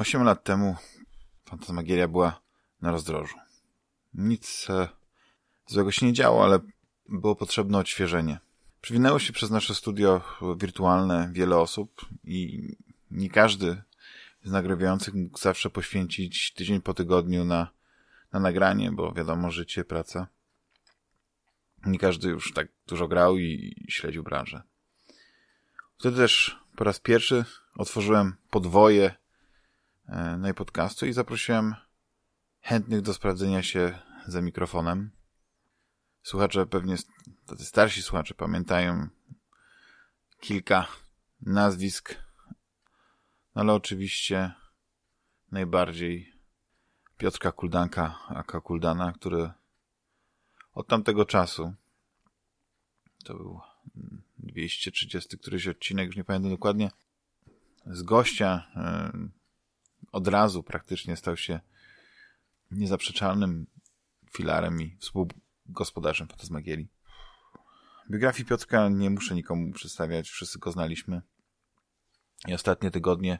Osiem lat temu Fantasmagieria była na rozdrożu. Nic e, złego się nie działo, ale było potrzebne odświeżenie. Przywinęło się przez nasze studio wirtualne wiele osób i nie każdy z nagrywających mógł zawsze poświęcić tydzień po tygodniu na, na nagranie, bo wiadomo, życie, praca. Nie każdy już tak dużo grał i, i śledził branżę. Wtedy też po raz pierwszy otworzyłem podwoje e, na podcastu i zaprosiłem chętnych do sprawdzenia się za mikrofonem. Słuchacze pewnie, tacy starsi słuchacze pamiętają kilka nazwisk, ale oczywiście najbardziej Piotrka Kuldanka, aka Kuldana, który od tamtego czasu to był 230 któryś odcinek, już nie pamiętam dokładnie, z gościa od razu praktycznie stał się niezaprzeczalnym filarem i współgospodarzem Fantasmagierii. Biografii Piotrka nie muszę nikomu przedstawiać, wszyscy go znaliśmy. I ostatnie tygodnie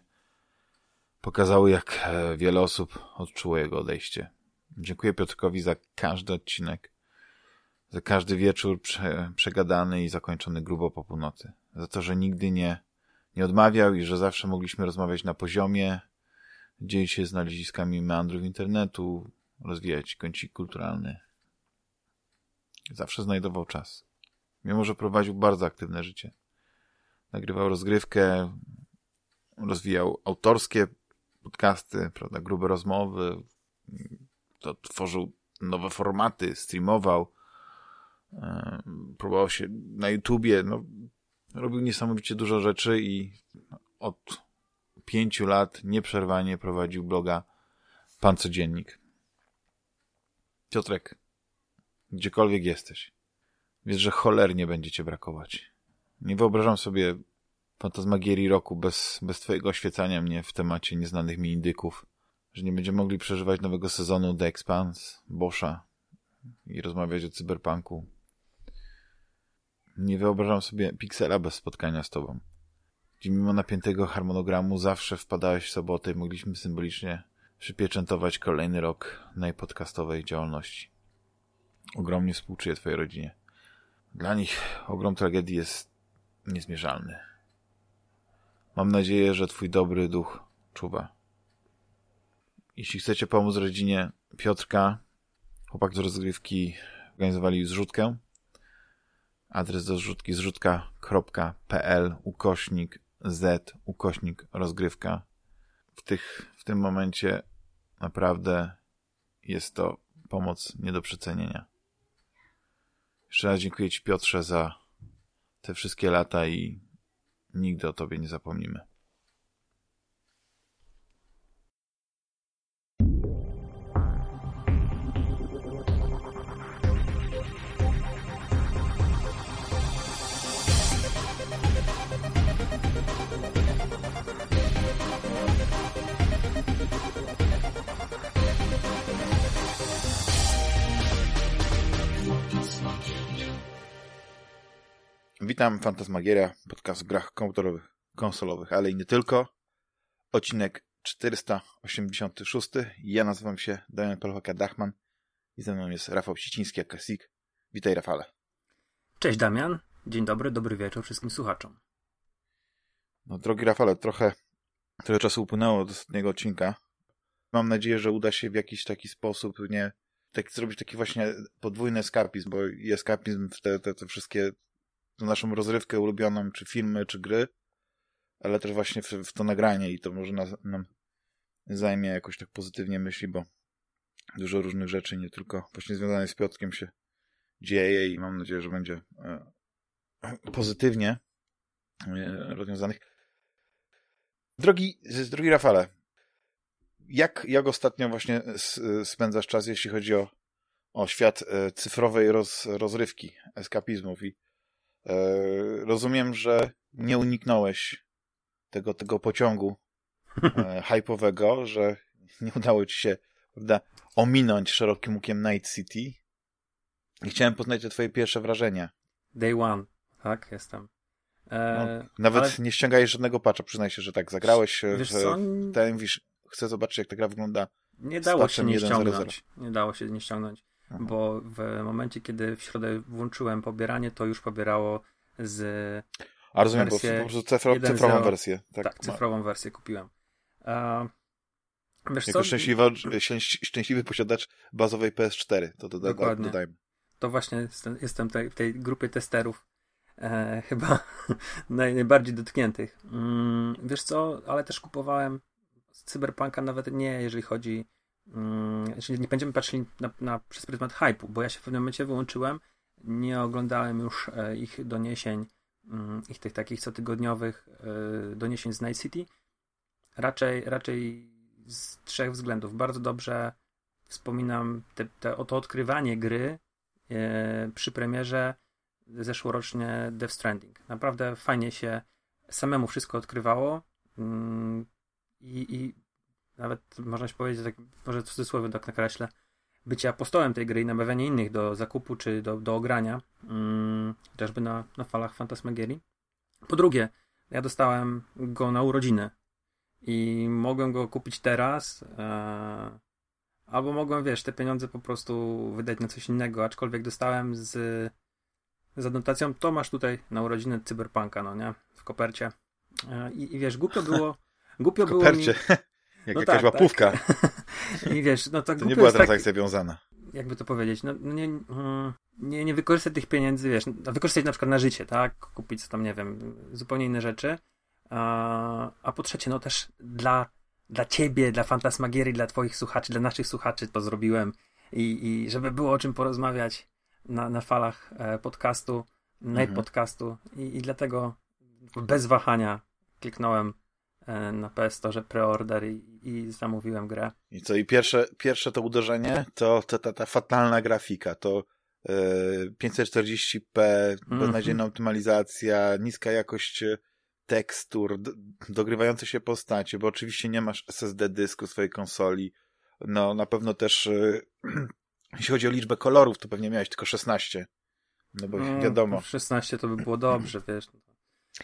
pokazały, jak e, wiele osób odczuło jego odejście. Dziękuję Piotrkowi za każdy odcinek, za każdy wieczór prze, przegadany i zakończony grubo po północy. Za to, że nigdy nie, nie odmawiał i że zawsze mogliśmy rozmawiać na poziomie, dzielić się znaleziskami meandrów internetu, rozwijać kącik kulturalny. Zawsze znajdował czas. Mimo, że prowadził bardzo aktywne życie. Nagrywał rozgrywkę, rozwijał autorskie podcasty, prawda, grube rozmowy, to tworzył nowe formaty, streamował, próbował się na YouTubie, no, robił niesamowicie dużo rzeczy i od pięciu lat nieprzerwanie prowadził bloga Pan Codziennik. Piotrek, gdziekolwiek jesteś, wiesz, że cholernie będzie cię brakować. Nie wyobrażam sobie fantasmagierii roku bez, bez twojego oświecania mnie w temacie nieznanych mi indyków, że nie będziemy mogli przeżywać nowego sezonu The Expanse, Boscha i rozmawiać o cyberpunku. Nie wyobrażam sobie Pixela bez spotkania z tobą gdzie mimo napiętego harmonogramu zawsze wpadałeś w sobotę i mogliśmy symbolicznie przypieczętować kolejny rok najpodcastowej działalności. Ogromnie współczuję twojej rodzinie. Dla nich ogrom tragedii jest niezmierzalny. Mam nadzieję, że twój dobry duch czuwa. Jeśli chcecie pomóc rodzinie Piotrka, chłopak z rozgrywki organizowali zrzutkę. Adres do zrzutki zrzutka.pl ukośnik z ukośnik rozgrywka. W, tych, w tym momencie naprawdę jest to pomoc nie do przecenienia. Jeszcze raz dziękuję Ci Piotrze za te wszystkie lata i nigdy o Tobie nie zapomnimy. Witam, Fantasmagieria, podcast o grach komputerowych, konsolowych, ale i nie tylko. Odcinek 486. Ja nazywam się Damian Pelchaka-Dachman i ze mną jest Rafał Siciński, Kasik. Witaj, Rafale. Cześć, Damian. Dzień dobry, dobry wieczór wszystkim słuchaczom. No, drogi Rafale, trochę, trochę czasu upłynęło od ostatniego odcinka. Mam nadzieję, że uda się w jakiś taki sposób, nie, tak, zrobić taki właśnie podwójny eskapizm, bo eskapizm w te, te, te wszystkie naszą rozrywkę ulubioną, czy filmy, czy gry, ale też właśnie w, w to nagranie i to może nas, nam zajmie jakoś tak pozytywnie myśli, bo dużo różnych rzeczy, nie tylko właśnie związanych z Piotrkiem się dzieje i mam nadzieję, że będzie e, pozytywnie e, rozwiązanych. Drogi, drogi Rafale, jak, jak ostatnio właśnie spędzasz czas, jeśli chodzi o, o świat e, cyfrowej roz, rozrywki, eskapizmów i rozumiem, że nie uniknąłeś tego, tego pociągu e, hypowego, że nie udało ci się prawda, ominąć szerokim łukiem Night City. I chciałem poznać te twoje pierwsze wrażenia. Day one, tak, jestem. E, no, nawet ale... nie ściągałeś żadnego patcha, przyznaj się, że tak zagrałeś Wiesz w, co? ten, wisz, chcę zobaczyć, jak ta gra wygląda. Nie dało się nie ściągnąć. Nie dało się nie ściągnąć. Aha. Bo w momencie, kiedy w środę włączyłem pobieranie, to już pobierało z. A rozumiem, bo po prostu cyfro, cyfrową wersję. Tak, tak cyfrową wersję kupiłem. A, wiesz jako Szczęśliwy, szczęśliwy posiadacz bazowej PS4, to doda, Dokładnie. dodajmy. To właśnie jestem, jestem w tej grupie testerów e, chyba naj, najbardziej dotkniętych. Mm, wiesz co, ale też kupowałem Cyberpunka nawet nie, jeżeli chodzi mm, nie będziemy patrzyli na, na, przez pryzmat hype'u, bo ja się w pewnym momencie wyłączyłem, nie oglądałem już e, ich doniesień, mm, ich tych takich cotygodniowych e, doniesień z Night City. Raczej, raczej z trzech względów. Bardzo dobrze wspominam te, te, to odkrywanie gry e, przy premierze zeszłorocznie Death Stranding. Naprawdę fajnie się samemu wszystko odkrywało mm, i, i nawet można się powiedzieć, tak, może w cudzysłowie tak nakreślę, bycie apostołem tej gry i namawianie innych do zakupu czy do, do ogrania, mm, chociażby na, na falach Fantasmagierii. Po drugie, ja dostałem go na urodziny i mogłem go kupić teraz, e, albo mogłem, wiesz, te pieniądze po prostu wydać na coś innego, aczkolwiek dostałem z, z adnotacją, to masz tutaj na urodziny Cyberpunka, no nie, w kopercie. E, i, I wiesz, głupio było... Głupio było mi... Jak no jakaś tak, łapówka. Tak. I wiesz, no tak to nie była transakcja tak, wiązana. Jakby to powiedzieć, no, no nie, mm, nie, nie wykorzystać tych pieniędzy, wiesz, no, wykorzystać na przykład na życie, tak? Kupić tam, nie wiem, zupełnie inne rzeczy. A, a po trzecie, no też dla, dla ciebie, dla Fantasmagierii, dla twoich słuchaczy, dla naszych słuchaczy to zrobiłem i, i żeby było o czym porozmawiać na, na falach e, podcastu, mhm. podcastu i, i dlatego bez wahania kliknąłem na PS Store preorder i, i zamówiłem grę. I co, i pierwsze, pierwsze to uderzenie to, to ta, ta fatalna grafika, to e, 540p, mm. beznadziejna optymalizacja, niska jakość e, tekstur, dogrywające się postacie, bo oczywiście nie masz SSD dysku swojej konsoli. No, na pewno też e, jeśli chodzi o liczbę kolorów, to pewnie miałeś tylko 16. No bo no, wiadomo. 16 to by było dobrze, wiesz.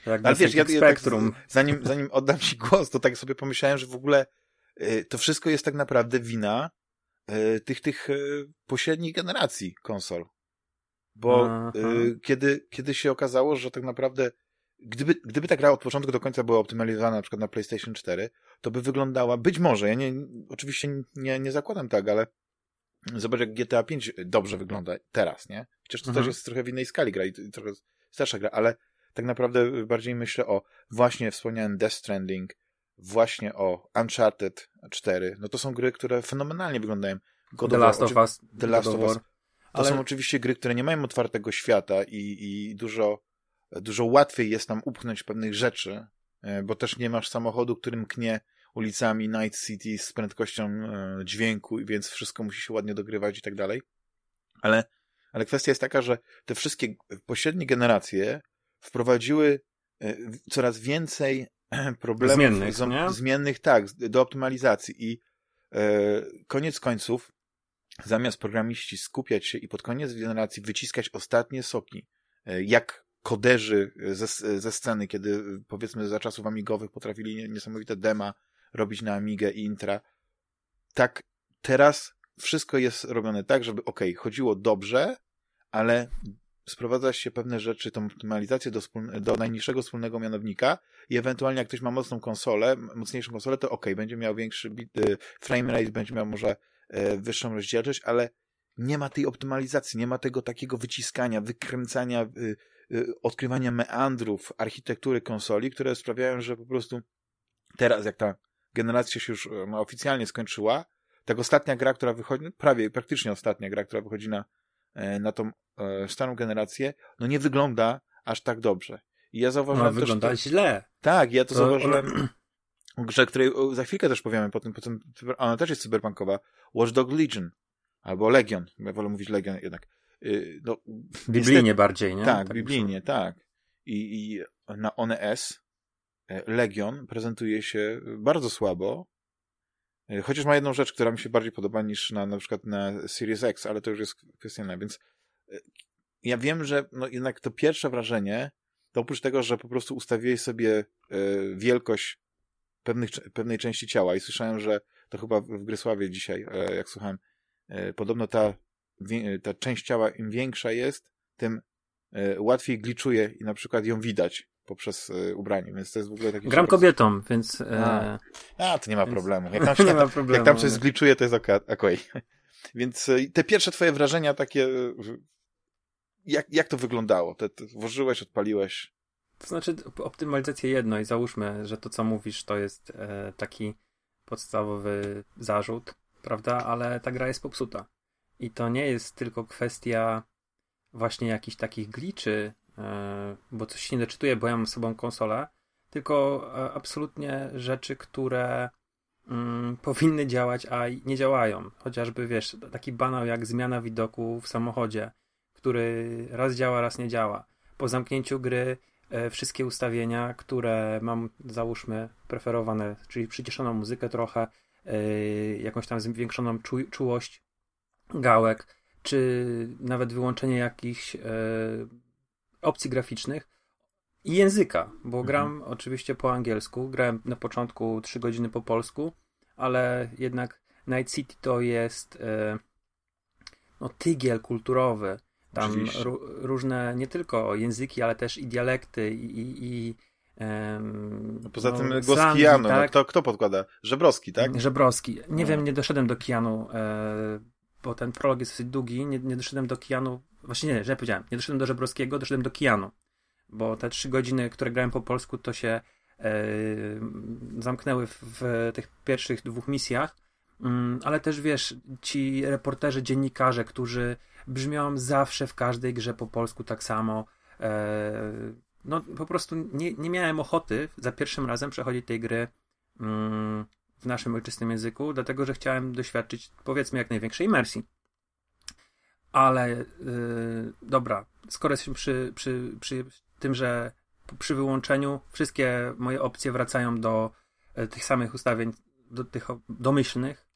Jak Ale wiesz, ja, ja tak, zanim, zanim oddam ci głos, to tak sobie pomyślałem, że w ogóle y, to wszystko jest tak naprawdę wina y, tych, tych y, pośrednich generacji konsol. Bo kiedy, kiedy się okazało, że tak naprawdę gdyby, gdyby ta gra od początku do końca była optymalizowana na przykład na PlayStation 4, to by wyglądała, być może, ja nie, oczywiście nie, nie zakładam tak, ale zobacz jak GTA 5 dobrze wygląda teraz, nie? Chociaż to mhm. też jest trochę w innej skali gra i trochę starsza gra, ale tak naprawdę bardziej myślę o właśnie wspomniałem Death Stranding, właśnie o Uncharted 4. No to są gry, które fenomenalnie wyglądają. God The Last of Us. The Last of Us. To Ale... są oczywiście gry, które nie mają otwartego świata i, i dużo, dużo łatwiej jest nam upchnąć pewnych rzeczy, e, bo też nie masz samochodu, którym knie ulicami Night City z prędkością e, dźwięku, więc wszystko musi się ładnie dogrywać i tak dalej. Ale, ale kwestia jest taka, że te wszystkie pośrednie generacje wprowadziły e, coraz więcej problemów zmiennych, z, zmiennych tak, do optymalizacji. I e, koniec końców zamiast programiści skupiać się i pod koniec generacji wyciskać ostatnie soki, e, jak koderzy ze, ze sceny, kiedy powiedzmy za czasów amigowych potrafili niesamowite dema robić na Amigę i Intra, tak teraz wszystko jest robione tak, żeby ok, chodziło dobrze, ale sprowadza się pewne rzeczy, tą optymalizację do, do najniższego wspólnego mianownika i ewentualnie jak ktoś ma mocną konsolę, mocniejszą konsolę, to ok, będzie miał większy bit, y, frame rate, będzie miał może y, wyższą rozdzielczość, ale nie ma tej optymalizacji, nie ma tego takiego wyciskania, wykręcania, y, odkrywania meandrów architektury konsoli, które sprawiają, że po prostu teraz, jak ta generacja się już no, oficjalnie skończyła, tak ostatnia gra, która wychodzi, no, prawie praktycznie ostatnia gra, która wychodzi na E, na tą e, starą generację, no nie wygląda aż tak dobrze. I ja zauważyłem no, wygląda też, źle. Tak, ja to, to zauważyłem grze, której za chwilkę też powiemy, potem, potem ona też jest cyberpunkowa, Watch Dog Legion, albo Legion, ja wolę mówić Legion jednak. Y, no, biblijnie niestety, bardziej, nie? Tak, tak biblijnie, tak. I, I na One S e, Legion prezentuje się bardzo słabo, E, chociaż ma jedną rzecz, która mi się bardziej podoba niż na, na przykład na Series X, ale to już jest kwestia więc e, ja wiem, że no jednak to pierwsze wrażenie, to oprócz tego, że po prostu ustawiłeś sobie e, wielkość pewnych, pewnej części ciała i słyszałem, że to chyba w Grysławie dzisiaj, e, jak słuchałem, e, podobno ta, ta część ciała im większa jest, tym e, łatwiej gliczuje i na przykład ją widać poprzez ubranie, więc to jest w ogóle taki... Gram kobietą, więc... A, A to nie ma problemu. Jak tam, się, nie ma problemu. Jak tam coś zgliczuje, to jest okej. Okay. Więc te pierwsze twoje wrażenia takie... Jak, jak to wyglądało? Te, te, włożyłeś, odpaliłeś? To znaczy optymalizację jedno i załóżmy, że to co mówisz to jest e, taki podstawowy zarzut, prawda? Ale ta gra jest popsuta. I to nie jest tylko kwestia właśnie jakichś takich gliczy, e, bo coś się nie doczytuje, bo ja mam sobą konsolę, tylko e, absolutnie rzeczy, które mm, powinny działać, a nie działają. Chociażby, wiesz, taki banał jak zmiana widoku w samochodzie, który raz działa, raz nie działa. Po zamknięciu gry E, wszystkie ustawienia, które mam, załóżmy, preferowane, czyli przyciszoną muzykę trochę, e, jakąś tam zwiększoną czu czułość gałek, czy nawet wyłączenie jakichś e, opcji graficznych i języka, bo mhm. gram oczywiście po angielsku, grałem na początku 3 godziny po polsku, ale jednak Night City to jest no, tygiel kulturowy, tam różne nie tylko języki, ale też i dialekty i, i, i um, Poza no, tym głos slangi, Kijanu, no, tak? no, kto, kto podkłada? Żebrowski, tak? Żebrowski. Nie no. wiem, nie doszedłem do Kijanu, e, bo ten prolog jest dosyć długi, nie, nie doszedłem do Kijanu, właśnie nie, że powiedziałem, nie doszedłem do Żebrowskiego, doszedłem do Kijanu, bo te trzy godziny, które grałem po polsku, to się e, zamknęły w, w tych pierwszych dwóch misjach, mm, ale też wiesz, ci reporterzy, dziennikarze, którzy brzmią zawsze w każdej grze po polsku tak samo. E, no po prostu nie, nie miałem ochoty za pierwszym razem przechodzić tej gry mm, w naszym ojczystym języku, dlatego że chciałem doświadczyć powiedzmy jak największej imersji. Ale yy, dobra, skoro jesteśmy przy, przy, przy tym, że przy wyłączeniu wszystkie moje opcje wracają do e, tych samych ustawień, do tych domyślnych,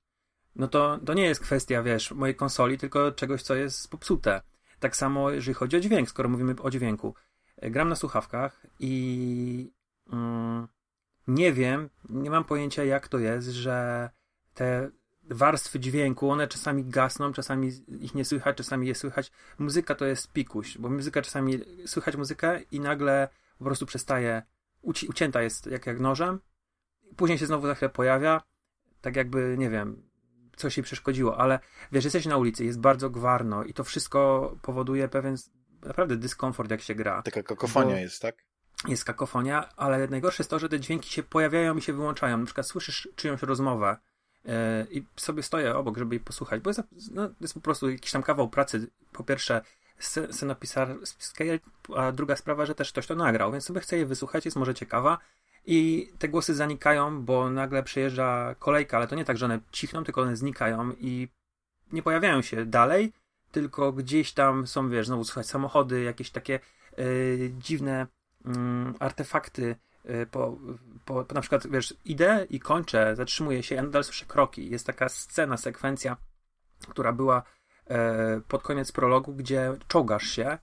no to, to nie jest kwestia, wiesz, mojej konsoli, tylko czegoś, co jest popsute. Tak samo, jeżeli chodzi o dźwięk, skoro mówimy o dźwięku. E, gram na słuchawkach i mm, nie wiem, nie mam pojęcia, jak to jest, że te warstwy dźwięku, one czasami gasną, czasami ich nie słychać, czasami je słychać. Muzyka to jest pikuś, bo muzyka czasami słychać muzykę i nagle po prostu przestaje, uci ucięta jest jak, jak nożem, później się znowu za chwilę pojawia, tak jakby, nie wiem, coś jej przeszkodziło, ale wiesz, jesteś na ulicy, jest bardzo gwarno i to wszystko powoduje pewien naprawdę dyskomfort, jak się gra. Taka kakofonia jest, tak? Jest kakofonia, ale najgorsze jest to, że te dźwięki się pojawiają i się wyłączają. Na przykład słyszysz czyjąś rozmowę yy, i sobie stoję obok, żeby jej posłuchać, bo jest, no, jest po prostu jakiś tam kawał pracy. Po pierwsze, scenopisarskiej, a druga sprawa, że też ktoś to nagrał, więc sobie chcę je wysłuchać, jest może ciekawa i te głosy zanikają, bo nagle przejeżdża kolejka, ale to nie tak, że one cichną, tylko one znikają i nie pojawiają się dalej, tylko gdzieś tam są, wiesz, znowu słychać samochody, jakieś takie yy, dziwne yy, artefakty. Yy, po, po, po, na przykład, wiesz, idę i kończę, zatrzymuję się, ja nadal słyszę kroki. Jest taka scena, sekwencja, która była e, pod koniec prologu, gdzie czołgasz się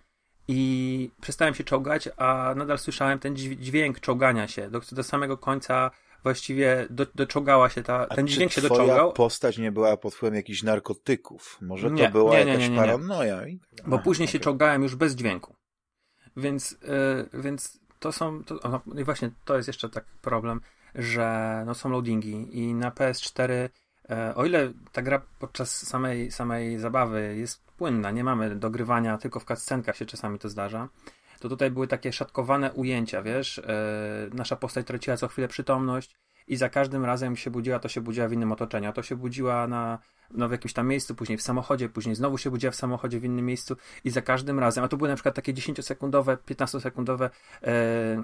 i przestałem się czołgać, a nadal słyszałem ten dźwięk czołgania się. Do, do samego końca właściwie do, doczołgała się ta, ten dźwięk się doczołgał. postać nie była pod wpływem jakichś narkotyków? Może nie, to była nie, nie, jakaś paranoja? Bo a, później okay. się czołgałem już bez dźwięku. Więc, yy, więc to są, to, no, i właśnie to jest jeszcze taki problem, że no, są loadingi i na PS4 e, o ile ta gra podczas samej, samej zabawy jest płynna, nie mamy dogrywania, tylko w cutscenkach się czasami to zdarza, to tutaj były takie szatkowane ujęcia, wiesz, yy, nasza postać traciła co chwilę przytomność i za każdym razem się budziła, to się budziła w innym otoczeniu, to się budziła na, no, w jakimś tam miejscu, później w samochodzie, później znowu się budziła w samochodzie w innym miejscu i za każdym razem, a to były na przykład takie 10-sekundowe, 15-sekundowe yy,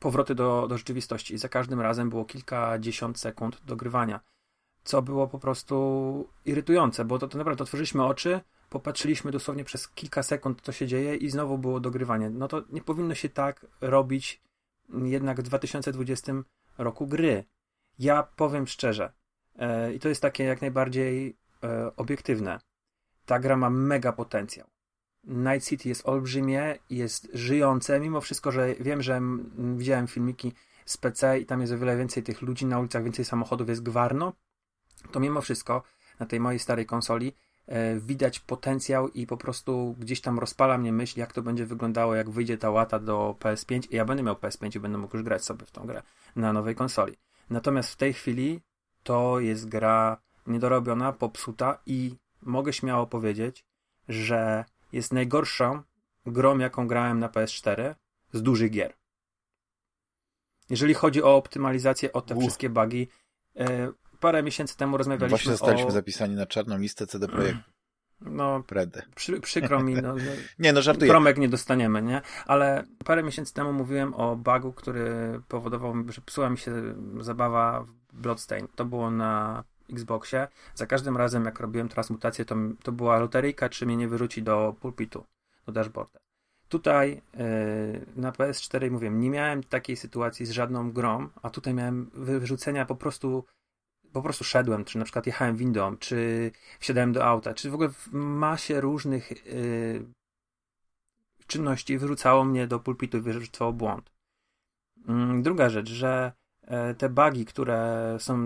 powroty do, do rzeczywistości i za każdym razem było kilkadziesiąt sekund dogrywania co było po prostu irytujące, bo to, to naprawdę otworzyliśmy oczy, popatrzyliśmy dosłownie przez kilka sekund, co się dzieje i znowu było dogrywanie. No to nie powinno się tak robić jednak w 2020 roku gry. Ja powiem szczerze, e, i to jest takie jak najbardziej e, obiektywne. Ta gra ma mega potencjał. Night City jest olbrzymie, jest żyjące, mimo wszystko, że wiem, że widziałem filmiki z PC i tam jest o wiele więcej tych ludzi na ulicach, więcej samochodów, jest gwarno, to mimo wszystko na tej mojej starej konsoli widać potencjał i po prostu gdzieś tam rozpala mnie myśl, jak to będzie wyglądało, jak wyjdzie ta łata do PS5 i ja będę miał PS5 i będę mógł już grać sobie w tą grę na nowej konsoli. Natomiast w tej chwili to jest gra niedorobiona, popsuta i mogę śmiało powiedzieć, że jest najgorszą grą, jaką grałem na PS4 z dużych gier. Jeżeli chodzi o optymalizację, o te wszystkie bugi, e, parę miesięcy temu rozmawialiśmy Właśnie zostaliśmy o... zapisani na czarną listę CD Projektu. No, Predę. Przy, przykro mi, no, nie, no żartuję. Promek nie dostaniemy, nie? Ale parę miesięcy temu mówiłem o bugu, który powodował, że psuła mi się zabawa w Bloodstain. To było na Xboxie. Za każdym razem, jak robiłem transmutację, to, to była loteryjka, czy mnie nie wyrzuci do pulpitu, do dashboarda. Tutaj yy, na PS4 mówię, nie miałem takiej sytuacji z żadną grą, a tutaj miałem wyrzucenia po prostu po prostu szedłem, czy na przykład jechałem windą, czy wsiadałem do auta, czy w ogóle w masie różnych yy, czynności wyrzucało mnie do pulpitu i wyrzucało błąd. Yy, druga rzecz, że yy, te bugi, które są,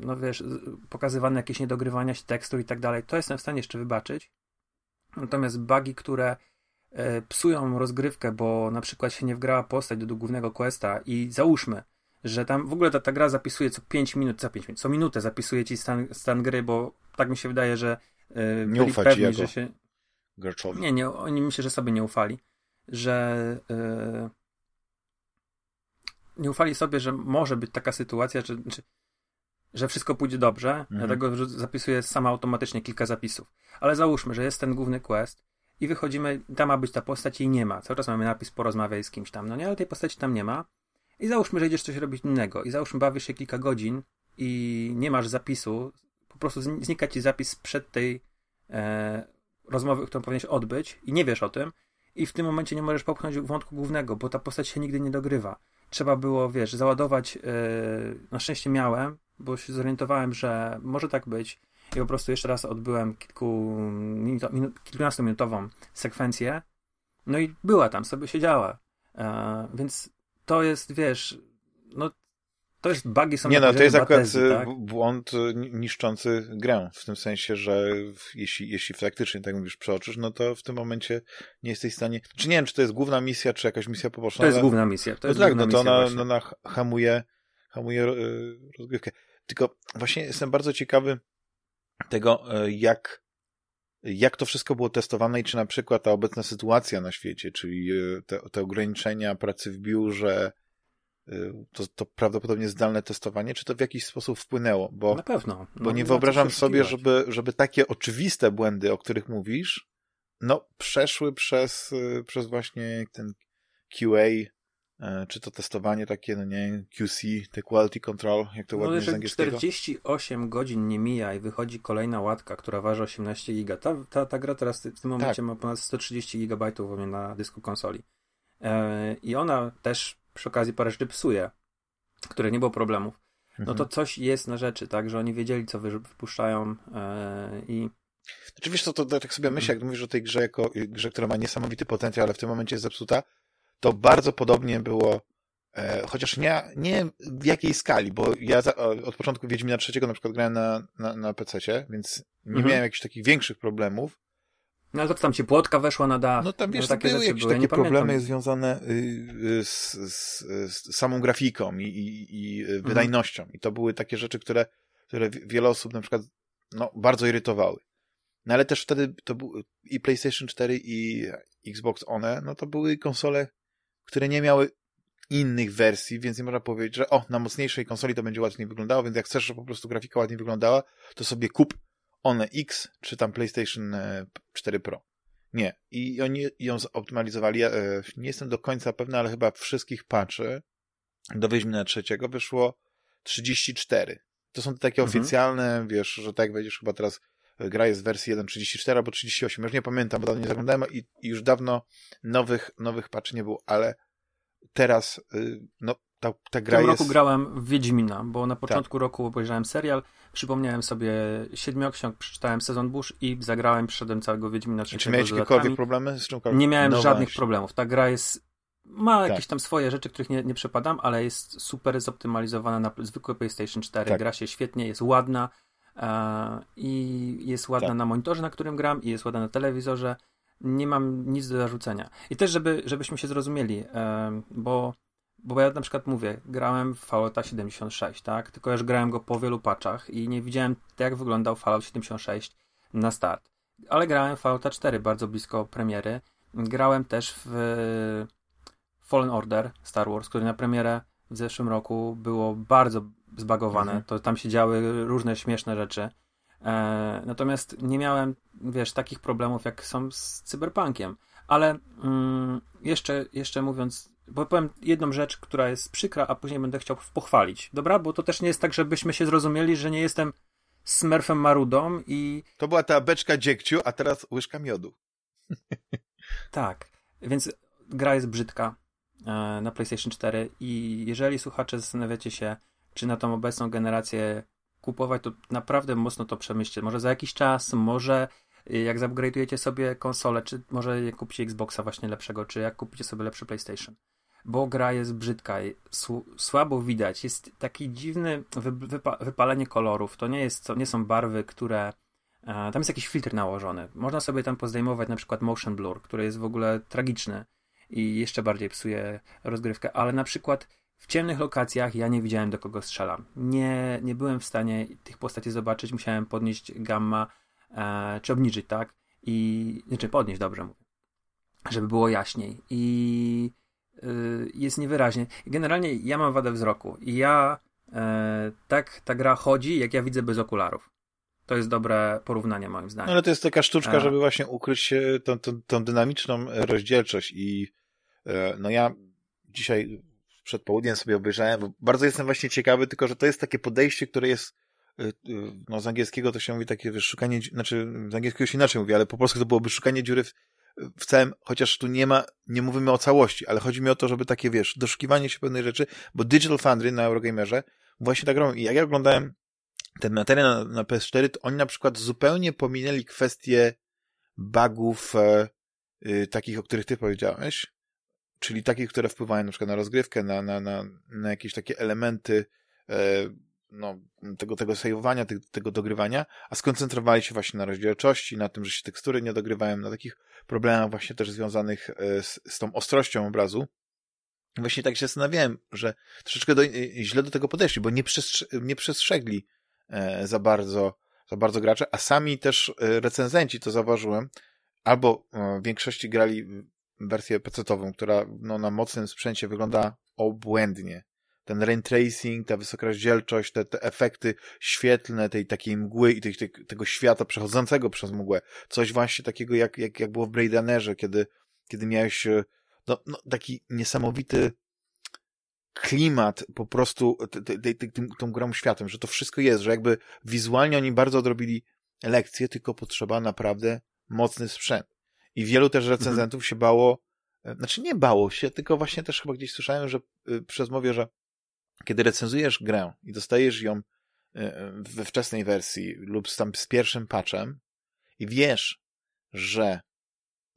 no wiesz, pokazywane jakieś niedogrywania się tekstu i tak dalej, to jestem w stanie jeszcze wybaczyć. Natomiast bugi, które e, psują rozgrywkę, bo na przykład się nie wgrała postać do głównego questa i załóżmy, że tam w ogóle ta, ta gra zapisuje co 5 minut, co 5 minut, co minutę zapisuje ci stan, stan gry, bo tak mi się wydaje, że yy, nie byli pewni, że się... Graczowi. Nie, nie, oni myślę, że sobie nie ufali, że yy, nie ufali sobie, że może być taka sytuacja, że, że, że wszystko pójdzie dobrze, mhm. dlatego zapisuję sama automatycznie kilka zapisów. Ale załóżmy, że jest ten główny quest i wychodzimy, tam ma być ta postać i nie ma. Cały czas mamy napis porozmawiaj z kimś tam, no nie, ale tej postaci tam nie ma i załóżmy, że idziesz coś robić innego i załóżmy bawisz się kilka godzin i nie masz zapisu, po prostu znika ci zapis przed tej e, rozmowy, którą powinieneś odbyć i nie wiesz o tym i w tym momencie nie możesz popchnąć wątku głównego, bo ta postać się nigdy nie dogrywa. Trzeba było, wiesz, załadować, e, na szczęście miałem, bo się zorientowałem, że może tak być i po prostu jeszcze raz odbyłem kilku, minuto, minut, kilkunastominutową sekwencję no i była tam, sobie siedziała. E, więc to jest, wiesz, no to jest bugi są Nie no, to jest akurat tezy, tak? błąd y, niszczący grę, w tym sensie, że jeśli, jeśli faktycznie, tak mówisz, przeoczysz, no to w tym momencie nie jesteś w stanie, czy nie wiem, czy to jest główna misja, czy jakaś misja poboczna. To jest ale... główna misja. To jest no tak, no to ona, no ona hamuje, hamuje y, rozgrywkę. Tylko właśnie jestem bardzo ciekawy tego, y, jak jak to wszystko było testowane i czy na przykład ta obecna sytuacja na świecie, czyli e, te, te ograniczenia pracy w biurze, e, to, to prawdopodobnie zdalne testowanie, czy to w jakiś sposób wpłynęło? Bo, na pewno. No, bo nie wyobrażam sobie, żeby, żeby takie oczywiste błędy, o których mówisz, no przeszły przez, e, przez właśnie ten QA, czy to testowanie takie, no nie, QC, te quality control, jak to no, ładnie z angielskiego. 48 godzin nie mija i wychodzi kolejna łatka, która waży 18 giga. Ta, ta, ta gra teraz w tym momencie tak. ma ponad 130 gigabajtów na dysku konsoli. E, I ona też przy okazji parę rzeczy psuje, które nie było problemów. No to mhm. coś jest na rzeczy, tak, że oni wiedzieli, co wypuszczają e, i znaczy wiesz co, to, to tak sobie myślę, jak mówisz o tej grze jako grze, która ma niesamowity potencjał, ale w tym momencie jest zepsuta, to bardzo podobnie było, e, chociaż nie, nie w jakiej skali, bo ja za, od początku Wiedźmina trzeciego na przykład grałem na, na, na PC-cie, więc nie mhm. miałem jakichś takich większych problemów. No ale to tam ci płótka weszła na dach. No tam wiesz, no, takie były jakieś były. takie problemy pamiętam. związane y, y, z, z, z, samą grafiką i, i, i mhm. wydajnością. Mhm. I to były takie rzeczy, które, które wiele osób na przykład no, bardzo irytowały. No ale też wtedy to był i PlayStation 4 i Xbox One, no to były konsole które nie miały innych wersji, więc nie można powiedzieć, że o, na mocniejszej konsoli to będzie ładniej wyglądało, więc jak chcesz, żeby po prostu grafika ładniej wyglądała, to sobie kup One X, czy tam PlayStation 4 e, Pro. Nie. I oni ją zoptymalizowali. Ja, e, nie jestem do końca pewny, ale chyba wszystkich patchy do Wiedźmina trzeciego wyszło 34. To są takie mhm. oficjalne, wiesz, że tak wejdziesz chyba teraz gra jest w wersji 1.34 albo 38, już nie pamiętam, bo dawno nie zaglądałem i, i już dawno nowych, nowych patch nie było, ale teraz y, no, ta, ta gra W tym jest... roku grałem w Wiedźmina, bo na początku tak. roku obejrzałem serial, przypomniałem sobie siedmioksiąg, przeczytałem sezon Bush i zagrałem, przeszedłem całego Wiedźmina trzeciego Czy miałeś jakiekolwiek problemy z czymkolwiek? Nie miałem no żadnych właśnie. problemów. Ta gra jest ma tak. jakieś tam swoje rzeczy, których nie, nie przepadam, ale jest super zoptymalizowana na zwykłe PlayStation 4. Tak. Gra się świetnie, jest ładna i jest ładna tak. na monitorze, na którym gram, i jest ładna na telewizorze. Nie mam nic do zarzucenia. I też, żeby, żebyśmy się zrozumieli, e, bo, bo ja na przykład mówię, grałem w Fallouta 76, tak? Tylko już grałem go po wielu patchach i nie widziałem, jak wyglądał Fallout 76 na start. Ale grałem w Fallouta 4 bardzo blisko premiery. Grałem też w Fallen Order Star Wars, który na premierę w zeszłym roku było bardzo zbagowane. Mhm. To tam się działy różne śmieszne rzeczy. E, natomiast nie miałem, wiesz, takich problemów, jak są z cyberpunkiem. Ale mm, jeszcze, jeszcze mówiąc, bo powiem jedną rzecz, która jest przykra, a później będę chciał pochwalić. Dobra? Bo to też nie jest tak, żebyśmy się zrozumieli, że nie jestem Smurfem Marudą i... To była ta beczka dziegciu, a teraz łyżka miodu. tak. Więc gra jest brzydka. E, na PlayStation 4 i jeżeli słuchacze zastanawiacie się, czy na tą obecną generację kupować, to naprawdę mocno to przemyślcie. Może za jakiś czas, może y, jak zupgrade'ujecie sobie konsolę, czy może jak kupicie Xboxa właśnie lepszego, czy jak kupicie sobie lepszy PlayStation. Bo gra jest brzydka, słabo widać, jest taki dziwny wypa wypalenie kolorów. To nie, jest, to nie są barwy, które e, tam jest jakiś filtr nałożony. Można sobie tam pozdejmować na przykład motion blur, który jest w ogóle tragiczny i jeszcze bardziej psuje rozgrywkę, ale na przykład w ciemnych lokacjach ja nie widziałem do kogo strzelam. Nie, nie byłem w stanie tych postaci zobaczyć, musiałem podnieść gamma, e, czy obniżyć, tak? I, znaczy podnieść, dobrze mówię, żeby było jaśniej. I y, jest niewyraźnie. Generalnie ja mam wadę wzroku i ja e, tak ta gra chodzi, jak ja widzę bez okularów. To jest dobre porównanie moim zdaniem. No ale to jest taka sztuczka, A. żeby właśnie ukryć tą, tą, tą dynamiczną rozdzielczość i e, no ja dzisiaj przed południem sobie obejrzałem, bo bardzo jestem właśnie ciekawy, tylko że to jest takie podejście, które jest e, e, no z angielskiego to się mówi takie wiesz, szukanie, znaczy z angielskiego się inaczej mówi, ale po polsku to byłoby szukanie dziury w, w całym, chociaż tu nie ma, nie mówimy o całości, ale chodzi mi o to, żeby takie, wiesz, doszukiwanie się pewnej rzeczy, bo Digital Foundry na Eurogamerze właśnie tak robią. I jak ja oglądałem ten materiał na, na PS4, to oni na przykład zupełnie pominęli kwestie bugów e, y, takich, o których ty powiedziałeś, czyli takich, które wpływają na przykład na rozgrywkę, na, na, na, na jakieś takie elementy e, no, tego, tego saveowania, tego, tego dogrywania, a skoncentrowali się właśnie na rozdzielczości, na tym, że się tekstury nie dogrywają, na takich problemach właśnie też związanych e, z, z tą ostrością obrazu. Właśnie tak się zastanawiałem, że troszeczkę do, źle do tego podeszli, bo nie, przestrze nie przestrzegli E, za bardzo, za bardzo gracze, a sami też e, recenzenci, to zauważyłem, albo e, w większości grali wersję PC-ową, która no, na mocnym sprzęcie wygląda obłędnie. Ten rain tracing, ta wysoka rozdzielczość, te, te efekty świetlne tej takiej mgły i tej, tej, tego świata przechodzącego przez mgłę. Coś właśnie takiego jak, jak, jak było w Blade Runnerze, kiedy, kiedy miałeś no, no, taki niesamowity klimat po prostu tym, tą grą światem, że to wszystko jest, że jakby wizualnie oni bardzo odrobili lekcję, tylko potrzeba naprawdę mocny sprzęt. I wielu też recenzentów mhm. się bało, e, znaczy nie bało się, tylko właśnie też chyba gdzieś słyszałem, że y, przez mowie, że kiedy recenzujesz grę i dostajesz ją e, we wczesnej wersji lub tam z pierwszym patchem i wiesz, że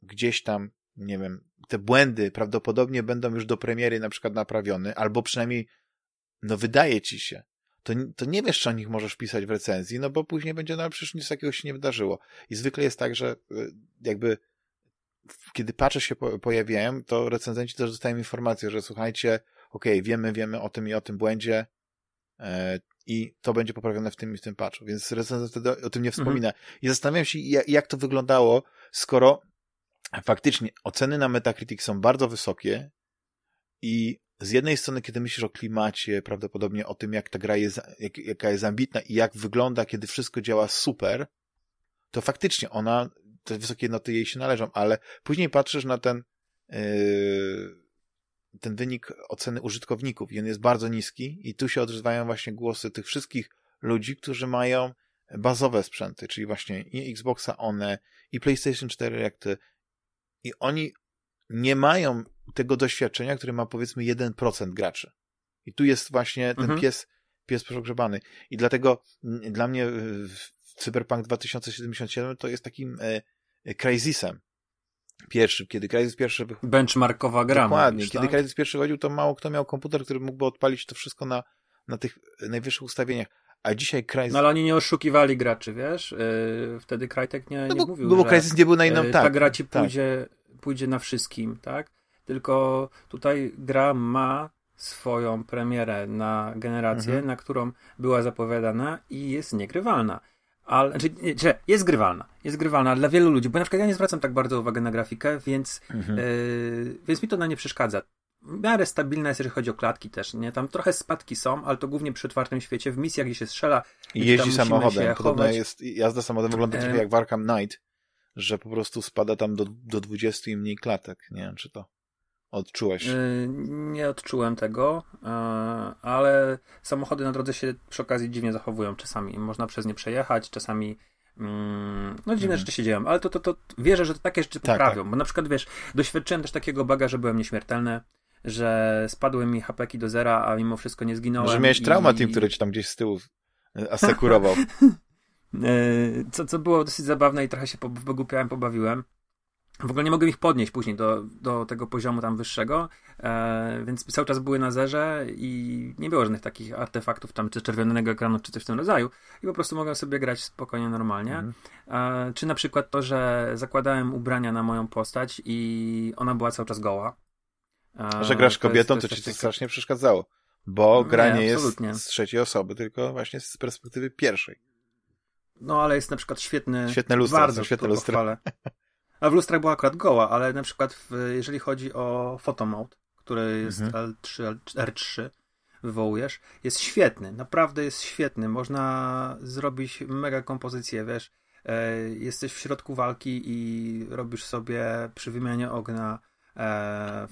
gdzieś tam nie wiem, te błędy prawdopodobnie będą już do premiery na przykład naprawione, albo przynajmniej, no wydaje ci się, to, to nie wiesz, czy o nich możesz pisać w recenzji, no bo później będzie, no przecież nic takiego się nie wydarzyło. I zwykle jest tak, że jakby kiedy patche się po, pojawiają, to recenzenci też dostają informację, że słuchajcie, okej, okay, wiemy, wiemy o tym i o tym błędzie e, i to będzie poprawione w tym i w tym patchu, więc recenzent wtedy o tym nie mhm. wspomina. Mhm. I zastanawiam się, jak, jak to wyglądało, skoro faktycznie oceny na Metacritic są bardzo wysokie i z jednej strony, kiedy myślisz o klimacie, prawdopodobnie o tym, jak ta gra jest, jak, jaka jest ambitna i jak wygląda, kiedy wszystko działa super, to faktycznie ona, te wysokie noty jej się należą, ale później patrzysz na ten, yy, ten wynik oceny użytkowników i on jest bardzo niski i tu się odzywają właśnie głosy tych wszystkich ludzi, którzy mają bazowe sprzęty, czyli właśnie i Xboxa One, i PlayStation 4, jak te, i oni nie mają tego doświadczenia, które ma powiedzmy 1% graczy. I tu jest właśnie ten mhm. pies, pies przegrzebany. I dlatego dla mnie Cyberpunk 2077 to jest takim e, crazysem. pierwszy, kiedy Crysis pierwszy... Benchmarkowa gra. Dokładnie. Mówisz, kiedy tak? Crysis pierwszy chodził, to mało kto miał komputer, który mógłby odpalić to wszystko na, na tych najwyższych ustawieniach. A dzisiaj Crysis... No ale oni nie oszukiwali graczy, wiesz? Yy, wtedy Crytek nie, No nie bo, mówił, bo że Crysis nie był na inną... yy, tak, ta gra ci tak. pójdzie, pójdzie na wszystkim, tak? Tylko tutaj gra ma swoją premierę na generację, Mhm. na którą była zapowiadana i jest niegrywalna. Ale, znaczy, nie, że jest grywalna. Jest grywalna dla wielu ludzi, bo na przykład ja nie zwracam tak bardzo uwagi na grafikę, więc, Mhm. yy, więc mi to na nie przeszkadza. W miarę stabilna jest, jeżeli chodzi o klatki też, nie? Tam trochę spadki są, ale to głównie przy otwartym świecie. W misjach, gdzie się strzela, I jeździ samochodem. się Podobno jest, jazda samochodem wygląda Em. trochę jak w Arkham Knight, że po prostu spada tam do, do 20 i mniej klatek. Nie wiem, czy to odczułeś. Yy, Nie odczułem tego, yy, ale samochody na drodze się przy okazji dziwnie zachowują czasami. Można przez nie przejechać, czasami. mm, No dziwne Mhm. rzeczy się dzieją, ale to, to, to wierzę, że to takie rzeczy Tak, poprawią. Bo na przykład wiesz, doświadczyłem też takiego baga, że byłem nieśmiertelny, że spadły mi hapeki do zera, a mimo wszystko nie zginąłem. Może miałeś i- trauma team, który ci tam gdzieś z tyłu e, asekurował. Yy, Co, co było dosyć zabawne i trochę się po- wygłupiałem, pobawiłem. W ogóle nie mogłem ich podnieść później do, do tego poziomu tam wyższego, e, więc cały czas były na zerze i nie było żadnych takich artefaktów tam, czy czerwonego ekranu, czy coś w tym rodzaju. I po prostu mogłem sobie grać spokojnie, normalnie. Mhm. E, czy na przykład to, że zakładałem ubrania na moją postać i ona była cały czas goła. E, Że grasz to jest- kobietą, to to ci to strasznie przeszkadzało. Bo gra Nie, nie jest z trzeciej osoby, tylko właśnie z perspektywy pierwszej. No, ale jest na przykład świetny. Świetne lustra, bardzo świetne to lustra. pochwalę. A w lustrach była akurat goła, ale na przykład w, jeżeli chodzi o photomode, który jest Mhm. L3, R3, wywołujesz, jest świetny, naprawdę jest świetny. Można zrobić mega kompozycję, wiesz. E, jesteś w środku walki i robisz sobie przy wymianie ognia e,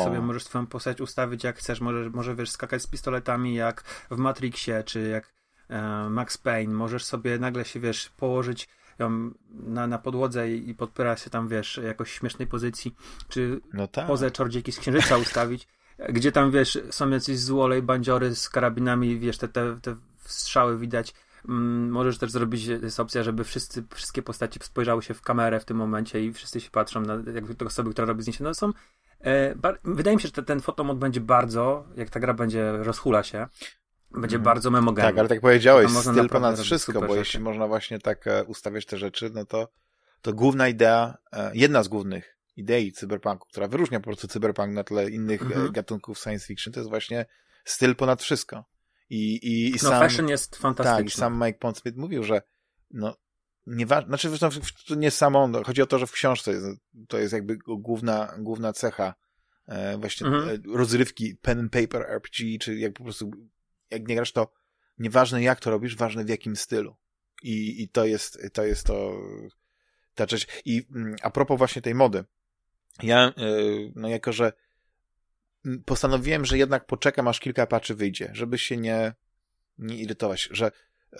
i sobie możesz swoją postać ustawić jak chcesz. Możesz, może wiesz, skakać z pistoletami jak w Matrixie, czy jak e, Max Payne. Możesz sobie nagle się, wiesz, położyć ją na, na podłodze i, i podpierać się tam, wiesz, jakoś śmiesznej pozycji, czy No tak. pozę czordzieki z księżyca ustawić, gdzie tam, wiesz, są jacyś złolej bandziory z karabinami, wiesz, te, te, te strzały widać. Mm, możesz też zrobić, jest opcja, żeby wszyscy, wszystkie postaci spojrzały się w kamerę w tym momencie i wszyscy się patrzą na jakby te osoby, która robi zdjęcie. No są e, wydaje mi się, że te, ten fotomod będzie bardzo, jak ta gra będzie rozhula się, będzie bardzo memogenny. Tak, ale tak powiedziałeś, styl ponad wszystko, bo rzeczy. jeśli można właśnie tak e, ustawiać te rzeczy, no to, to główna idea, e, jedna z głównych idei cyberpunku, która wyróżnia po prostu cyberpunk na tle innych e, Mhm. gatunków science fiction, to jest właśnie styl ponad wszystko. I, i, i no sam, fashion jest fantastyczny. tak, i sam Mike Pondsmith mówił, że no, nieważne, znaczy zresztą nie samo, no, chodzi o to, że w książce jest, to jest jakby główna, główna cecha e, właśnie Mhm. rozrywki pen and paper RPG, czy jak po prostu, jak nie grasz to nieważne jak to robisz, ważne w jakim stylu. I, i to jest, to jest to, ta rzecz. I mm, a propos właśnie tej mody, ja, y, no jako, że postanowiłem, że jednak poczekam, aż kilka patchy wyjdzie, żeby się nie, nie irytować, że y,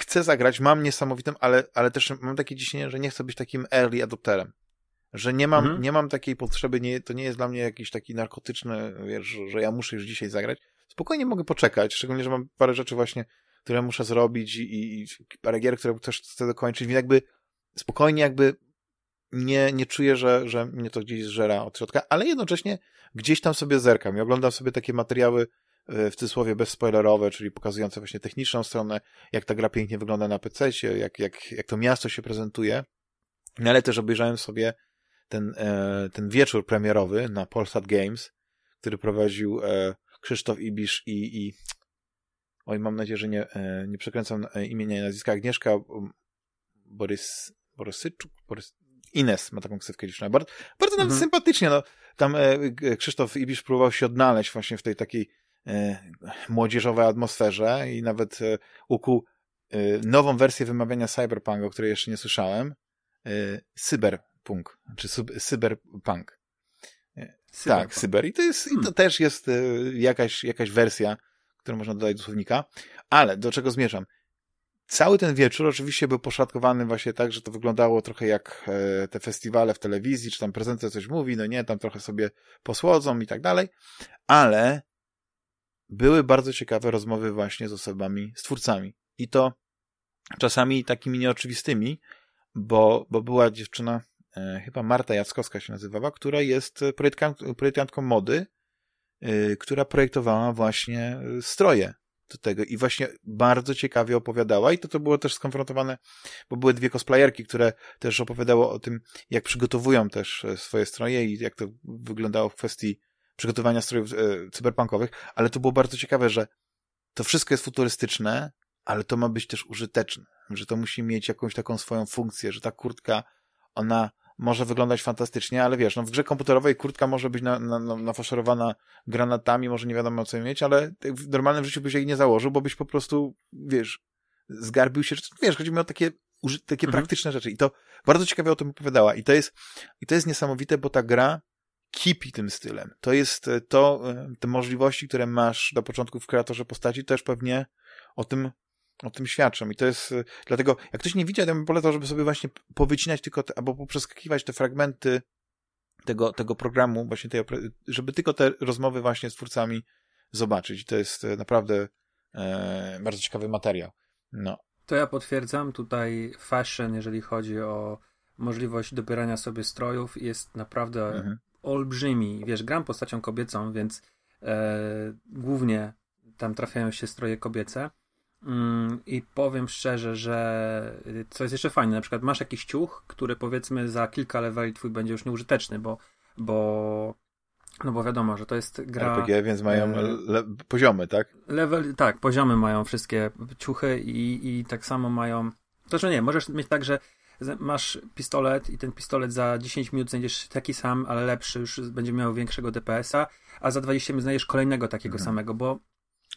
chcę zagrać, mam niesamowitą, ale, ale też mam takie ciśnienie, że nie chcę być takim early adopterem. Że nie mam, Mhm. nie mam takiej potrzeby, nie, to nie jest dla mnie jakiś taki narkotyczny, wiesz, że ja muszę już dzisiaj zagrać. Spokojnie mogę poczekać, szczególnie, że mam parę rzeczy właśnie, które muszę zrobić i, i parę gier, które też chcę dokończyć, więc jakby spokojnie jakby nie, nie czuję, że, że mnie to gdzieś zżera od środka, ale jednocześnie gdzieś tam sobie zerkam. I oglądam sobie takie materiały e, w cudzysłowie bezspoilerowe, czyli pokazujące właśnie techniczną stronę, jak ta gra pięknie wygląda na PC, jak, jak, jak to miasto się prezentuje, no ale też obejrzałem sobie ten, e, ten wieczór premierowy na Polsat Games, który prowadził e, Krzysztof Ibisz i, i oj, mam nadzieję, że nie, e, nie przekręcam e, imienia i nazwiska, Agnieszka um, Borys, Borysyczuk, Borys, Ines ma taką ksywkę dziewczyna. Bardzo, bardzo nawet Mhm. sympatycznie, no. Tam e, Krzysztof Ibisz próbował się odnaleźć właśnie w tej takiej e, młodzieżowej atmosferze i nawet e, ukuł e, nową wersję wymawiania cyberpunk, o której jeszcze nie słyszałem. E, cyberpunk, czy sub, cyberpunk. Tak, cyber. I to, jest, i to Hmm. też jest e, jakaś, jakaś wersja, którą można dodać do słownika. Ale do czego zmierzam? Cały ten wieczór oczywiście był poszatkowany właśnie tak, że to wyglądało trochę jak e, te festiwale w telewizji, czy tam prezenter coś mówi, no nie, tam trochę sobie posłodzą i tak dalej, ale były bardzo ciekawe rozmowy właśnie z osobami, z twórcami. I to czasami takimi nieoczywistymi, bo, bo była dziewczyna, chyba Marta Jackowska się nazywała, która jest projektantką mody, e, która projektowała właśnie stroje do tego i właśnie bardzo ciekawie opowiadała i to to było też skonfrontowane, bo były dwie cosplayerki, które też opowiadały o tym, jak przygotowują też swoje stroje i jak to wyglądało w kwestii przygotowania strojów e, cyberpunkowych, ale to było bardzo ciekawe, że to wszystko jest futurystyczne, ale to ma być też użyteczne, że to musi mieć jakąś taką swoją funkcję, że ta kurtka, ona może wyglądać fantastycznie, ale wiesz, no w grze komputerowej kurtka może być na, na, na, nafaszerowana granatami, może nie wiadomo co mieć, ale w normalnym życiu byś jej nie założył, bo byś po prostu, wiesz, zgarbił się, wiesz, chodzi mi o takie, takie mhm. praktyczne rzeczy i to bardzo ciekawie o tym opowiadała i to jest, i to jest niesamowite, bo ta gra kipi tym stylem. To jest e, to, e, te możliwości, które masz do początku w kreatorze postaci, też pewnie o tym, o tym świadczą. I to jest, e, dlatego, jak ktoś nie widział, to bym polecał, żeby sobie właśnie powycinać tylko, te, albo poprzeskakiwać te fragmenty tego, tego programu, właśnie tej, żeby tylko te rozmowy właśnie z twórcami zobaczyć. I to jest naprawdę e, bardzo ciekawy materiał. No. To ja potwierdzam. Tutaj fashion, jeżeli chodzi o możliwość dobierania sobie strojów, jest naprawdę mhm olbrzymi. Wiesz, gram postacią kobiecą, więc e, głównie tam trafiają się stroje kobiece. Mm, I powiem szczerze, że co jest jeszcze fajne, na przykład masz jakiś ciuch, który powiedzmy za kilka leveli twój będzie już nieużyteczny, bo, bo no bo wiadomo, że to jest gra. RPG, więc mają e, le, poziomy, tak? Level, tak, poziomy mają wszystkie ciuchy i, i tak samo mają. To, że nie, możesz mieć tak, że masz pistolet i ten pistolet za 10 minut znajdziesz taki sam, ale lepszy, już będzie miał większego DPS-a, a za 20 minut znajdziesz kolejnego takiego mhm. samego, bo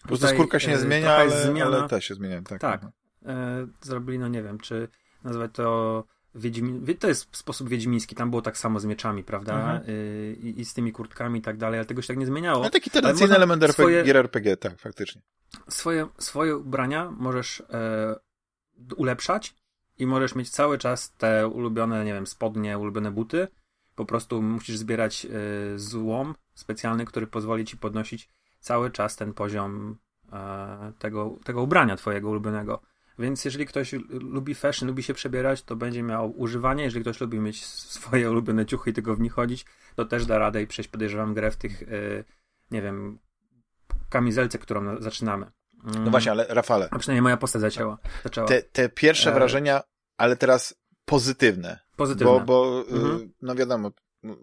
po prostu skórka się nie e, zmienia, ale, zmiana, ale te się zmieniają. Tak, tak. E, zrobili, no nie wiem, czy nazwać to Wiedźmin... To jest sposób wiedźmiński, tam było tak samo z mieczami, prawda? Mhm. Y, I, z tymi kurtkami i tak dalej, ale tego się tak nie zmieniało. Ale taki tradycyjny element RPG, swoje, RPG, tak, faktycznie. Swoje, swoje ubrania możesz e, ulepszać i możesz mieć cały czas te ulubione, nie wiem, spodnie, ulubione buty. Po prostu musisz zbierać y, złom specjalny, który pozwoli ci podnosić cały czas ten poziom y, tego, tego ubrania twojego ulubionego. Więc jeżeli ktoś lubi fashion, lubi się przebierać, to będzie miał używanie. Jeżeli ktoś lubi mieć swoje ulubione ciuchy i tylko w nich chodzić, to też da radę i przejść, podejrzewam, grę w tych, y, nie wiem, kamizelce, którą zaczynamy. No właśnie, ale Rafale. A przynajmniej moja postać zaczęła. zaczęła. Te, te pierwsze e... wrażenia, ale teraz pozytywne. Pozytywne. Bo, bo y, mhm. no wiadomo,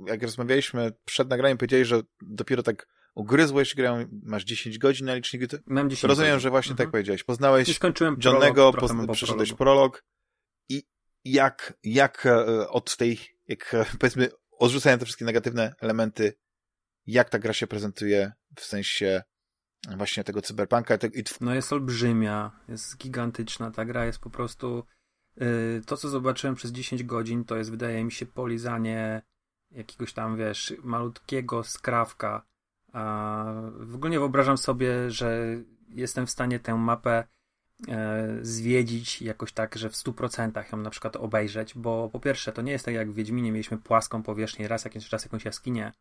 jak rozmawialiśmy przed nagraniem, powiedziałeś, że dopiero tak ugryzłeś grę, masz 10 godzin na liczniku. To Mam 10 rozumiem, godzin. że właśnie tak mhm. tak powiedziałeś. Poznałeś skończyłem poz... przeszedłeś prolog i jak, jak e, od tej, jak e, powiedzmy, odrzucając te wszystkie negatywne elementy, jak ta gra się prezentuje w sensie właśnie tego cyberpunka. I no jest olbrzymia, jest gigantyczna, ta gra jest po prostu yy, to, co zobaczyłem przez 10 godzin, to jest, wydaje mi się, polizanie jakiegoś tam, wiesz, malutkiego skrawka. A w ogóle nie wyobrażam sobie, że jestem w stanie tę mapę e, zwiedzić jakoś tak, że w 100% ją na przykład obejrzeć, bo po pierwsze, to nie jest tak jak w Wiedźminie mieliśmy płaską powierzchnię, raz jakiś czas jakąś jaskinię.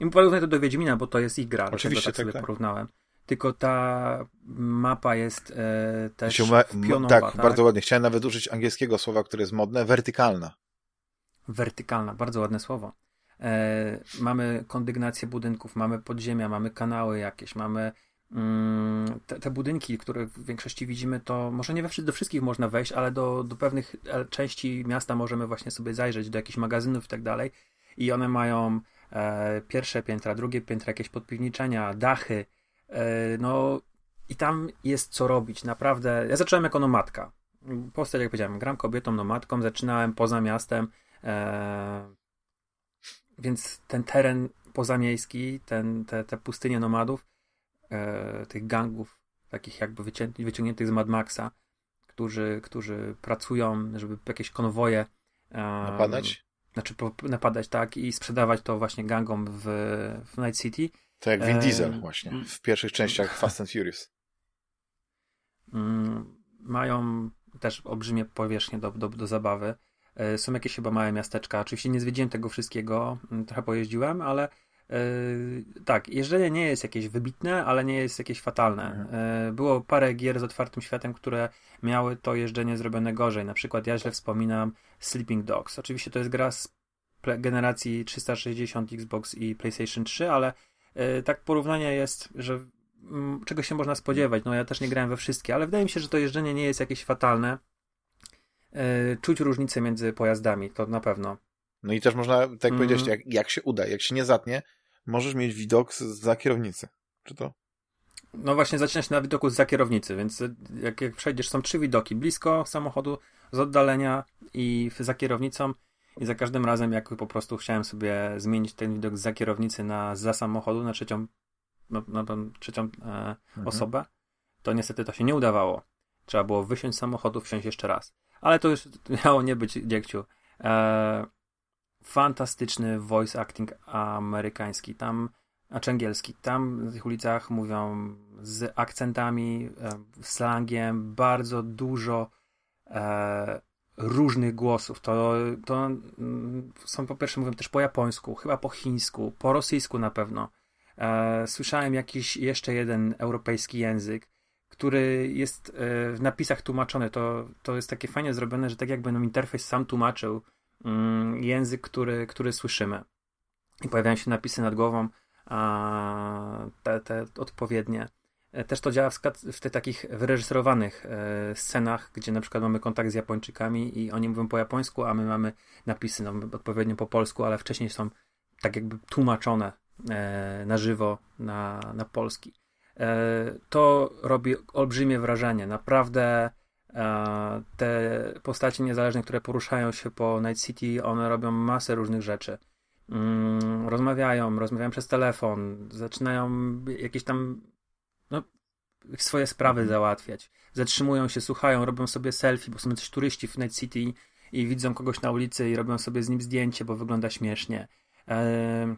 I porównuję to do Wiedźmina, bo to jest ich gra, Oczywiście, tak, tak sobie tak. porównałem tylko ta mapa jest e, też ma, pionowa, tak, tak, bardzo ładnie. Chciałem nawet użyć angielskiego słowa, które jest modne, wertykalna. Wertykalna, bardzo ładne słowo. E, mamy kondygnację budynków, mamy podziemia, mamy kanały jakieś, mamy mm, te, te, budynki, które w większości widzimy, to może nie we, do wszystkich można wejść, ale do, do pewnych e, części miasta możemy właśnie sobie zajrzeć, do jakichś magazynów i tak dalej. I one mają e, pierwsze piętra, drugie piętra, jakieś podpiwniczenia, dachy, E, no i tam jest co robić, naprawdę. Ja zacząłem jako nomadka. Postać, jak powiedziałem, gram kobietą, nomadką, zaczynałem poza miastem, e, więc ten teren pozamiejski, ten, te, te pustynie nomadów, e, tych gangów, takich jakby wycię, wyciągniętych z Mad Maxa, którzy, którzy pracują, żeby jakieś konwoje e, napadać? Znaczy napadać, tak, i sprzedawać to właśnie gangom w, w Night City to jak Vin Diesel właśnie w pierwszych częściach Fast and Furious. Mm, mają też olbrzymie powierzchnie do, do, do zabawy. E, są jakieś chyba małe miasteczka. Oczywiście nie zwiedziłem tego wszystkiego, mm, trochę pojeździłem, ale Yy, tak, jeżdżenie nie jest jakieś wybitne, ale nie jest jakieś fatalne. Yy, było parę gier z otwartym światem, które miały to jeżdżenie zrobione gorzej. Na przykład ja źle wspominam Sleeping Dogs. Oczywiście to jest gra z generacji 360 Xbox i PlayStation 3, ale e, tak porównanie jest, że m, czego się można spodziewać. No ja też nie grałem we wszystkie, ale wydaje mi się, że to jeżdżenie nie jest jakieś fatalne. E, czuć różnicę między pojazdami, to na pewno. No i też można, tak jak mm. powiedziałeś, jak, jak się uda, jak się nie zatnie, możesz mieć widok z, za kierownicy. Czy to? No właśnie zaczyna się na widoku za kierownicy, więc jak, jak przejdziesz, są trzy widoki. Blisko samochodu, z oddalenia i za kierownicą. I za każdym razem, jak po prostu chciałem sobie zmienić ten widok za kierownicy na za samochodu, na trzecią, no, na trzecią e, mhm. osobę, to niestety to się nie udawało. Trzeba było wysiąść z samochodu, wsiąść jeszcze raz. Ale to już miało nie być dziekciu. E, fantastyczny voice acting amerykański. Tam a angielski. Tam w tych ulicach mówią z akcentami, e, slangiem, bardzo dużo e, różnych głosów. To, to mm, są po pierwsze mówią też po japońsku, chyba po chińsku, po rosyjsku na pewno. E, słyszałem jakiś jeszcze jeden europejski język, który jest e, w napisach tłumaczony. To, to jest takie fajnie zrobione, że tak jakby nam interfejs sam tłumaczył mm, język, który, który słyszymy. I pojawiają się napisy nad głową te, te odpowiednie. E, też to działa w, w tych takich wyreżyserowanych e, scenach, gdzie na przykład mamy kontakt z Japończykami i oni mówią po japońsku, a my mamy napisy no, odpowiednio po polsku, ale wcześniej są tak jakby tłumaczone na żywo na, na polski. To robi olbrzymie wrażenie. Naprawdę te postacie niezależne, które poruszają się po Night City, one robią masę różnych rzeczy. Mm, rozmawiają, rozmawiają przez telefon, zaczynają jakieś tam no, swoje sprawy mhm. załatwiać. Zatrzymują się, słuchają, robią sobie selfie, bo są też turyści w Night City i widzą kogoś na ulicy i robią sobie z nim zdjęcie, bo wygląda śmiesznie. E,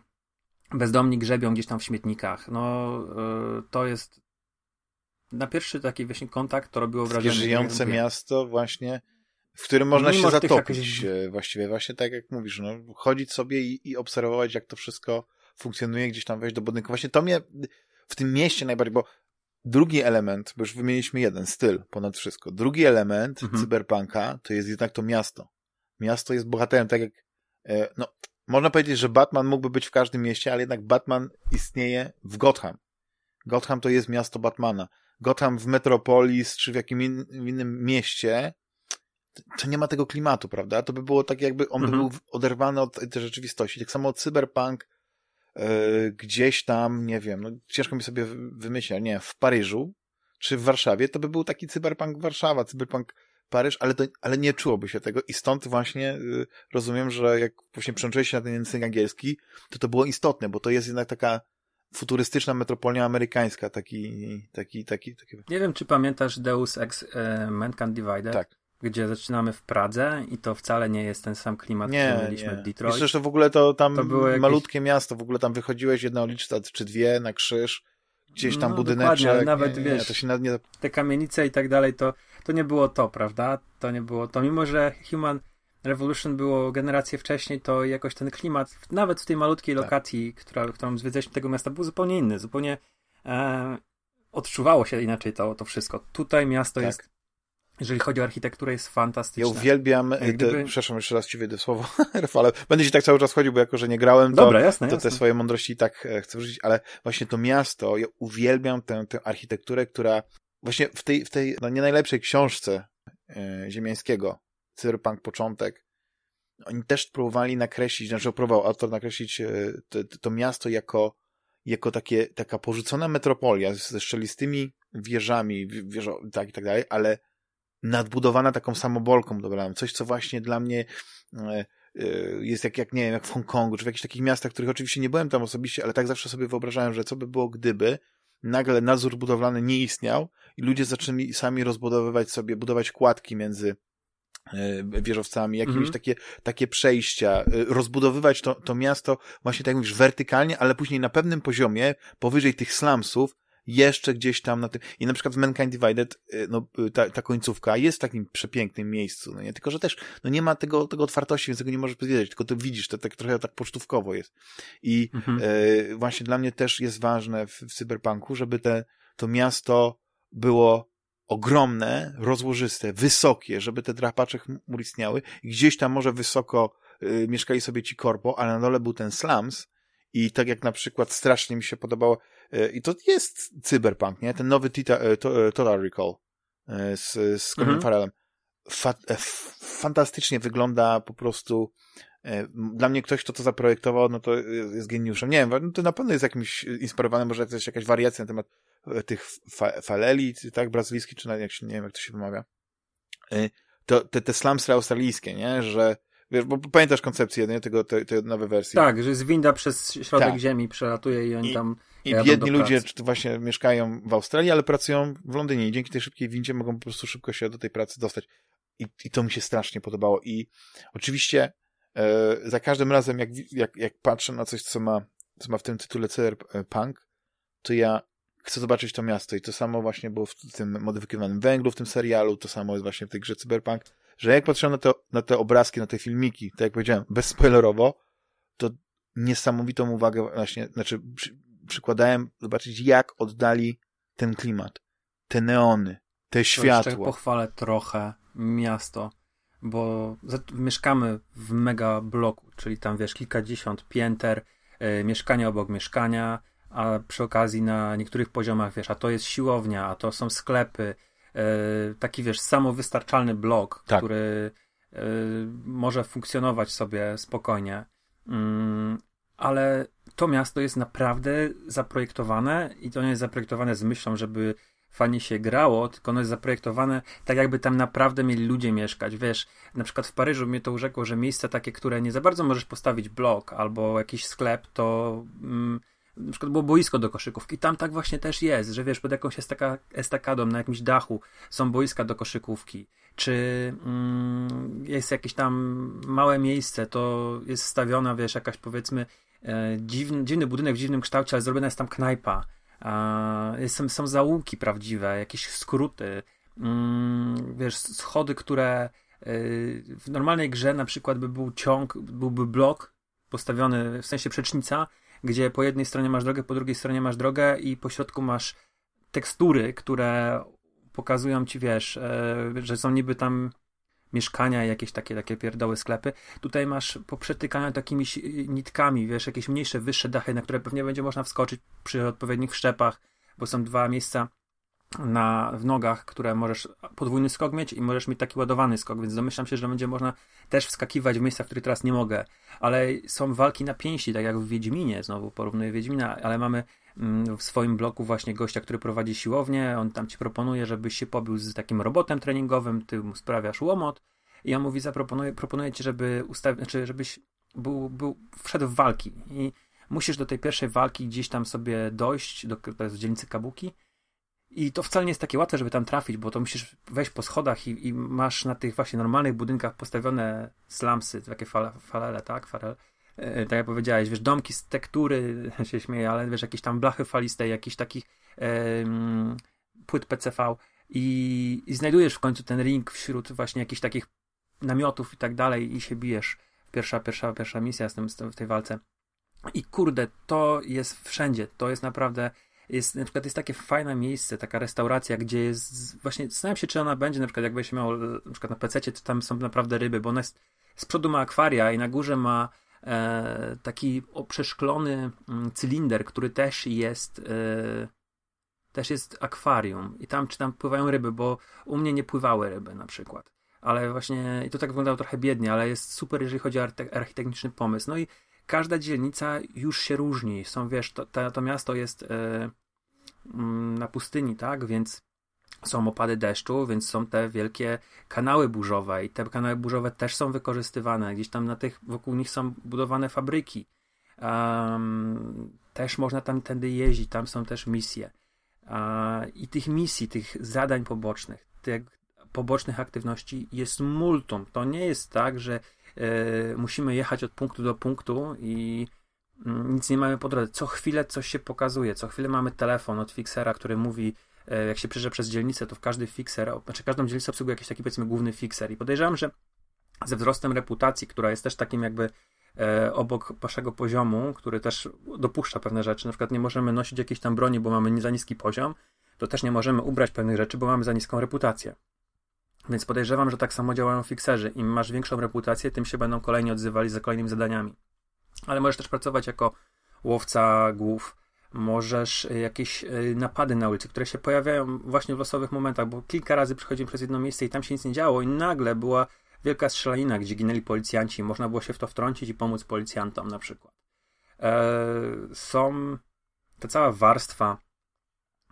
bezdomni grzebią gdzieś tam w śmietnikach. No, e, to jest na pierwszy taki właśnie kontakt to robiło wrażenie. Takie żyjące miasto właśnie w którym można Mimo się zatopić. E, właściwie, właśnie tak jak mówisz, no, chodzić sobie i, i, obserwować, jak to wszystko funkcjonuje, gdzieś tam wejść do budynku. Właśnie to mnie w tym mieście najbardziej, bo drugi element, bo już wymieniliśmy jeden, styl ponad wszystko. Drugi element mhm. cyberpunka to jest jednak to miasto. Miasto jest bohaterem, tak jak, e, no, można powiedzieć, że Batman mógłby być w każdym mieście, ale jednak Batman istnieje w Gotham. Gotham to jest miasto Batmana. Gotham w Metropolis czy w jakimś in, innym mieście to nie ma tego klimatu, prawda? To by było tak, jakby on mhm. by był oderwany od tej rzeczywistości. Tak samo od cyberpunk yy, gdzieś tam, nie wiem, no ciężko mi sobie wymyśleć, nie, w Paryżu czy w Warszawie, to by był taki cyberpunk Warszawa, cyberpunk Paryż, ale, to, ale nie czułoby się tego i stąd właśnie yy, rozumiem, że jak właśnie przełączyłeś się na ten język angielski, to to było istotne, bo to jest jednak taka futurystyczna metropolia amerykańska, taki, taki, taki, taki... Nie wiem, czy pamiętasz Deus Ex e, Mankind Divided? Tak gdzie zaczynamy w Pradze i to wcale nie jest ten sam klimat, nie, który mieliśmy nie. w Detroit. Jeszcze, że w ogóle to tam to było jakieś... malutkie miasto, w ogóle tam wychodziłeś jedna uliczka czy dwie na krzyż, gdzieś tam no, budyneczek. Ale nawet nie, wiesz, to się nawet nie... te kamienice i tak dalej, to, to nie było to, prawda? To nie było to. Mimo, że Human Revolution było generację wcześniej, to jakoś ten klimat, nawet w tej malutkiej tak. lokacji, która, którą zwiedzaliśmy tego miasta, był zupełnie inny. Zupełnie e, odczuwało się inaczej to, to wszystko. Tutaj miasto tak. jest jeżeli chodzi o architekturę, jest fantastyczna. Ja uwielbiam, Gdyby... te, przepraszam, jeszcze raz ci wyjdę słowo, Rafale, będę ci tak cały czas chodził, bo jako, że nie grałem, to, Dobra, jasne, to jasne. te swoje mądrości tak e, chcę wrzucić, ale właśnie to miasto, ja uwielbiam tę, tę architekturę, która właśnie w tej, w tej no nie najlepszej książce e, Ziemiańskiego, Cyberpunk Początek, oni też próbowali nakreślić, znaczy próbował autor nakreślić e, to, to miasto jako, jako takie, taka porzucona metropolia ze szczelistymi wieżami, wieżo, tak i tak dalej, ale nadbudowana taką samobolką dobra, coś, co właśnie dla mnie e, jest jak, jak, nie wiem, jak w Hongkongu, czy w jakichś takich miastach, których oczywiście nie byłem tam osobiście, ale tak zawsze sobie wyobrażałem, że co by było, gdyby nagle nadzór budowlany nie istniał i ludzie zaczęli sami rozbudowywać sobie, budować kładki między e, wieżowcami, jakieś -hmm. takie, takie przejścia, rozbudowywać to, to miasto właśnie tak jak mówisz, wertykalnie, ale później na pewnym poziomie, powyżej tych slumsów, jeszcze gdzieś tam na tym. I na przykład w Mankind Divided, y, no, ta, ta końcówka jest w takim przepięknym miejscu, no nie? Tylko, że też, no nie ma tego, tego otwartości, więc tego nie możesz powiedzieć, tylko to widzisz, to tak trochę tak pocztówkowo jest. I mhm. e, właśnie dla mnie też jest ważne w, w cyberpunku, żeby te, to miasto było ogromne, rozłożyste, wysokie, żeby te drapacze chmur istniały gdzieś tam może wysoko y, mieszkali sobie ci korpo, ale na dole był ten slums i tak jak na przykład strasznie mi się podobało, y, i to jest cyberpunk, nie? Ten nowy Tita, y, to, y, Total Recall y, z, z Colin mhm. Farrellem. Fa e, fantastycznie wygląda po prostu e, dla mnie ktoś, kto to zaprojektował, no to jest geniuszem. Nie wiem, no to na pewno jest jakimś inspirowany, może jest jakaś wariacja na temat tych fa faleli, tak, brazylijskich, czy nawet jak się, nie wiem, jak to się wymawia. To, te, te slumsy australijskie, nie, że Wiesz, bo pamiętasz koncepcję nie, tego, tej, tej nowej wersji. Tak, że jest winda przez środek tak. ziemi, przelatuje i oni I, tam. I biedni ludzie właśnie mieszkają w Australii, ale pracują w Londynie i dzięki tej szybkiej windzie mogą po prostu szybko się do tej pracy dostać. I, i to mi się strasznie podobało. I oczywiście e, za każdym razem, jak, jak, jak patrzę na coś, co ma, co ma w tym tytule Cyberpunk, to ja chcę zobaczyć to miasto. I to samo właśnie było w tym modyfikowanym węglu, w tym serialu, to samo jest właśnie w tej grze Cyberpunk że jak patrzę na te, na te obrazki, na te filmiki, tak jak powiedziałem, bezspoilerowo, to niesamowitą uwagę właśnie, znaczy przy, przykładałem zobaczyć, jak oddali ten klimat, te neony, te światła. Jeszcze pochwalę trochę miasto, bo mieszkamy w mega bloku, czyli tam wiesz, kilkadziesiąt pięter, yy, mieszkania obok mieszkania, a przy okazji na niektórych poziomach wiesz, a to jest siłownia, a to są sklepy, E, taki, wiesz, samowystarczalny blok, tak. który e, może funkcjonować sobie spokojnie. Mm, ale to miasto jest naprawdę zaprojektowane i to nie jest zaprojektowane z myślą, żeby fajnie się grało, tylko ono jest zaprojektowane tak, jakby tam naprawdę mieli ludzie mieszkać. Wiesz, na przykład w Paryżu mnie to urzekło, że miejsca takie, które nie za bardzo możesz postawić blok albo jakiś sklep, to mm, na przykład było boisko do koszykówki. Tam tak właśnie też jest, że wiesz, pod jakąś estaka, estakadą na jakimś dachu są boiska do koszykówki. Czy mm, jest jakieś tam małe miejsce, to jest stawiona, wiesz, jakaś powiedzmy e, dziwny, dziwny budynek w dziwnym kształcie, ale zrobiona jest tam knajpa. E, są, są zaułki prawdziwe, jakieś skróty, mm, wiesz, schody, które e, w normalnej grze na przykład by był ciąg, byłby blok postawiony, w sensie przecznica, gdzie po jednej stronie masz drogę, po drugiej stronie masz drogę i po środku masz tekstury, które pokazują ci, wiesz, e, że są niby tam mieszkania, jakieś takie, takie pierdoły sklepy. Tutaj masz poprzetykane takimi nitkami, wiesz, jakieś mniejsze, wyższe dachy, na które pewnie będzie można wskoczyć przy odpowiednich wszczepach, bo są dwa miejsca na, w nogach, które możesz podwójny skok mieć i możesz mieć taki ładowany skok, więc domyślam się, że będzie można też wskakiwać w miejsca, w których teraz nie mogę. Ale są walki na pięści, tak jak w Wiedźminie, znowu porównuję Wiedźmina, ale mamy mm, w swoim bloku właśnie gościa, który prowadzi siłownię, on tam ci proponuje, żebyś się pobił z takim robotem treningowym, ty mu sprawiasz łomot. I on mówi, zaproponuje proponuję ci, żeby ustawić, znaczy, żebyś był, był, wszedł w walki. I musisz do tej pierwszej walki gdzieś tam sobie dojść, do, to jest w dzielnicy Kabuki, i to wcale nie jest takie łatwe, żeby tam trafić, bo to musisz wejść po schodach i, i masz na tych właśnie normalnych budynkach postawione slamsy, takie fale, falele, tak? Farel. E, tak jak powiedziałeś, wiesz, domki z tektury, się śmieję, ale wiesz, jakieś tam blachy faliste, jakichś takich płyt PCV i, i znajdujesz w końcu ten ring wśród właśnie jakichś takich namiotów i tak dalej i się bijesz. Pierwsza, pierwsza, pierwsza misja z tym, z tym, w tej walce. I kurde, to jest wszędzie. To jest naprawdę jest, na przykład jest takie fajne miejsce, taka restauracja, gdzie jest, właśnie zastanawiam się, czy ona będzie, na przykład jak się miał na przykład na PC, to tam są naprawdę ryby, bo ona jest, z przodu ma akwaria i na górze ma e, taki przeszklony mm, cylinder, który też jest e, też jest akwarium i tam czy tam pływają ryby, bo u mnie nie pływały ryby na przykład. Ale właśnie, i to tak wyglądało trochę biednie, ale jest super, jeżeli chodzi o architektoniczny pomysł. No i każda dzielnica już się różni. Są, wiesz, to, to, to miasto jest e, na pustyni, tak? Więc są opady deszczu, więc są te wielkie kanały burzowe i te kanały burzowe też są wykorzystywane. Gdzieś tam na tych, wokół nich są budowane fabryki. Um, też można tam tędy jeździć, tam są też misje. I tych misji, tych zadań pobocznych, tych pobocznych aktywności jest multum. To nie jest tak, że E, musimy jechać od punktu do punktu i mm, nic nie mamy po drodze. Co chwilę coś się pokazuje, co chwilę mamy telefon od fixera, który mówi, e, jak się przejeżdża przez dzielnicę, to w każdy fixer, znaczy każdą dzielnicę obsługuje jakiś taki powiedzmy główny fixer i podejrzewam, że ze wzrostem reputacji, która jest też takim jakby e, obok waszego poziomu, który też dopuszcza pewne rzeczy, na przykład nie możemy nosić jakiejś tam broni, bo mamy za niski poziom, to też nie możemy ubrać pewnych rzeczy, bo mamy za niską reputację. Więc podejrzewam, że tak samo działają fikserzy. Im masz większą reputację, tym się będą kolejni odzywali za kolejnymi zadaniami. Ale możesz też pracować jako łowca głów, możesz y, jakieś y, napady na ulicy, które się pojawiają właśnie w losowych momentach, bo kilka razy przychodzimy przez jedno miejsce i tam się nic nie działo i nagle była wielka strzelanina, gdzie ginęli policjanci, można było się w to wtrącić i pomóc policjantom na przykład. E, są ta cała warstwa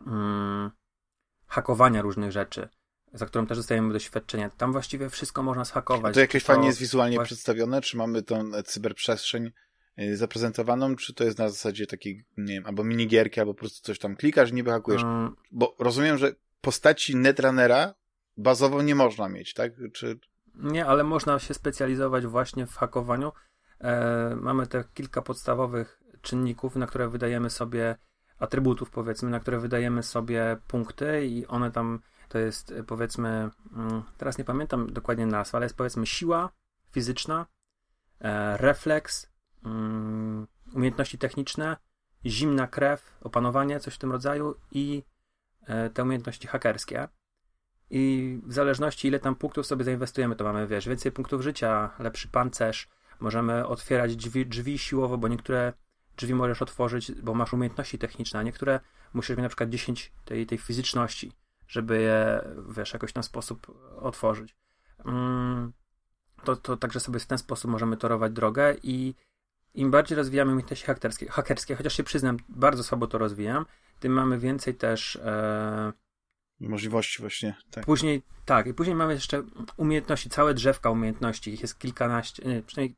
mm, hakowania różnych rzeczy, za którą też dostajemy doświadczenie. Tam właściwie wszystko można zhakować. A to jakieś fajnie jest wizualnie właśnie... przedstawione? Czy mamy tą cyberprzestrzeń zaprezentowaną, czy to jest na zasadzie takiej, nie wiem, albo minigierki, albo po prostu coś tam klikasz niby hakujesz? Um... Bo rozumiem, że postaci Netrunnera bazowo nie można mieć, tak? Czy... Nie, ale można się specjalizować właśnie w hakowaniu. E, mamy te kilka podstawowych czynników, na które wydajemy sobie atrybutów, powiedzmy, na które wydajemy sobie punkty i one tam to jest powiedzmy, mm, teraz nie pamiętam dokładnie nazw, ale jest powiedzmy siła fizyczna, e, refleks, umiejętności techniczne, zimna krew, opanowanie, coś w tym rodzaju i e, te umiejętności hakerskie. I w zależności ile tam punktów sobie zainwestujemy, to mamy, wiesz, więcej punktów życia, lepszy pancerz, możemy otwierać drzwi, drzwi siłowo, bo niektóre drzwi możesz otworzyć, bo masz umiejętności techniczne, a niektóre musisz mieć na przykład 10 tej, tej fizyczności, żeby je, wiesz, jakoś na sposób otworzyć. Mm, to, to także sobie w ten sposób możemy torować drogę i im bardziej rozwijamy umiejętności hakerskie, hakerskie, chociaż się przyznam, bardzo słabo to rozwijam, tym mamy więcej też e, możliwości właśnie. Tak. Później, tak, i później mamy jeszcze umiejętności, całe drzewka umiejętności, ich jest kilkanaście, nie, przynajmniej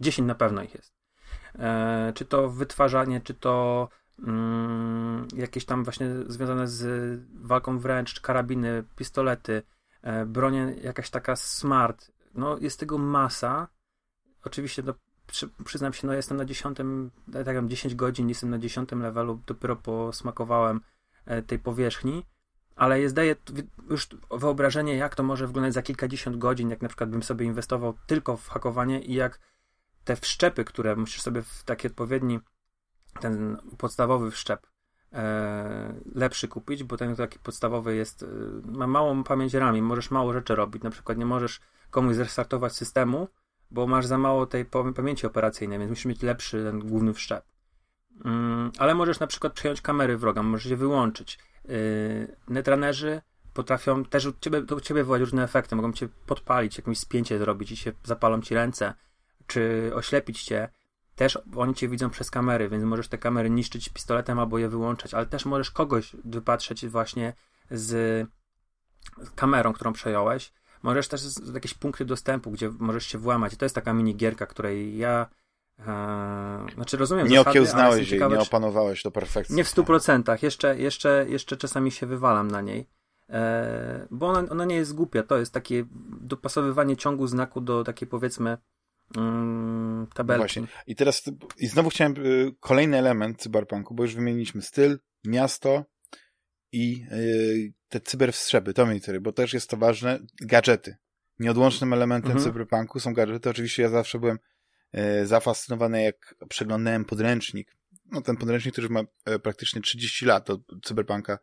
dziesięć na pewno ich jest. E, czy to wytwarzanie, czy to mm, jakieś tam właśnie związane z walką wręcz, karabiny, pistolety, e, bronie jakaś taka smart. No jest tego masa. Oczywiście no, przy, przyznam się, no jestem na dziesiątym, tak jak 10 godzin, jestem na dziesiątym levelu, dopiero posmakowałem e, tej powierzchni ale jest daje już wyobrażenie, jak to może wyglądać za kilkadziesiąt godzin, jak na przykład bym sobie inwestował tylko w hakowanie i jak te wszczepy, które musisz sobie w taki odpowiedni, ten podstawowy wszczep e, lepszy kupić, bo ten taki podstawowy jest, e, ma małą pamięć rami, możesz mało rzeczy robić, na przykład nie możesz komuś zrestartować systemu, bo masz za mało tej pamięci operacyjnej, więc musisz mieć lepszy ten główny wszczep. Mm, ale możesz na przykład przejąć kamery wroga, możesz je wyłączyć Yy, netrunnerzy potrafią też u ciebie, do ciebie wywołać różne efekty. Mogą cię podpalić, jakieś spięcie zrobić i się zapalą ci ręce, czy oślepić cię. Też oni cię widzą przez kamery, więc możesz te kamery niszczyć pistoletem albo je wyłączać, ale też możesz kogoś wypatrzeć właśnie z kamerą, którą przejąłeś. Możesz też jakieś punkty dostępu, gdzie możesz się włamać. I to jest taka minigierka, której ja Eee, znaczy rozumiem Nie zasady, okiełznałeś jej, nie opanowałeś do perfekcji. Nie w stu procentach, jeszcze, jeszcze, jeszcze czasami się wywalam na niej. Eee, bo ona, ona nie jest głupia, to jest takie dopasowywanie ciągu znaku do takiej powiedzmy mm, tabelki. Właśnie. I teraz i znowu chciałem y, kolejny element cyberpunku, bo już wymieniliśmy styl, miasto i y, te cyberwstrzepy, to mnie bo też jest to ważne, gadżety. Nieodłącznym elementem mhm. cyberpunku są gadżety. Oczywiście ja zawsze byłem E, zafascynowany, jak przeglądałem podręcznik. No ten podręcznik, który już ma e, praktycznie 30 lat od Cyberpunka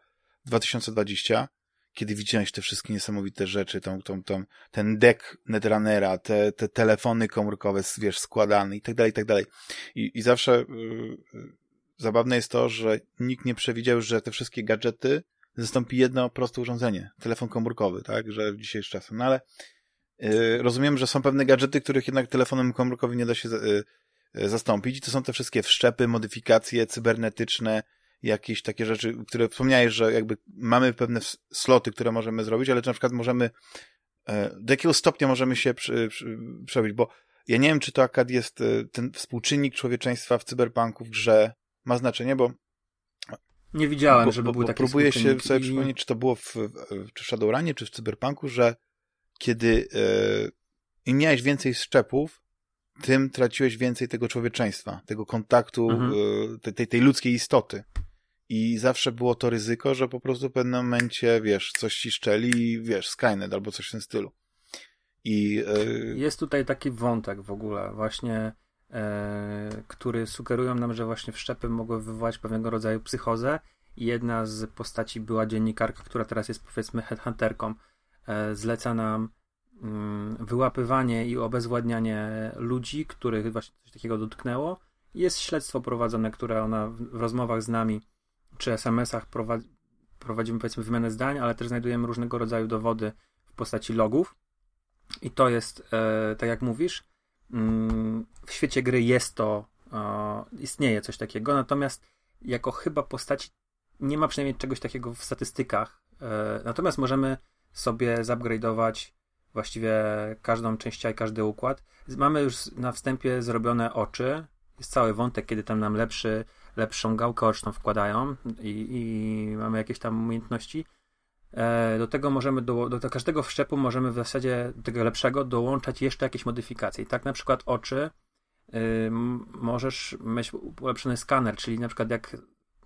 2020, kiedy widziałeś te wszystkie niesamowite rzeczy, tą, tą, tą, ten deck Netrunnera, te, te telefony komórkowe, wiesz, składane i tak dalej, i tak dalej. I, i zawsze yy, zabawne jest to, że nikt nie przewidział, że te wszystkie gadżety zastąpi jedno proste urządzenie, telefon komórkowy, tak, że w dzisiejszym czasem. No ale Y, rozumiem, że są pewne gadżety, których jednak telefonem komórkowym nie da się y, y, zastąpić i to są te wszystkie wszczepy, modyfikacje cybernetyczne, jakieś takie rzeczy, które wspomniałeś, że jakby mamy pewne sloty, które możemy zrobić, ale czy na przykład możemy e, do jakiego stopnia możemy się przebić, bo ja nie wiem, czy to akad jest ten współczynnik człowieczeństwa w cyberpunku w grze ma znaczenie, bo nie widziałem, bo, żeby bo, był taki Próbuję się sobie i... przypomnieć, czy to było w, czy w Shadowrunie, czy w cyberpunku, że kiedy e, im miałeś więcej szczepów, tym traciłeś więcej tego człowieczeństwa, tego kontaktu, mhm. e, tej, tej ludzkiej istoty. I zawsze było to ryzyko, że po prostu w pewnym momencie, wiesz, coś ci szczeli i wiesz, Skynet albo coś w tym stylu. I, e... Jest tutaj taki wątek w ogóle, właśnie, który sugerują nam, że właśnie wszczepy mogły wywołać pewnego rodzaju psychozę. Jedna z postaci była dziennikarka, która teraz jest powiedzmy headhunterką e, zleca nam mm, wyłapywanie i obezwładnianie ludzi, których właśnie coś takiego dotknęło. Jest śledztwo prowadzone, które ona w rozmowach z nami czy SMS-ach prowadzi, prowadzimy powiedzmy wymianę zdań, ale też znajdujemy różnego rodzaju dowody w postaci logów. I to jest, e, tak jak mówisz, w świecie gry jest to, e, istnieje coś takiego, natomiast jako chyba postaci nie ma przynajmniej czegoś takiego w statystykach. E, natomiast możemy sobie zupgrade'ować właściwie każdą część i każdy układ. Mamy już na wstępie zrobione oczy. Jest cały wątek, kiedy tam nam lepszy, lepszą gałkę oczną wkładają i, i mamy jakieś tam umiejętności. E, do tego możemy, do, do każdego wszczepu możemy w zasadzie tego lepszego dołączać jeszcze jakieś modyfikacje. I tak na przykład oczy y, możesz mieć ulepszony skaner, czyli na przykład jak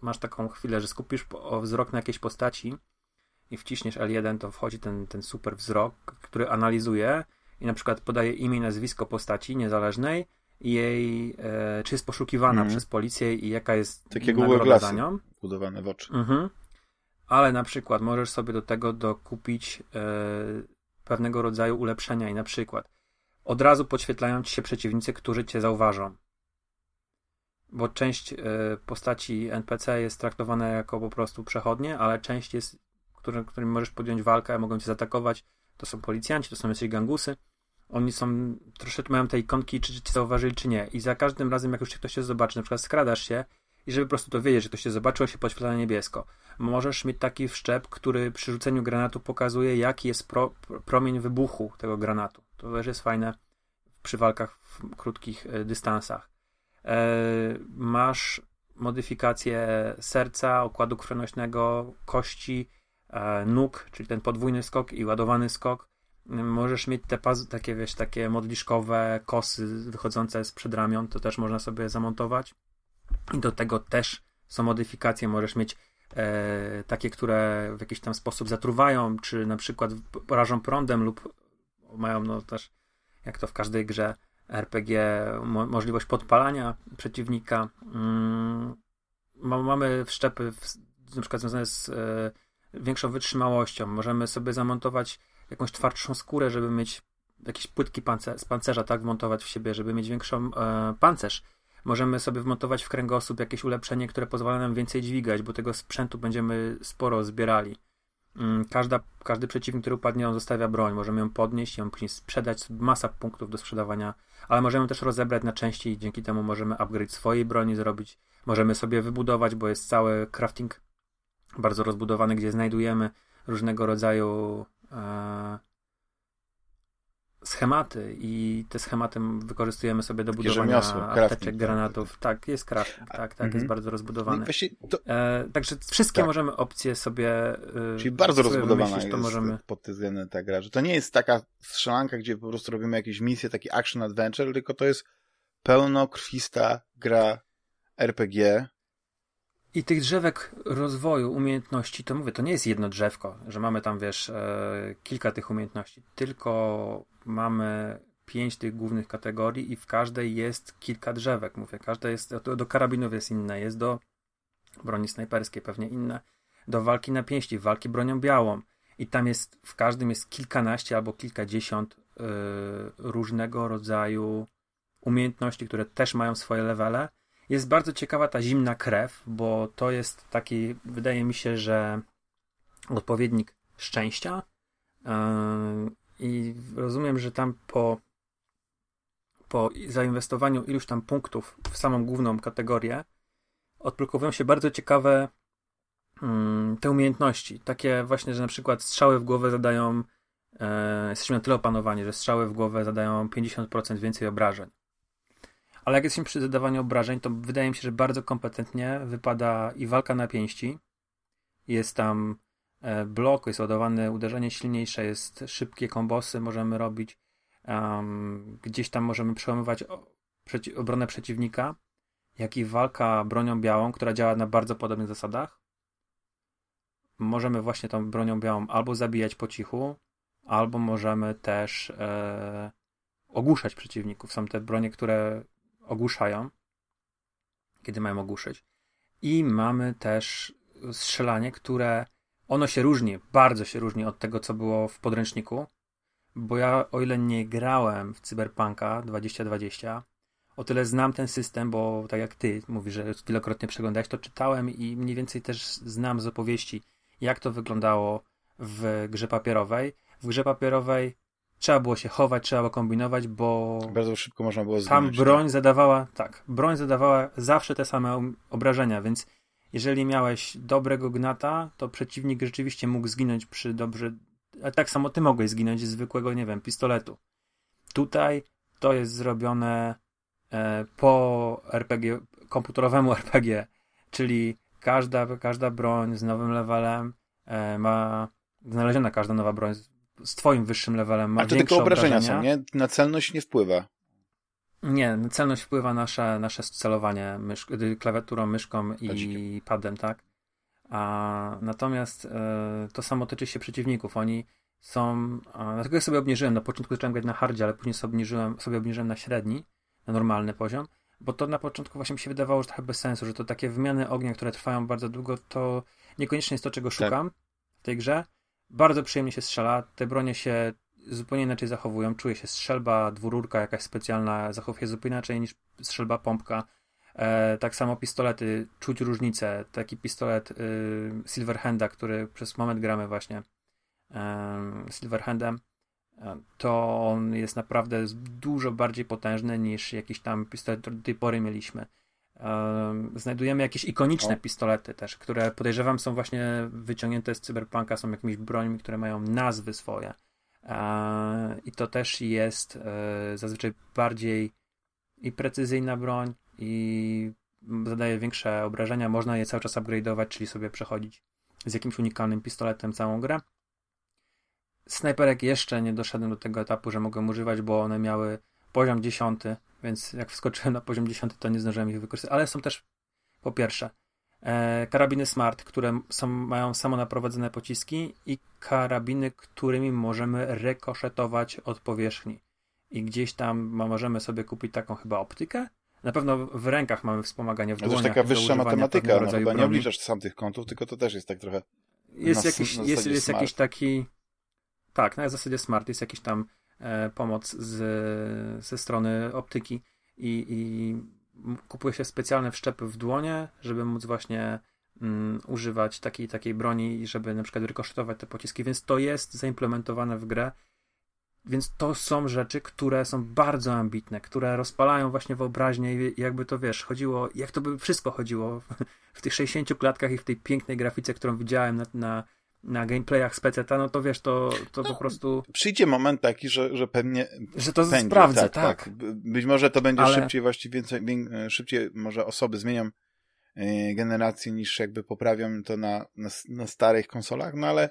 masz taką chwilę, że skupisz wzrok na jakiejś postaci i wciśniesz L1, to wchodzi ten, ten super wzrok, który analizuje i na przykład podaje imię i nazwisko postaci niezależnej i jej, e, czy jest poszukiwana mm. przez policję i jaka jest Takiego nagroda za nią. Budowane w oczy. Mhm. Ale na przykład możesz sobie do tego dokupić e, pewnego rodzaju ulepszenia i na przykład od razu podświetlają ci się przeciwnicy, którzy cię zauważą bo część e, postaci NPC jest traktowana jako po prostu przechodnie, ale część jest, którym, którym możesz podjąć walkę, mogą cię zaatakować. To są policjanci, to są jakieś gangusy. Oni są, troszeczkę mają te ikonki, czy cię zauważyli, czy nie. I za każdym razem, jak już ktoś się zobaczy, na przykład skradasz się i żeby po prostu to wiedzieć, że ktoś się zobaczył, się podświetla na niebiesko. Możesz mieć taki wszczep, który przy rzuceniu granatu pokazuje, jaki jest pro, promień wybuchu tego granatu. To też jest fajne przy walkach w krótkich e, dystansach. E, masz modyfikację serca, układu krwionośnego, kości, e, nóg, czyli ten podwójny skok i ładowany skok. Możesz mieć te takie, wiesz, takie modliszkowe kosy wychodzące z przedramion, to też można sobie zamontować. I do tego też są modyfikacje. Możesz mieć e, takie, które w jakiś tam sposób zatruwają, czy na przykład porażą prądem lub mają no też, jak to w każdej grze, RPG, mo możliwość podpalania przeciwnika. Mm, mamy wszczepy w, na przykład związane z e, większą wytrzymałością. Możemy sobie zamontować jakąś twardszą skórę, żeby mieć jakieś płytki pancer z pancerza, tak, wmontować w siebie, żeby mieć większą e, pancerz. Możemy sobie wmontować w kręgosłup jakieś ulepszenie, które pozwala nam więcej dźwigać, bo tego sprzętu będziemy sporo zbierali. Mm, każda, każdy przeciwnik, który upadnie, on zostawia broń. Możemy ją podnieść, ją później sprzedać. Masa punktów do sprzedawania, ale możemy też rozebrać na części i dzięki temu możemy upgrade swojej broni zrobić. Możemy sobie wybudować, bo jest cały crafting bardzo rozbudowany, gdzie znajdujemy różnego rodzaju e, schematy i te schematy wykorzystujemy sobie do budowania apteczek, granatów. Tak, jest crafting, tak, tak, jest mhm. bardzo rozbudowany. To... E, także wszystkie tak. możemy opcje sobie e, Czyli bardzo rozbudowana jest to możemy... pod tym względem ta gra, że to nie jest taka strzelanka, gdzie po prostu robimy jakieś misje, taki action adventure, tylko to jest pełnokrwista gra RPG, i tych drzewek rozwoju, umiejętności, to mówię, to nie jest jedno drzewko, że mamy tam, wiesz, e, kilka tych umiejętności, tylko mamy pięć tych głównych kategorii i w każdej jest kilka drzewek, mówię, każda jest, do, karabinów jest inne, jest do broni snajperskiej pewnie inne, do walki na pięści, walki bronią białą. I tam jest, w każdym jest kilkanaście albo kilkadziesiąt y, różnego rodzaju umiejętności, które też mają swoje levele, jest bardzo ciekawa ta zimna krew, bo to jest taki, wydaje mi się, że odpowiednik szczęścia. Yy, I rozumiem, że tam po, po zainwestowaniu iluś tam punktów w samą główną kategorię odblokowują się bardzo ciekawe yy, te umiejętności. Takie właśnie, że na przykład strzały w głowę zadają e, jesteśmy na tyle opanowani, że strzały w głowę zadają 50% więcej obrażeń ale jak jesteśmy przy zadawaniu obrażeń, to wydaje mi się, że bardzo kompetentnie wypada i walka na pięści. Jest tam e, blok, jest ładowany uderzenie silniejsze, jest szybkie kombosy możemy robić. Um, gdzieś tam możemy przełamywać przeci obronę przeciwnika, jak i walka bronią białą, która działa na bardzo podobnych zasadach. Możemy właśnie tą bronią białą albo zabijać po cichu, albo możemy też e, ogłuszać przeciwników. Są te bronie, które ogłuszają, kiedy mają ogłuszyć. I mamy też strzelanie, które ono się różni, bardzo się różni od tego, co było w podręczniku, bo ja, o ile nie grałem w Cyberpunka 2020, o tyle znam ten system, bo tak jak ty mówisz, że wielokrotnie przeglądałeś, to czytałem i mniej więcej też znam z opowieści, jak to wyglądało w grze papierowej. W grze papierowej trzeba było się chować, trzeba było kombinować, bo bardzo szybko można było zginąć. Tam broń tak? zadawała, tak, broń zadawała zawsze te same obrażenia, więc jeżeli miałeś dobrego gnata, to przeciwnik rzeczywiście mógł zginąć przy dobrze. A tak samo ty mogłeś zginąć z zwykłego, nie wiem, pistoletu. Tutaj to jest zrobione e, po RPG, komputerowemu RPG, czyli każda, każda broń z nowym levelem e, ma znaleziona każda nowa broń z, z twoim wyższym levelem ma A to tylko obrażenia, obrażenia są, nie? Na celność nie wpływa. Nie, celność wpływa nasze, nasze celowanie mysz, klawiaturą, myszką i padem, tak? A natomiast e, to samo tyczy się przeciwników. Oni są. A, dlatego ja sobie obniżyłem. Na początku zacząłem grać na hardzie, ale później sobie obniżyłem, sobie obniżyłem na średni, na normalny poziom, bo to na początku właśnie mi się wydawało, że trochę bez sensu, że to takie wymiany ognia, które trwają bardzo długo, to niekoniecznie jest to, czego tak. szukam tak. w tej grze. Bardzo przyjemnie się strzela. Te bronie się zupełnie inaczej zachowują. Czuje się strzelba dwururka jakaś specjalna, zachowuje zupełnie inaczej niż strzelba pompka. E, tak samo pistolety, czuć różnicę. Taki pistolet y, Silverhanda, który przez moment gramy właśnie y, Silverhandem, e, to on jest naprawdę dużo bardziej potężny niż jakiś tam pistolet, który do tej pory mieliśmy. Znajdujemy jakieś ikoniczne pistolety też, które podejrzewam są właśnie wyciągnięte z cyberpunka, są jakimiś brońmi, które mają nazwy swoje. I to też jest e, zazwyczaj bardziej i precyzyjna broń, i zadaje większe obrażenia. Można je cały czas upgrade'ować, czyli sobie przechodzić z jakimś unikalnym pistoletem całą grę. Snajperek jeszcze nie doszedłem do tego etapu, że mogłem używać, bo one miały poziom 10, więc jak wskoczyłem na poziom 10, to nie zdążyłem ich wykorzystać. Ale są też, po pierwsze, e, karabiny smart, które są, mają samonaprowadzone pociski i karabiny, którymi możemy rekoszetować od powierzchni. I gdzieś tam możemy sobie kupić taką chyba optykę. Na pewno w rękach mamy wspomaganie w dłoniach. To jest taka wyższa matematyka, no chyba nie obliczasz sam tych kątów, tylko to też jest tak trochę jest, na, jakiś, na jest, jest jakiś taki tak, na zasadzie smart jest jakiś tam pomoc z, ze strony optyki i, i kupuje się specjalne wszczepy w dłonie, żeby móc właśnie mm, używać takiej, takiej broni i żeby na przykład rykoszetować te pociski, więc to jest zaimplementowane w grę. Więc to są rzeczy, które są bardzo ambitne, które rozpalają właśnie wyobraźnię i jakby to wiesz, chodziło, jak to by wszystko chodziło w tych 60 klatkach i w tej pięknej grafice, którą widziałem na, na, na gameplayach z PC, no to wiesz, to, to no, po prostu. Przyjdzie moment taki, że, że pewnie. Że to będzie, sprawdzę, tak, tak. tak. Być może to będzie Ale... szybciej, właściwie więcej, szybciej może osoby zmienią e, generację niż jakby poprawią to na, na, na starych konsolach, no ale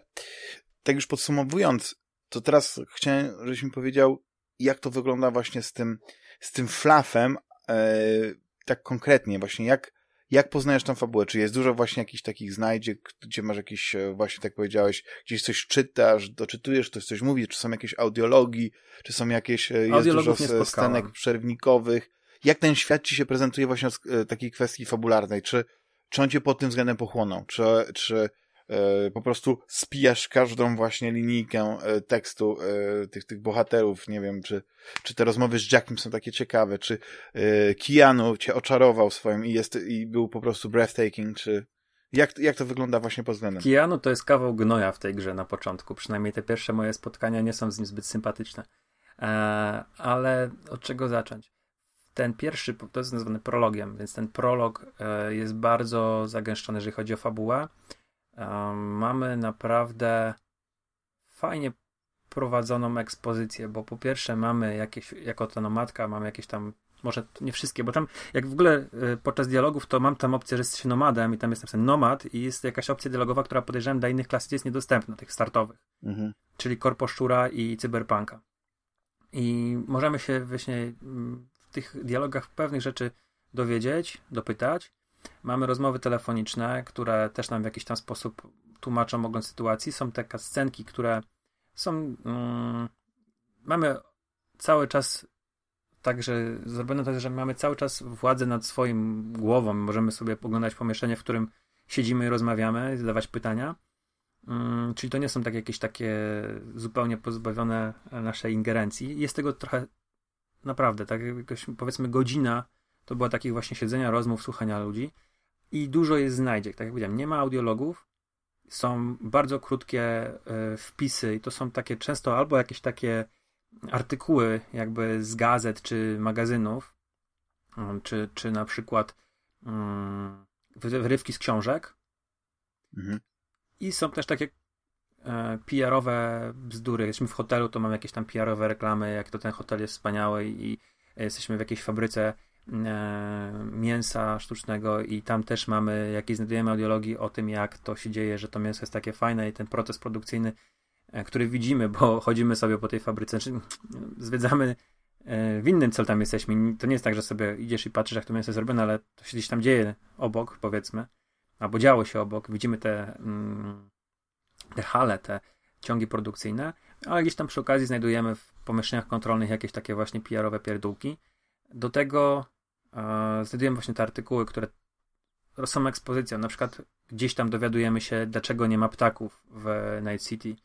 tak już podsumowując, to teraz chciałem, żebyś mi powiedział, jak to wygląda właśnie z tym, z tym flafem, e, tak konkretnie, właśnie jak, jak poznajesz tą fabułę? Czy jest dużo właśnie jakichś takich znajdziek, gdzie masz jakieś, e, właśnie tak powiedziałeś, gdzieś coś czytasz, doczytujesz, ktoś coś mówi, czy są jakieś audiologii, czy są jakieś, e, jest dużo scenek przerwnikowych. Jak ten świat ci się prezentuje właśnie od e, takiej kwestii fabularnej? Czy, czy on cię pod tym względem pochłonął? Czy, czy po prostu spijasz każdą właśnie linijkę e, tekstu e, tych, tych bohaterów, nie wiem, czy, czy te rozmowy z Jackiem są takie ciekawe, czy Keanu cię oczarował swoim i, jest, i był po prostu breathtaking, czy jak, jak to wygląda właśnie pod względem? Keanu to jest kawał gnoja w tej grze na początku, przynajmniej te pierwsze moje spotkania nie są z nim zbyt sympatyczne. ale od czego zacząć? Ten pierwszy, to jest nazwany prologiem, więc ten prolog jest bardzo zagęszczony, jeżeli chodzi o fabułę mamy naprawdę fajnie prowadzoną ekspozycję, bo po pierwsze mamy jakieś, jako to nomadka, mamy jakieś tam, może nie wszystkie, bo tam jak w ogóle y, podczas dialogów, to mam tam opcję, że jesteś nomadem i tam jest napisane nomad i jest jakaś opcja dialogowa, która podejrzewam dla innych klas jest niedostępna, tych startowych. Mhm. Czyli Korpo Szczura i Cyberpunka. I możemy się właśnie mm, w tych dialogach pewnych rzeczy dowiedzieć, dopytać, Mamy rozmowy telefoniczne, które też nam w jakiś tam sposób tłumaczą ogląd sytuacji. Są takie scenki, które są. Mm, mamy cały czas także zrobione to, że mamy cały czas władzę nad swoim głową. Możemy sobie poglądać pomieszczenie, w którym siedzimy i rozmawiamy, zadawać pytania. Mm, czyli to nie są tak jakieś takie zupełnie pozbawione naszej ingerencji. Jest tego trochę naprawdę, tak jakoś powiedzmy godzina to była takich właśnie siedzenia, rozmów, słuchania ludzi. I dużo jest znajdziek, tak jak powiedziałem, nie ma audiologów, są bardzo krótkie y, wpisy i to są takie często albo jakieś takie artykuły jakby z gazet czy magazynów, y, czy, czy na przykład y, wyrywki z książek. Mhm. i są też takie e, PR-owe bzdury. Jesteśmy w hotelu, to mamy jakieś tam PR-owe reklamy, jak to ten hotel jest wspaniały i jesteśmy w jakiejś fabryce e, mięsa sztucznego i tam też mamy jakieś znajdujemy audiologii o tym, jak to się dzieje, że to mięso jest takie fajne i ten proces produkcyjny, e, który widzimy, bo chodzimy sobie po tej fabryce, znaczy, zwiedzamy w innym celu tam jesteśmy. To nie jest tak, że sobie idziesz i patrzysz, jak to mięso jest zrobione, ale to się gdzieś tam dzieje obok, powiedzmy, albo działo się obok. Widzimy te mm, te hale, te ciągi produkcyjne, ale gdzieś tam przy okazji znajdujemy w pomieszczeniach kontrolnych jakieś takie właśnie PR-owe pierdółki. Do tego e, znajdujemy właśnie te artykuły, które są ekspozycją. Na przykład gdzieś tam dowiadujemy się, dlaczego nie ma ptaków w Night City,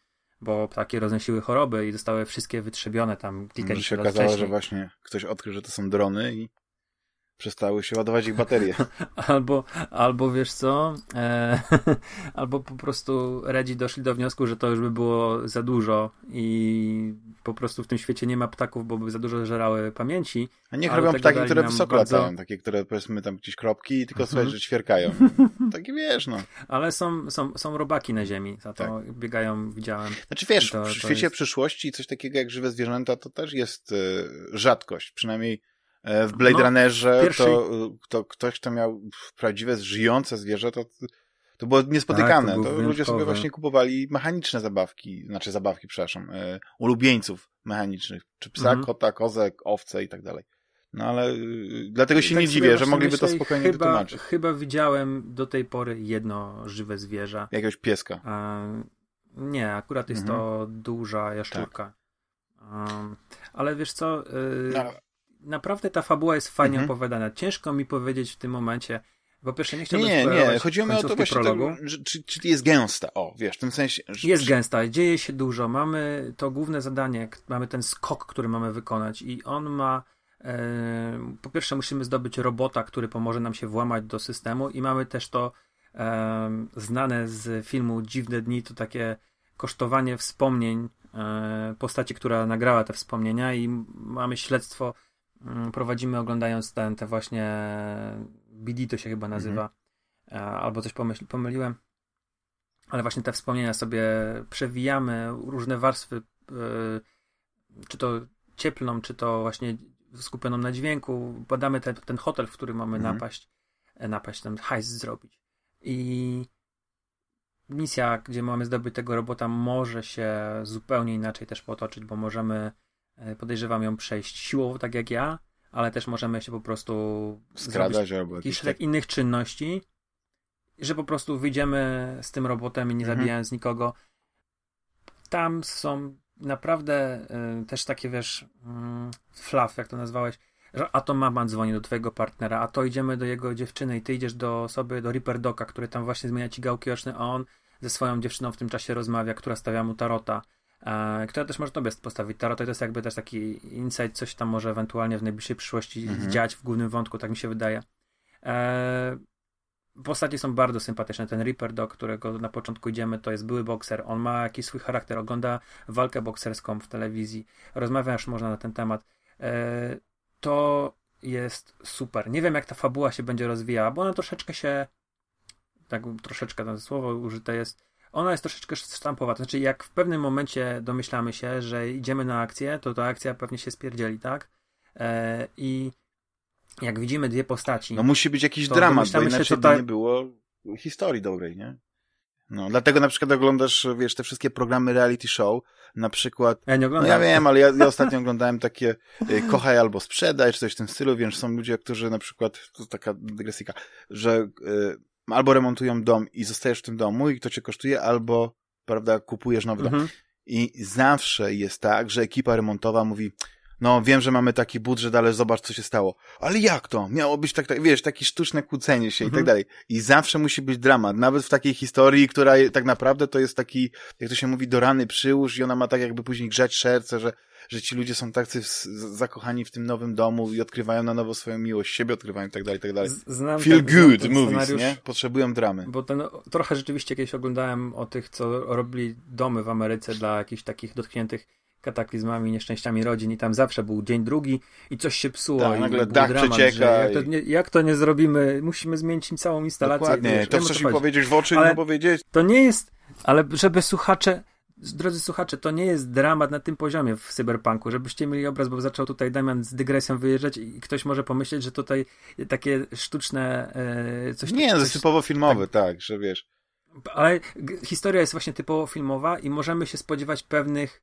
bo ptaki roznosiły choroby i zostały wszystkie wytrzebione tam kilka Może się okazało, wcześniej. że właśnie ktoś odkrył, że to są drony i przestały się ładować ich baterie. albo, albo wiesz co, e, albo po prostu Redzi doszli do wniosku, że to już by było za dużo i po prostu w tym świecie nie ma ptaków, bo by za dużo żerały pamięci. A niech robią ptaki, które wysoko bardzo... latają, takie, które powiedzmy tam gdzieś kropki i tylko mhm. słychać, że ćwierkają. Takie wiesz, no. Ale są, są, są robaki na ziemi, za to tak. biegają, widziałem. Znaczy wiesz, to, w świecie jest... przyszłości coś takiego jak żywe zwierzęta to też jest y, rzadkość, przynajmniej w Blade no, Runnerze pierwszej... to, to ktoś, kto miał prawdziwe, żyjące zwierzę, to, to było niespotykane. Tak, to, to ludzie sobie właśnie kupowali mechaniczne zabawki, znaczy zabawki, przepraszam, e, ulubieńców mechanicznych, czy psa, mhm. kota, kozek, owce i tak dalej. No ale dlatego się tak nie dziwię, że mogliby myślę, to spokojnie chyba, wytłumaczyć. Chyba widziałem do tej pory jedno żywe zwierzę. Jakiegoś pieska. nie, akurat jest mhm. to duża jaszczurka. Tak. Ale wiesz co, no, naprawdę ta fabuła jest fajnie mhm. opowiadana. Ciężko mi powiedzieć w tym momencie, po pierwsze, nie chciałbym Nie, nie, chodziło mi o to właśnie, to, czy, czy jest gęsta, o, wiesz, w tym sensie... Że, jest gęsta, dzieje się dużo, mamy to główne zadanie, mamy ten skok, który mamy wykonać i on ma... E, po pierwsze musimy zdobyć robota, który pomoże nam się włamać do systemu i mamy też to e, znane z filmu Dziwne Dni, to takie kosztowanie wspomnień e, postaci, która nagrała te wspomnienia i mamy śledztwo prowadzimy oglądając ten, te właśnie BD to się chyba nazywa, mhm. albo coś pomyśl, pomyliłem, ale właśnie te wspomnienia sobie przewijamy, różne warstwy, e, czy to cieplną, czy to właśnie skupioną na dźwięku, badamy ten, ten hotel, w który mamy mhm. napaść, e, napaść, ten hajs zrobić. I misja, gdzie mamy zdobyć tego robota, może się zupełnie inaczej też potoczyć, bo możemy podejrzewam ją przejść siłowo, tak jak ja, ale też możemy się po prostu skradać albo jakiś szereg tak... innych czynności, że po prostu wyjdziemy z tym robotem i nie mhm. zabijając nikogo. Tam są naprawdę y, też takie, wiesz, y, fluff, jak to nazwałeś, że a to mama dzwoni do twojego partnera, a to idziemy do jego dziewczyny i ty idziesz do osoby, do Reaper Doka, który tam właśnie zmienia ci gałki oczne, a on ze swoją dziewczyną w tym czasie rozmawia, która stawia mu tarota e, która też może tobie postawić. Tarot to jest jakby też taki insight, coś tam może ewentualnie w najbliższej przyszłości mhm. dziać w głównym wątku, tak mi się wydaje. E, postacie są bardzo sympatyczne. Ten Reaper do którego na początku idziemy, to jest były bokser. On ma jakiś swój charakter, ogląda walkę bokserską w telewizji, rozmawia już można na ten temat. E, to jest super. Nie wiem, jak ta fabuła się będzie rozwijała, bo ona troszeczkę się tak troszeczkę to słowo użyte jest ona jest troszeczkę sztampowa. To znaczy, jak w pewnym momencie domyślamy się, że idziemy na akcję, to ta akcja pewnie się spierdzieli, tak? E, I jak widzimy dwie postaci. No musi być jakiś dramat, bo inaczej się, ta... nie było historii dobrej, nie? No, dlatego na przykład oglądasz, wiesz, te wszystkie programy reality show, na przykład... Ja nie oglądam. No ja wiem, ale ja, ja ostatnio oglądałem takie y, kochaj albo sprzedaj, czy coś w tym stylu, więc są ludzie, którzy na przykład, to taka dygresyjka, że y, albo remontują dom i zostajesz w tym domu i to cię kosztuje, albo, prawda, kupujesz nowy mhm. dom. I zawsze jest tak, że ekipa remontowa mówi, no wiem, że mamy taki budżet, ale zobacz, co się stało. Ale jak to? Miało być tak, tak wiesz, takie sztuczne kłócenie się mhm. i tak mhm. dalej. I zawsze musi być dramat, nawet w takiej historii, która tak naprawdę to jest taki, jak to się mówi, do rany przyłóż i ona ma tak jakby później grzeć serce, że że ci ludzie są tacy zakochani w tym nowym domu i odkrywają na nowo swoją miłość, siebie odkrywają i tak dalej, i tak dalej. Znam Feel ten, good ten movies, nie? Potrzebują dramy. Bo ten, trochę rzeczywiście kiedyś oglądałem o tych, co robili domy w Ameryce dla jakichś takich dotkniętych kataklizmami, nieszczęściami rodzin i tam zawsze był dzień drugi i coś się psuło. Tak, i nagle dach dramat, przecieka. Jak to, nie, jak to nie zrobimy? Musimy zmienić im całą instalację. Dokładnie, wiesz, to chcesz mi powiedzieć w oczy, ale powiedzieć. To nie jest, ale żeby słuchacze drodzy słuchacze, to nie jest dramat na tym poziomie w cyberpunku, żebyście mieli obraz, bo zaczął tutaj Damian z dygresją wyjeżdżać i ktoś może pomyśleć, że tutaj takie sztuczne e, coś... Nie, coś, typowo filmowy, tak, tak, że wiesz. Ale historia jest właśnie typowo filmowa i możemy się spodziewać pewnych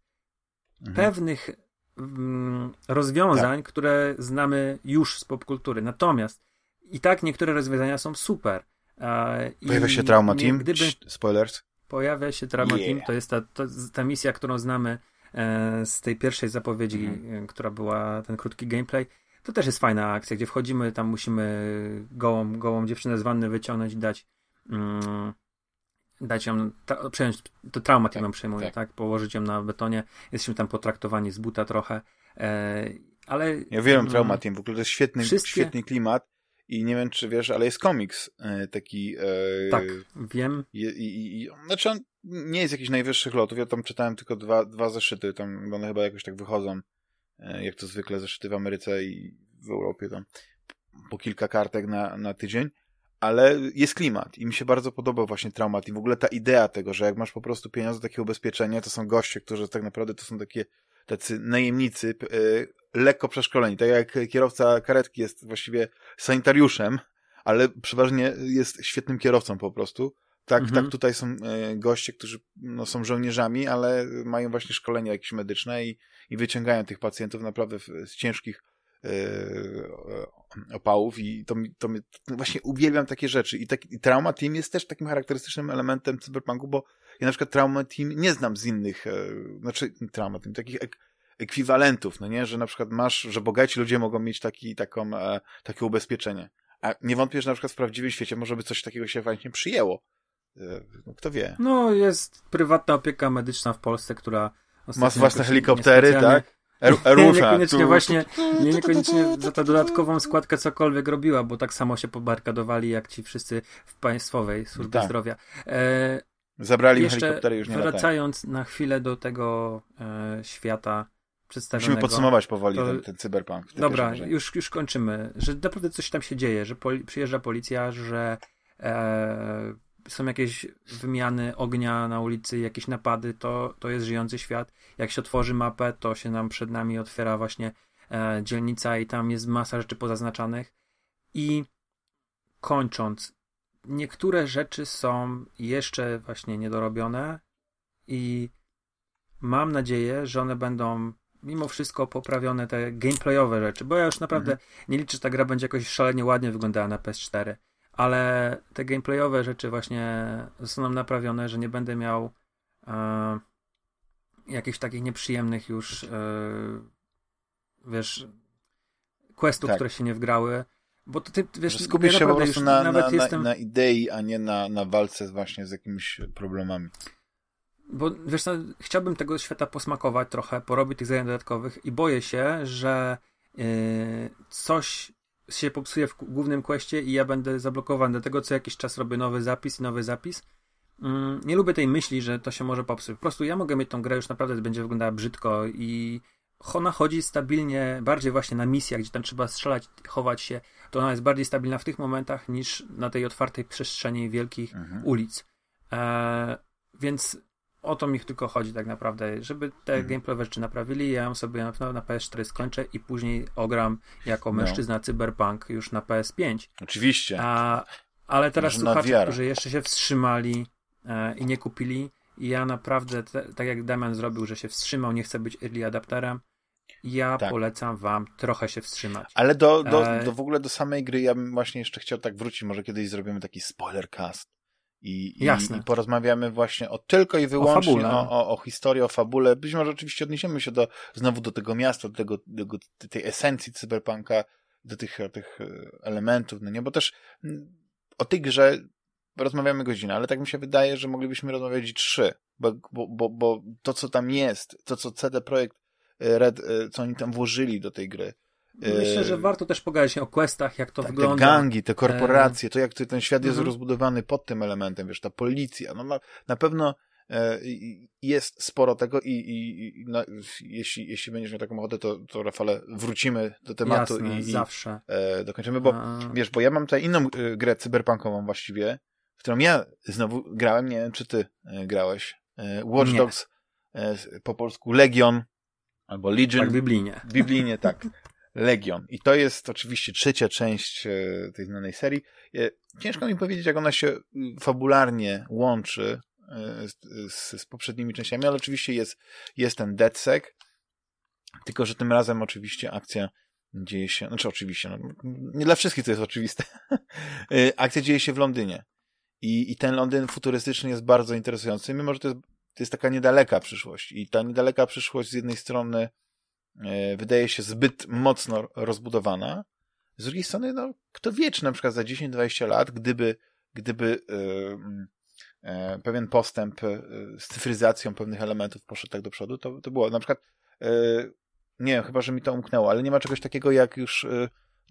mhm. pewnych mm, rozwiązań, tak. które znamy już z popkultury. Natomiast i tak niektóre rozwiązania są super. E, Pojawia się Trauma Team? Gdyby... Spoilers? pojawia się Trauma yeah. Team, to jest ta, to, ta misja, którą znamy e, z tej pierwszej zapowiedzi, mm. która była ten krótki gameplay. To też jest fajna akcja, gdzie wchodzimy, tam musimy gołą, gołą dziewczynę z wanny wyciągnąć i dać mm, dać ją, ta, przejąć, to trauma tak, ją przejmuje, tak. tak. Położyć ją na betonie. Jesteśmy tam potraktowani z buta trochę. E, ale. Ja wiem, mm, Trauma Team, w ogóle to jest świetny, wszystkie... świetny klimat. I nie wiem, czy wiesz, ale jest komiks e, taki. E, tak, wiem. I, i, i, znaczy on nie jest jakiś najwyższych lotów. Ja tam czytałem tylko dwa, dwa zeszyty. Tam one chyba jakoś tak wychodzą, e, jak to zwykle zeszyty w Ameryce i w Europie tam po kilka kartek na, na tydzień. Ale jest klimat i mi się bardzo podobał właśnie traumat i w ogóle ta idea tego, że jak masz po prostu pieniądze, takie ubezpieczenie, to są goście, którzy tak naprawdę to są takie tacy najemnicy, lekko przeszkoleni. Tak jak kierowca karetki jest właściwie sanitariuszem, ale przeważnie jest świetnym kierowcą po prostu. Tak, mhm. tak tutaj są e, goście, którzy no, są żołnierzami, ale mają właśnie szkolenia jakieś medyczne i, i wyciągają tych pacjentów naprawdę z ciężkich opałów i to, to to właśnie uwielbiam takie rzeczy. I, tak, I Trauma Team jest też takim charakterystycznym elementem cyberpunku, bo ja na przykład Trauma Team nie znam z innych, e, znaczy Trauma Team, takich ek, ekwiwalentów, no nie, że na przykład masz, że bogaci ludzie mogą mieć taki, taką, e, takie ubezpieczenie. A nie wątpię, że na przykład w prawdziwym świecie może by coś takiego się właśnie przyjęło. E, no, kto wie. No, jest prywatna opieka medyczna w Polsce, która... Ma własne helikoptery, tak? Nie, niekoniecznie właśnie, nie, niekoniecznie za tę dodatkową składkę cokolwiek robiła, bo tak samo się pobarkadowali jak ci wszyscy w państwowej służbie tak. zdrowia. E, Zabrali im helikoptery już nie Wracając latają. na chwilę do tego e, świata przedstawionego. Musimy podsumować powoli to... ten, ten cyberpunk. Dobra, już, już kończymy. Że naprawdę coś tam się dzieje, że poli przyjeżdża policja, że e, są jakieś wymiany ognia na ulicy, jakieś napady, to, to jest żyjący świat. Jak się otworzy mapę, to się nam przed nami otwiera właśnie e, dzielnica i tam jest masa rzeczy pozaznaczanych. I kończąc, niektóre rzeczy są jeszcze właśnie niedorobione i mam nadzieję, że one będą mimo wszystko poprawione te gameplayowe rzeczy, bo ja już naprawdę mhm. nie liczę, że ta gra będzie jakoś szalenie ładnie wyglądała na PS4, ale te gameplayowe rzeczy właśnie zostaną naprawione, że nie będę miał e, jakichś takich nieprzyjemnych już e, wiesz questów, tak. które się nie wgrały, bo to ty, wiesz, skupisz ja się po prostu na, na, jestem... na, idei, a nie na, na walce właśnie z jakimiś problemami. Bo wiesz, chciałbym tego świata posmakować trochę, porobić tych zadań dodatkowych i boję się, że yy, coś się popsuje w głównym questie i ja będę zablokowany. Dlatego co jakiś czas robię nowy zapis i nowy zapis. Yy, nie lubię tej myśli, że to się może popsuć. Po prostu ja mogę mieć tą grę, już naprawdę będzie wyglądała brzydko i ona chodzi stabilnie, bardziej właśnie na misjach, gdzie tam trzeba strzelać, chować się, to ona jest bardziej stabilna w tych momentach niż na tej otwartej przestrzeni wielkich mhm. ulic. E, więc o to mi tylko chodzi tak naprawdę, żeby te mhm. gameplayowe rzeczy naprawili, ja ją sobie na pewno na PS4 skończę i później ogram jako no. mężczyzna cyberpunk już na PS5. Oczywiście. A, ale teraz Może słuchacze, którzy jeszcze się wstrzymali e, i nie kupili, ja naprawdę, te, tak jak Damian zrobił, że się wstrzymał, nie chce być early adapterem, ja tak. polecam wam trochę się wstrzymać. Ale do, do, e... do w ogóle do samej gry ja bym właśnie jeszcze chciał tak wrócić, może kiedyś zrobimy taki spoiler cast I, Jasne. i, i porozmawiamy właśnie o tylko i wyłącznie o, o, o, historii, o fabule. Być może oczywiście odniesiemy się do, znowu do tego miasta, do, tego, do tej esencji cyberpunka, do tych, tych e, elementów, no nie, bo też mm, o tej grze rozmawiamy godzinę, ale tak mi się wydaje, że moglibyśmy rozmawiać i trzy, bo, bo, bo, bo to, co tam jest, to, co CD Projekt e, Red, e, co oni tam włożyli do tej gry, Myślę, że warto też pogadać o questach, jak to tak, wygląda. Te gangi, te korporacje, to jak ten świat jest mhm. rozbudowany pod tym elementem, wiesz, ta policja, no na, pewno e, jest sporo tego i, i, i no, jeśli, jeśli będziesz miał taką ochotę, to, to Rafale, wrócimy do tematu Jasne, i, zawsze. e, dokończymy, bo A... wiesz, bo ja mam tutaj inną e, grę cyberpunkową właściwie, w którą ja znowu grałem, nie wiem, czy ty e, grałeś. E, Watch. Dogs, e, po polsku Legion, albo Legion. Tak, biblijnie. Biblijnie, tak. Legion. I to jest oczywiście trzecia część e, tej znanej serii. E, ciężko mi powiedzieć, jak ona się y, fabularnie łączy e, z, z poprzednimi częściami, ale oczywiście jest, jest ten DedSec, tylko że tym razem oczywiście akcja dzieje się, znaczy oczywiście, no, nie dla wszystkich to jest oczywiste. akcja dzieje się w Londynie. I, I ten Londyn futurystyczny jest bardzo interesujący, mimo że to jest, to jest taka niedaleka przyszłość. I ta niedaleka przyszłość z jednej strony wydaje się zbyt mocno rozbudowana. Z drugiej strony, no, kto wie, czy na przykład za 10-20 lat, gdyby, gdyby yy, yy, pewien postęp yy, z cyfryzacją pewnych elementów poszedł tak do przodu, to, to było na przykład, nie wiem, chyba, że mi to umknęło, ale nie ma czegoś takiego jak już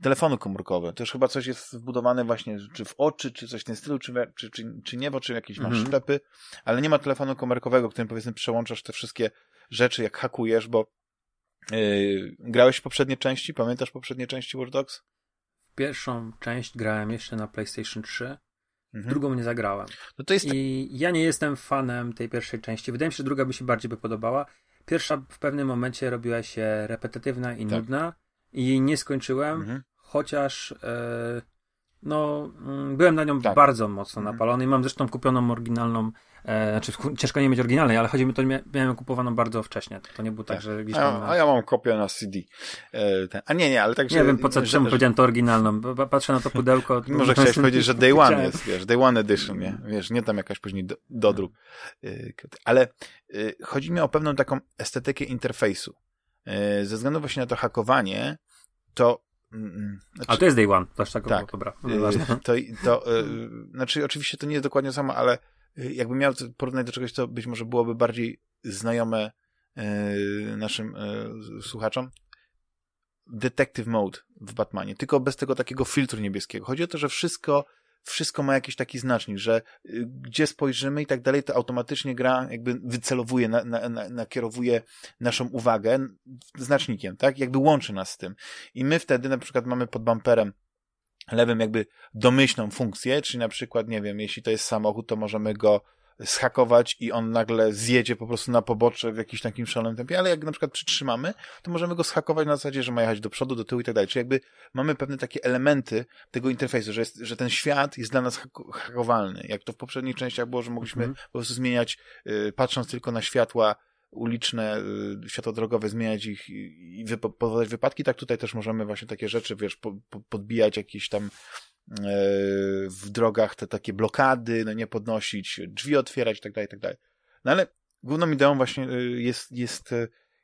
telefony komórkowe. To już chyba coś jest wbudowane właśnie czy w oczy, czy coś w tym stylu, czy, czy, czy, czy niebo, czy jakieś masz mhm. ślepy, ale nie ma telefonu komórkowego, którym powiedzmy przełączasz te wszystkie rzeczy, jak hakujesz, bo Yy, grałeś w poprzednie części? Pamiętasz poprzednie części Watch Dogs? Pierwszą część grałem jeszcze na PlayStation 3. Mhm. Drugą nie zagrałem. No to jest... I ja nie jestem fanem tej pierwszej części. Wydaje mi się, że druga by się bardziej by podobała. Pierwsza w pewnym momencie robiła się repetytywna i tak. nudna i jej nie skończyłem, mhm. chociaż e, no, mm, byłem na nią tak. bardzo mocno mhm. napalony i mam zresztą kupioną oryginalną E, znaczy, ciężko nie mieć oryginalnej, ale chodzi mi to, miałem kupowaną bardzo wcześnie. To nie było tak, tak że gdzieś tam... A, a ja mam kopię na CD. E, ten, a nie, nie, ale tak, Nie wiem, po co, że, czemu że, powiedziałem to oryginalną. Patrzę na to pudełko... Może chciałeś powiedzieć, że Day One jest, wiesz, Day One Edition, nie? Wiesz, nie tam jakaś później do, dodruk. E, ale e, chodzi mi o pewną taką estetykę interfejsu. E, ze względu właśnie na to hakowanie, to mm, znaczy, A to jest Day One, też tak, tak. dobra. To, to, znaczy, oczywiście to nie jest dokładnie samo, ale Y, jakbym miał porównać do czegoś, co być może byłoby bardziej znajome y, naszym y, słuchaczom, Detective Mode w Batmanie, tylko bez tego takiego filtru niebieskiego. Chodzi o to, że wszystko, wszystko ma jakiś taki znacznik, że gdzie spojrzymy i tak dalej, to automatycznie gra jakby wycelowuje, na, na, na, nakierowuje naszą uwagę znacznikiem, tak? Jakby łączy nas z tym. I my wtedy na przykład mamy pod bumperem lewym jakby domyślną funkcję, czyli na przykład, nie wiem, jeśli to jest samochód, to możemy go schakować i on nagle zjedzie po prostu na pobocze w jakimś takim szalonym tempie, ale jak na przykład przytrzymamy, to możemy go schakować na zasadzie, że ma jechać do przodu, do tyłu i tak dalej. Czyli jakby mamy pewne takie elementy tego interfejsu, że, jest, że ten świat jest dla nas hakowalny. Jak to w poprzednich częściach było, że mogliśmy -hmm. po prostu zmieniać, yy, patrząc tylko na światła, uliczne, y, światła drogowe, zmieniać ich i powodować wypadki, tak tutaj też możemy właśnie takie rzeczy, wiesz, po, po, podbijać jakieś tam w drogach te takie blokady, no nie podnosić, drzwi otwierać i tak dalej, tak. No ale główną ideą właśnie y, jest, jest,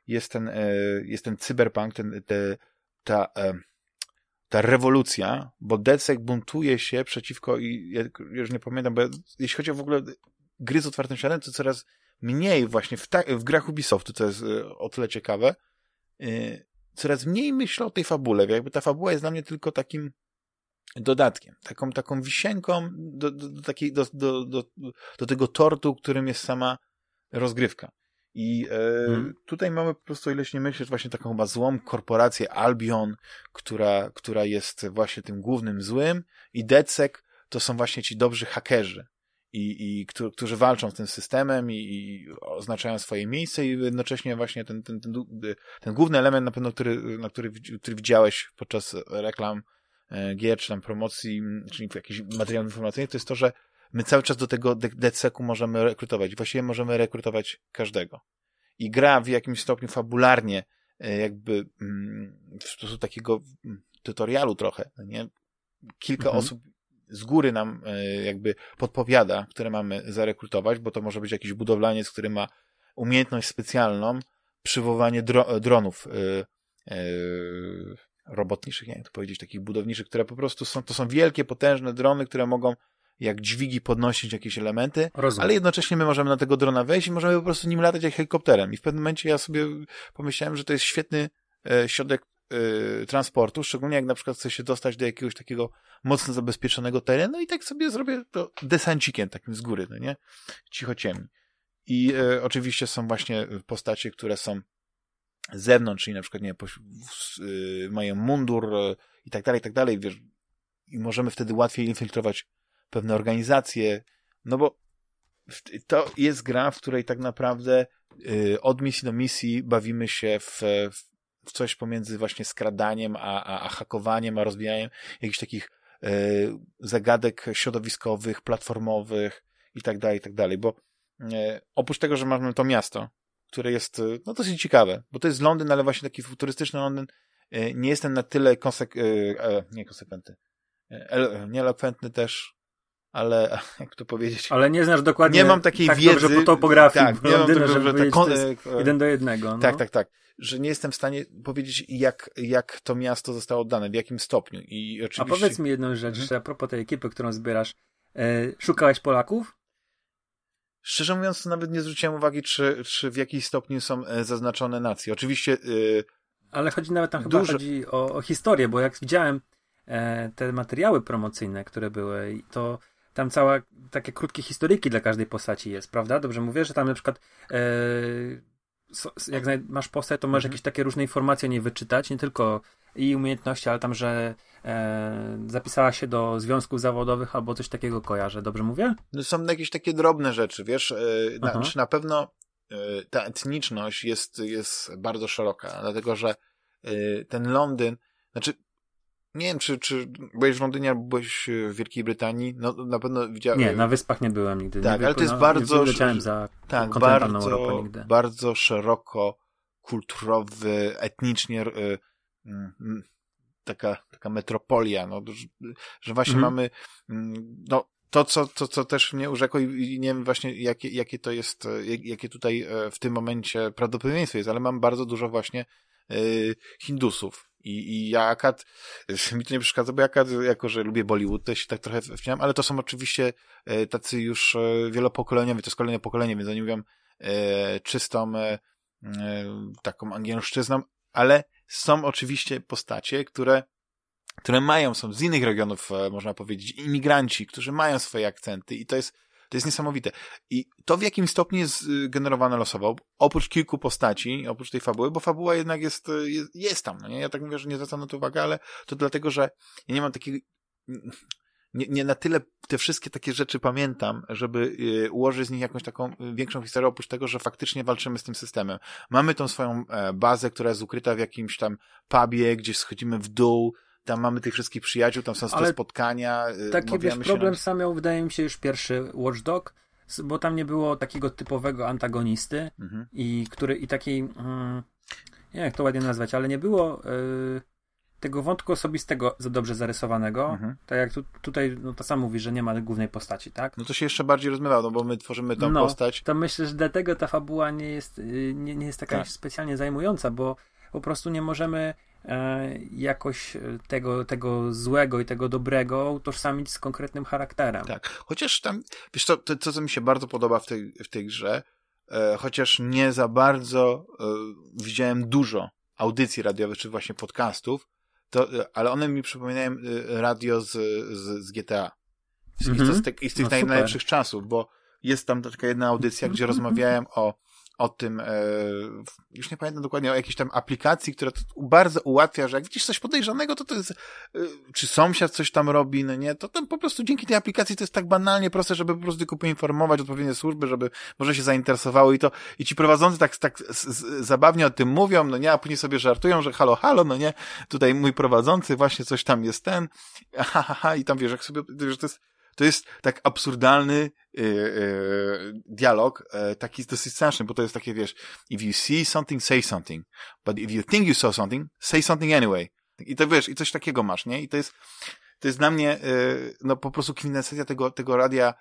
jest ten, e, jest ten cyberpunk, ten, te, ta, e, ta rewolucja, bo DedSec buntuje się przeciwko i ja już nie pamiętam, bo jeśli chodzi o w ogóle gry z otwartym światem, to coraz mniej właśnie w, ta, w grach Ubisoftu, to jest y, o tyle ciekawe, y, coraz mniej myślę o tej fabule. Jakby ta fabuła jest dla mnie tylko takim dodatkiem, taką, taką wisienką do, do, do, takiej, do, do, do, do tego tortu, którym jest sama rozgrywka. I e, hmm. tutaj mamy po prostu, ileś nie myślisz, właśnie taką chyba złą korporację Albion, która, która jest właśnie tym głównym złym i DedSec to są właśnie ci dobrzy hakerzy, i, i którzy walczą z tym systemem i, i oznaczają swoje miejsce i jednocześnie właśnie ten, ten, ten, ten główny element na pewno, który, na który, który widziałeś podczas reklam gier, czy tam promocji, czyli jakichś materiałów informacyjnych, to jest to, że my cały czas do tego DCEK-u możemy rekrutować. Właściwie możemy rekrutować każdego. I gra w jakimś stopniu fabularnie, e, jakby w sposób takiego tutorialu trochę, nie? Kilka mhm. osób z góry nam jakby podpowiada, które mamy zarekrutować, bo to może być jakiś budowlaniec, który ma umiejętność specjalną przywoływanie dro dronów robotniczych, nie wiem to powiedzieć, takich budowniczych, które po prostu są, to są wielkie, potężne drony, które mogą jak dźwigi podnosić jakieś elementy, Rozumiem. ale jednocześnie my możemy na tego drona wejść i możemy po prostu nim latać jak helikopterem. I w pewnym momencie ja sobie pomyślałem, że to jest świetny e, środek e, transportu, szczególnie jak na przykład chcę się dostać do jakiegoś takiego mocno zabezpieczonego terenu i tak sobie zrobię to desancikiem takim z góry, no nie? Cicho ciemni. I e, oczywiście są właśnie postacie, które są z zewnątrz, czyli na przykład, nie y, mają mundur y, i tak dalej, i tak dalej, wiesz, i możemy wtedy łatwiej infiltrować pewne organizacje, no bo to jest gra, w której tak naprawdę y, od misji do misji bawimy się w, w coś pomiędzy właśnie skradaniem, a, a, a hakowaniem, a rozwijaniem jakichś takich zagadek środowiskowych, platformowych i tak dalej, i tak dalej, bo oprócz tego, że mamy to miasto, które jest y, no, dosyć ciekawe, bo to jest Londyn, ale właśnie taki futurystyczny Londyn. Y, nie jestem na tyle konsek e, nie konsekwentny, e, nie elokwentny też, ale jak to powiedzieć? Ale nie znasz dokładnie. Nie mam takiej tak wiedzy. Dobrze po topografii tak, nie Londyna, mam tak, kon... jeden do jednego. No. Tak, tak, tak. Że nie jestem w stanie powiedzieć, jak, jak to miasto zostało oddane, w jakim stopniu. I oczywiście... A powiedz mi jedną rzecz, mhm. że a propos tej ekipy, którą zbierasz. E, szukałeś Polaków? Szczerze mówiąc, nawet nie zwróciłem uwagi, czy, czy w jakiś stopniu są e, zaznaczone nacje. Oczywiście. Yy, Ale chodzi nawet tam chyba chodzi o, o, historię, bo jak widziałem e, te materiały promocyjne, które były, to tam cała takie krótkie historyjki dla każdej postaci jest, prawda? Dobrze mówię, że tam na przykład e, jak masz postać, to możesz mhm. jakieś takie różne informacje nie wyczytać, nie tylko i umiejętności, ale tam, że e, zapisała się do związków zawodowych albo coś takiego kojarzę, dobrze mówię? No są jakieś takie drobne rzeczy, wiesz, e, na, znaczy na pewno e, ta etniczność jest, jest bardzo szeroka, dlatego że e, ten Londyn, znaczy nie wiem, czy, czy byłeś w Londynie albo byłeś w Wielkiej Brytanii, no na pewno widziałem. Nie, na wyspach nie byłem nigdy. Tak, nie ale to jest no, bardzo. Nie za tak, bardzo, bardzo szeroko kulturowy, etnicznie mm, taka, taka metropolia, no, że, że właśnie mhm. mamy mm, no, to, co, to, co też mnie urzekło i nie wiem właśnie, jakie, jakie to jest, jakie tutaj e, w tym momencie prawdopodobieństwo jest, ale mam bardzo dużo właśnie y, Hindusów. I, I ja akad, mi to nie przeszkadza, bo ja akad, jako że lubię Bollywood, to się tak trochę wciąłem, ale to są oczywiście tacy już wielopokoleniowi, to jest kolejne pokolenie, więc oni mówią e, czystą e, taką angielszczyzną, ale są oczywiście postacie, które, które mają, są z innych regionów, e, można powiedzieć, imigranci, którzy mają swoje akcenty i to jest, to jest niesamowite. I to w jakim stopniu jest y, generowane losowo, oprócz kilku postaci, oprócz tej fabuły, bo fabuła jednak jest, y, jest, jest tam, no nie? Ja tak mówię, że nie zwracam na to uwagi, ale to dlatego, że ja nie mam takiej nie, nie na tyle te wszystkie takie rzeczy pamiętam, żeby y, ułożyć z nich jakąś taką większą historię, oprócz tego, że faktycznie walczymy z tym systemem. Mamy tą swoją e, bazę, która jest ukryta w jakimś tam pubie, gdzieś schodzimy w dół, tam mamy tych wszystkich przyjaciół, tam są te spotkania. Y, taki wiesz, problem sam miał, wydaje mi się, już pierwszy Watchdog, bo tam nie było takiego typowego antagonisty mhm. i który, i takiej, mm, nie wiem jak to ładnie nazwać, ale nie było... Yy tego wątku osobistego za dobrze zarysowanego, mhm. tak jak tu, tutaj no to sam mówi, że nie ma głównej postaci, tak? No to się jeszcze bardziej rozmywa, no bo my tworzymy tą no, postać. To myślę, że dlatego ta fabuła nie jest, y, nie, nie jest taka tak. specjalnie zajmująca, bo po prostu nie możemy jakoś tego, tego złego i tego dobrego utożsamić z konkretnym charakterem. Tak, chociaż tam, wiesz co, to, to co mi się bardzo podoba w tej, w tej grze, e, chociaż nie za bardzo e, widziałem dużo audycji radiowych, czy właśnie podcastów, to, ale one mi przypominają radio z, z, z GTA. I, mm -hmm. z, te, z tych no, najlepszych czasów, bo jest tam taka jedna audycja, gdzie rozmawiałem o o tym, e, już nie pamiętam dokładnie, o jakiejś tam aplikacji, która to bardzo ułatwia, że jak widzisz coś podejrzanego, to to jest, e, czy sąsiad coś tam robi, no nie, to tam po prostu dzięki tej aplikacji to jest tak banalnie proste, żeby po prostu tylko poinformować odpowiednie służby, żeby może się zainteresowały i to, i ci prowadzący tak, tak zabawnie o tym mówią, no nie, a później sobie żartują, że halo, halo, no nie, tutaj mój prowadzący właśnie coś tam jest ten, ha, ha, ha, i tam wiesz, jak sobie, że to jest, to jest tak absurdalny yy, dialog, yy, taki dosyć straszny, bo to jest takie, wiesz, if you see something, say something. But if you think you saw something, say something anyway. I to wiesz, i coś takiego masz, nie? I to jest, to jest dla mnie, no po prostu kwintesencja tego, tego radia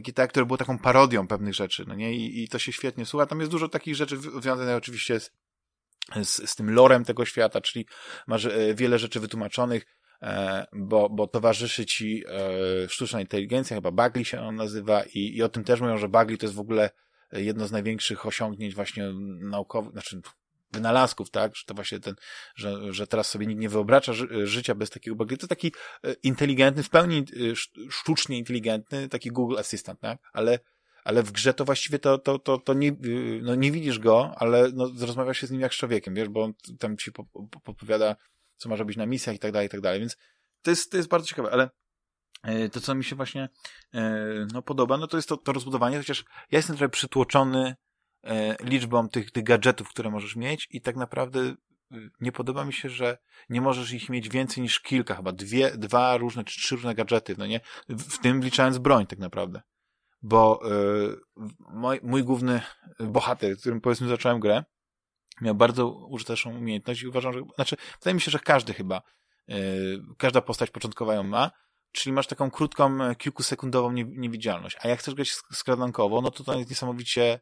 GTA, które było taką parodią pewnych rzeczy, no nie? I, i to się świetnie słucha. Tam jest dużo takich rzeczy związanych oczywiście z, z, z tym lorem tego świata, czyli masz wiele rzeczy wytłumaczonych, bo, bo towarzyszy ci sztuczna inteligencja, chyba Bagli się on nazywa i, i o tym też mówią, że Bagli to jest w ogóle jedno z największych osiągnięć właśnie naukowych, znaczy wynalazków, tak, że to właśnie ten, że, że teraz sobie nikt nie wyobraża ży życia bez takiego bagli. To taki e, inteligentny, w pełni e, sztucznie inteligentny, taki Google Assistant, tak, ale ale w grze to właściwie to, to, to, to nie, no nie widzisz go, ale no, rozmawiasz się z nim jak z człowiekiem, wiesz, bo on tam ci podpowiada, co masz robić na misjach i tak dalej, i tak dalej, więc to jest, to jest bardzo ciekawe, ale E, to, co mi się właśnie e, no, podoba, no to jest to, to rozbudowanie, chociaż ja jestem trochę przytłoczony e, liczbą tych, tych gadżetów, które możesz mieć i tak naprawdę nie podoba mi się, że nie możesz ich mieć więcej niż kilka, chyba dwie, dwa różne czy trzy różne gadżety, no nie? W tym wliczając broń tak naprawdę. Bo yy, mój, mój główny bohater, którym powiedzmy zacząłem grę, miał bardzo użyteczną umiejętność i uważam, że, znaczy, wydaje mi się, że każdy chyba, yy, każda postać początkowa ją ma, czyli masz taką krótką, e, kilkusekundową niewidzialność. A jak chcesz grać skradankowo, no to to jest niesamowicie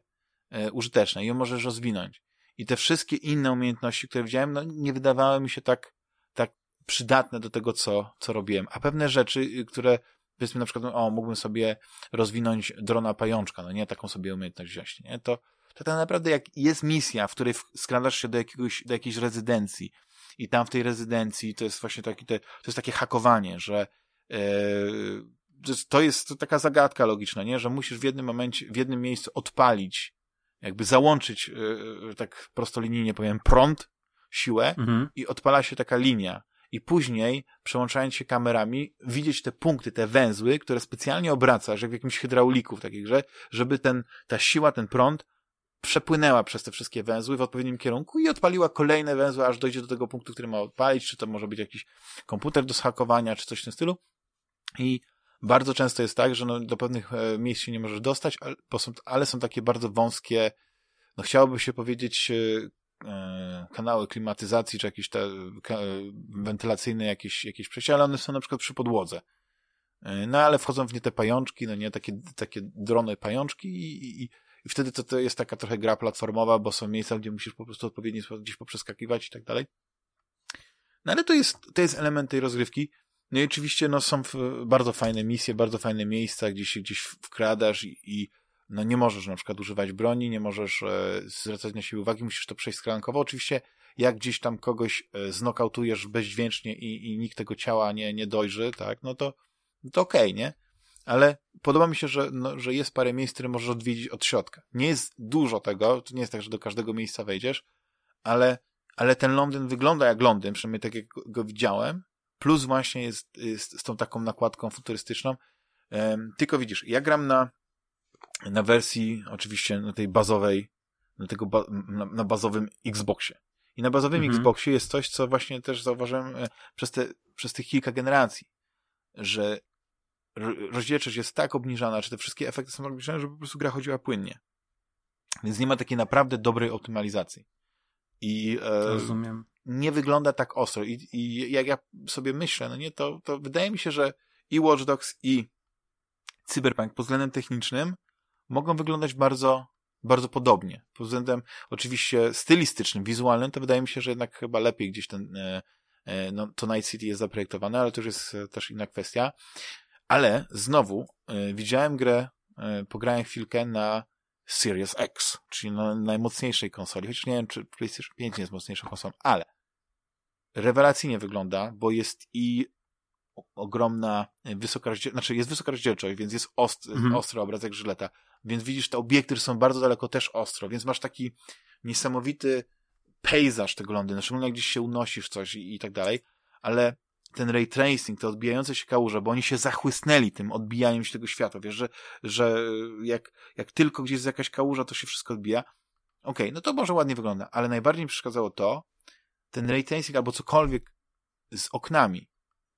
e, użyteczne i ją możesz rozwinąć. I te wszystkie inne umiejętności, które widziałem, no nie wydawały mi się tak, tak przydatne do tego, co, co robiłem. A pewne rzeczy, y, które powiedzmy na przykład, o, mógłbym sobie rozwinąć drona pajączka, no nie, taką sobie umiejętność wziąć, nie, to, to tak naprawdę jak jest misja, w której skradasz się do jakiegoś, do jakiejś rezydencji i tam w tej rezydencji to jest właśnie takie, to jest takie hakowanie, że E, to jest taka zagadka logiczna, nie? że musisz w jednym momencie, w jednym miejscu odpalić, jakby załączyć, e, tak prostolinijnie powiem, prąd, siłę mhm. i odpala się taka linia. I później, przełączając się kamerami, widzieć te punkty, te węzły, które specjalnie obracasz, jak w jakimś hydrauliku w takiej grze, żeby ten, ta siła, ten prąd przepłynęła przez te wszystkie węzły w odpowiednim kierunku i odpaliła kolejne węzły, aż dojdzie do tego punktu, który ma odpalić, czy to może być jakiś komputer do schakowania, czy coś w tym stylu. I bardzo często jest tak, że no, do pewnych e, miejsc się nie możesz dostać, ale są, ale są takie bardzo wąskie, no chciałoby się powiedzieć, e, e, kanały klimatyzacji, czy jakieś te wentylacyjne jakieś, jakieś przejścia, ale one są na przykład przy podłodze. No ale wchodzą w nie te pajączki, no nie, takie, takie drony pajączki i, i, i wtedy to, to jest taka trochę gra platformowa, bo są miejsca, gdzie musisz po prostu odpowiednio gdzieś poprzeskakiwać i tak dalej. No ale to jest, to jest element tej rozgrywki. No i oczywiście no, są bardzo fajne misje, bardzo fajne miejsca, gdzie się gdzieś wkradasz i, i no, nie możesz na przykład używać broni, nie możesz e, zwracać na siebie uwagi, musisz to przejść skrankowo. Oczywiście jak gdzieś tam kogoś e, znokautujesz bezdźwięcznie i, i nikt tego ciała nie, nie dojrzy, tak, no to, to okej, okay, nie? Ale podoba mi się, że, no, że jest parę miejsc, które możesz odwiedzić od środka. Nie jest dużo tego, to nie jest tak, że do każdego miejsca wejdziesz, ale, ale ten Londyn wygląda jak Londyn, przynajmniej tak jak go widziałem, plus właśnie jest, jest z tą taką nakładką futurystyczną. Um, tylko widzisz, ja gram na, na wersji oczywiście na tej bazowej, na, tego ba na, na bazowym Xboxie. I na bazowym mhm. Xboxie jest coś, co właśnie też zauważyłem e, przez, te, przez tych kilka generacji, że rozdzielczość jest tak obniżana, czy te wszystkie efekty są obniżone, że po prostu gra chodziła płynnie. Więc nie ma takiej naprawdę dobrej optymalizacji. I e, nie wygląda tak ostro. I, I, jak ja sobie myślę, no nie, to, to wydaje mi się, że i Watch Dogs, i Cyberpunk pod względem technicznym mogą wyglądać bardzo, bardzo podobnie. Pod względem oczywiście stylistycznym, wizualnym, to wydaje mi się, że jednak chyba lepiej gdzieś ten, e, e, no, to Night City jest zaprojektowane, ale to już jest e, też inna kwestia. Ale znowu widziałem grę, pograłem chwilkę na Series X, czyli na najmocniejszej konsoli, chociaż nie wiem, czy PlayStation 5 nie jest mocniejszą konsolą, ale rewelacyjnie wygląda, bo jest i ogromna wysoka rozdzielczość, znaczy jest wysoka rozdzielczość, więc jest ostry, mhm. ostry obraz jak żyleta, więc widzisz, te obiekty są bardzo daleko też ostro, więc masz taki niesamowity pejzaż tego Londynu, szczególnie jak gdzieś się unosisz coś i, i tak dalej, ale ten ray tracing, te odbijające się kałuże, bo oni się zachłysnęli tym odbijaniem się tego światła, wiesz, że, że jak, jak tylko gdzieś jest jakaś kałuża, to się wszystko odbija. Okej, okay, no to może ładnie wygląda, ale najbardziej mi przeszkadzało to, ten ray tracing albo cokolwiek z oknami.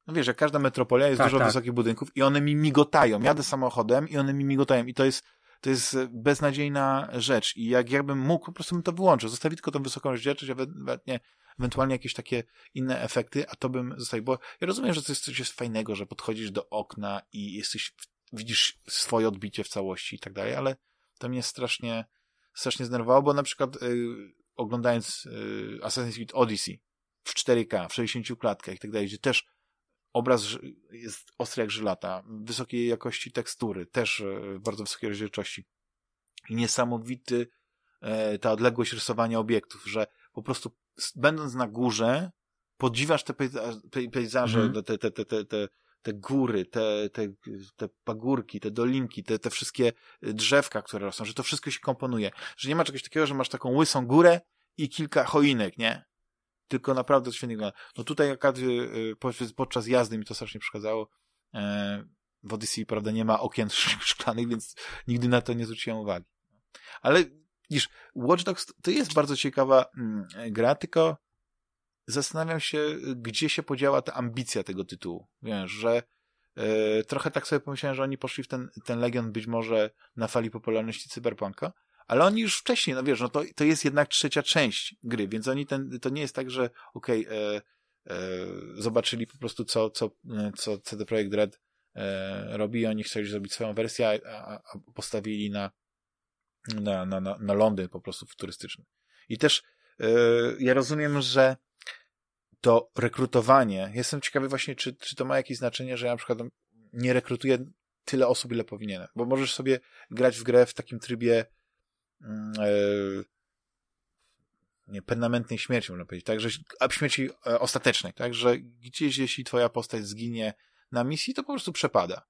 No wiesz, jak każda metropolia jest tak, dużo tak. wysokich budynków i one mi migotają. Jadę samochodem i one mi migotają i to jest, to jest beznadziejna rzecz i jak jakbym mógł, po prostu bym to wyłączył. Zostawić tylko tą wysoką rozdzielczość, ewentualnie, ewentualnie jakieś takie inne efekty, a to bym zostawił, bo ja rozumiem, że to jest coś fajnego, że podchodzisz do okna i jesteś, widzisz swoje odbicie w całości i tak dalej, ale to mnie strasznie, strasznie zdenerwowało, bo na przykład yy, oglądając yy, Assassin's Creed Odyssey w 4K, w 60 klatkach i tak dalej, gdzie też obraz jest ostry jak żylata, wysokiej jakości tekstury, też yy, bardzo wysokiej rozdzielczości. I niesamowity e, ta odległość rysowania obiektów, że po prostu będąc na górze podziwiasz te pejzaże, mm. te, te, te, te, te, te góry, te, te, te pagórki, te dolinki, te, te wszystkie drzewka, które rosną, że to wszystko się komponuje. Że nie ma czegoś takiego, że masz taką łysą górę i kilka choinek, nie? Tylko naprawdę świetnie wygląda. No tutaj akurat podczas jazdy mi to strasznie przeszkadzało. E, w Odyssey, prawda, nie ma okien szklanych, więc nigdy na to nie zwróciłem uwagi. Ale widzisz, Watch Dogs to jest bardzo ciekawa mm, gra, tylko zastanawiam się, gdzie się podziała ta ambicja tego tytułu. Wiesz, że e, trochę tak sobie pomyślałem, że oni poszli w ten, ten Legion być może na fali popularności Cyberpunka, ale oni już wcześniej, no wiesz, no to, to jest jednak trzecia część gry, więc oni ten, to nie jest tak, że okej, okay, e, e, zobaczyli po prostu co, co, co CD Projekt Red robi i oni chcieli zrobić swoją wersję, a, a postawili na, na, na, na Londyn po prostu futurystyczny. I też e, ja rozumiem, że to rekrutowanie, jestem ciekawy właśnie, czy, czy to ma jakieś znaczenie, że ja na przykład nie rekrutuję tyle osób, ile powinienem, bo możesz sobie grać w grę w takim trybie yy, nie, permanentnej śmierci, można powiedzieć, tak, że, a śmierci e, ostatecznej, tak, że gdzieś, jeśli twoja postać zginie na misji, to po prostu przepada.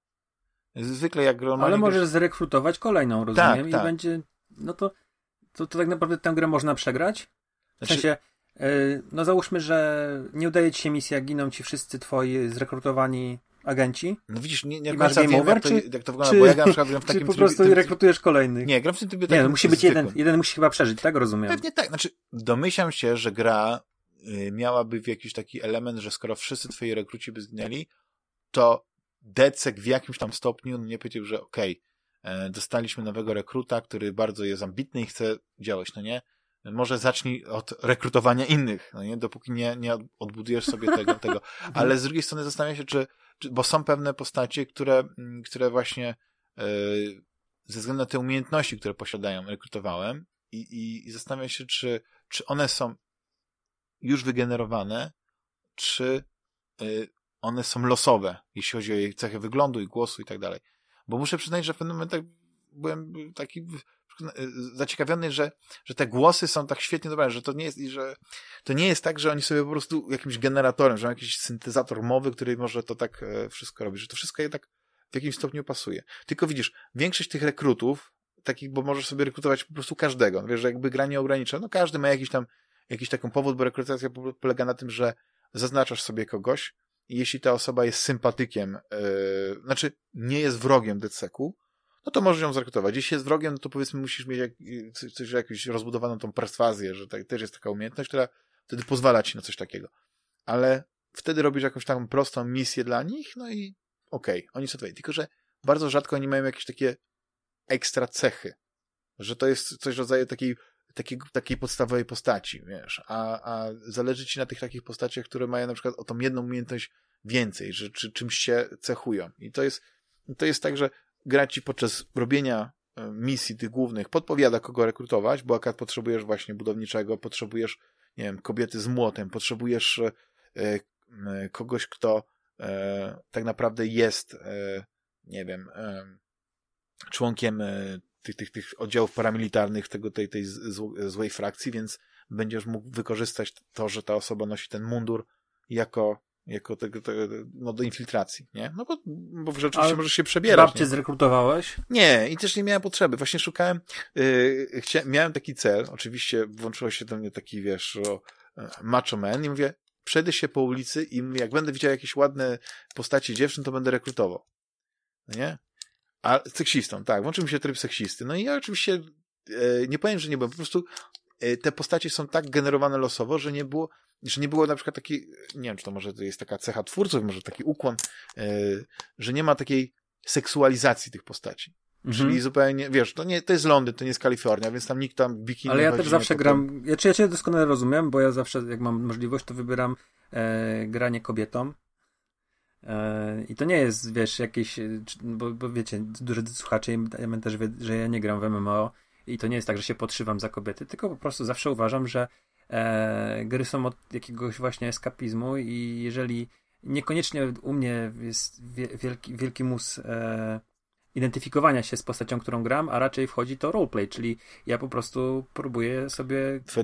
Zwykle jak normalnie... Ale możesz zrekrutować kolejną, rozumiem, tak, i tak. będzie, no to, to, to tak naprawdę tę grę można przegrać? W znaczy... sensie, yy, no załóżmy, że nie udaje ci się misja, giną ci wszyscy twoi zrekrutowani agenci. No widzisz, nie, nie masz game over, jak, to, jak to wygląda, czy, bo ja gram na przykład gram w takim Czy po prostu trybie, rekrutujesz kolejnych? Nie, gram w tym trybie Nie, no musi być jeden, jeden musi chyba przeżyć, tak rozumiem? Pewnie tak, znaczy domyślam się, że gra y, miałaby w jakiś taki element, że skoro wszyscy twoi rekruci by zginęli, to Decek w jakimś tam stopniu no nie powiedział, że okej, okay, dostaliśmy nowego rekruta, który bardzo jest ambitny i chce działać, no nie? Może zacznij od rekrutowania innych, no nie? Dopóki nie, nie odbudujesz sobie tego, tego. Ale z drugiej strony zastanawiam się, czy, czy bo są pewne postacie, które, mm, które właśnie yy, ze względu na te umiejętności, które posiadają, rekrutowałem i, i, i zastanawiam się, czy, czy one są już wygenerowane, czy yy, one są losowe, jeśli chodzi o jej cechy wyglądu i głosu i tak dalej. Bo muszę przyznać, że w pewnym momencie byłem taki zaciekawiony, że, że te głosy są tak świetnie dobrane, że to nie jest, że to nie jest tak, że oni sobie po prostu jakimś generatorem, że mają jakiś syntezator mowy, który może to tak e, wszystko robi, że to wszystko je tak w jakimś stopniu pasuje. Tylko widzisz, większość tych rekrutów, takich, bo możesz sobie rekrutować po prostu każdego, wiesz, że jakby gra nie ogranicza, no każdy ma jakiś tam, jakiś taką powód, bo rekrutacja polega na tym, że zaznaczasz sobie kogoś, jeśli ta osoba jest sympatykiem, yy, znaczy nie jest wrogiem DCEK-u, no to możesz ją zrekrutować. Jeśli jest wrogiem, no to powiedzmy musisz mieć jak, coś, jakąś rozbudowaną tą perswazję, że tak, też jest taka umiejętność, która wtedy pozwala ci na coś takiego. Ale wtedy robisz jakąś taką prostą misję dla nich, no i okej, okay, oni są tutaj. Tylko, że bardzo rzadko oni mają jakieś takie ekstra cechy. Że to jest coś w rodzaju takiej, takiej, takiej podstawowej postaci, wiesz. A, a zależy ci na tych takich postaciach, które mają na przykład o tą jedną umiejętność więcej, że czy, czymś się cechują. I to jest, to jest tak, że gra ci podczas robienia e, misji tych głównych podpowiada, kogo rekrutować, bo akurat potrzebujesz właśnie budowniczego, potrzebujesz, nie wiem, kobiety z młotem, potrzebujesz e, e, kogoś, kto tak naprawdę jest, nie wiem, członkiem tych, tych, tych oddziałów paramilitarnych tego, tej, tej złej frakcji, więc będziesz mógł wykorzystać to, że ta osoba nosi ten mundur jako jako tego, tego, no do infiltracji, nie? No bo, bo rzeczywiście możesz się przebierać. Babcie zrekrutowałeś? Nie, i też nie miałem potrzeby. Właśnie szukałem, yy, chcia, miałem taki cel, oczywiście włączyło się do mnie taki, wiesz, o, e, macho man i mówię, przejdę się po ulicy i mówię, jak będę widział jakieś ładne postaci dziewczyn, to będę rekrutował. Nie? A seksistą, tak, włączył mi się tryb seksisty. No i ja oczywiście e, nie powiem, że nie byłem, po prostu e, te postacie są tak generowane losowo, że nie było że nie było na przykład takiej, nie wiem, czy to może to jest taka cecha twórców, może taki ukłon, yy, że nie ma takiej seksualizacji tych postaci. Mhm. Czyli zupełnie, wiesz, to, nie, to jest Londyn, to nie jest Kalifornia, więc tam nikt tam bikini Ale ja też zawsze gram, ja, czy ja cię doskonale rozumiem, bo ja zawsze, jak mam możliwość, to wybieram e, granie kobietom. E, I to nie jest, wiesz, jakieś, bo, bo wiecie, duży słuchacze, ja też wie, że ja nie gram w MMO i to nie jest tak, że się podszywam za kobiety, tylko po prostu zawsze uważam, że e, gry są od jakiegoś właśnie eskapizmu i jeżeli niekoniecznie u mnie jest wielki, wielki mus e, identyfikowania się z postacią, którą gram, a raczej wchodzi to roleplay, czyli ja po prostu próbuję sobie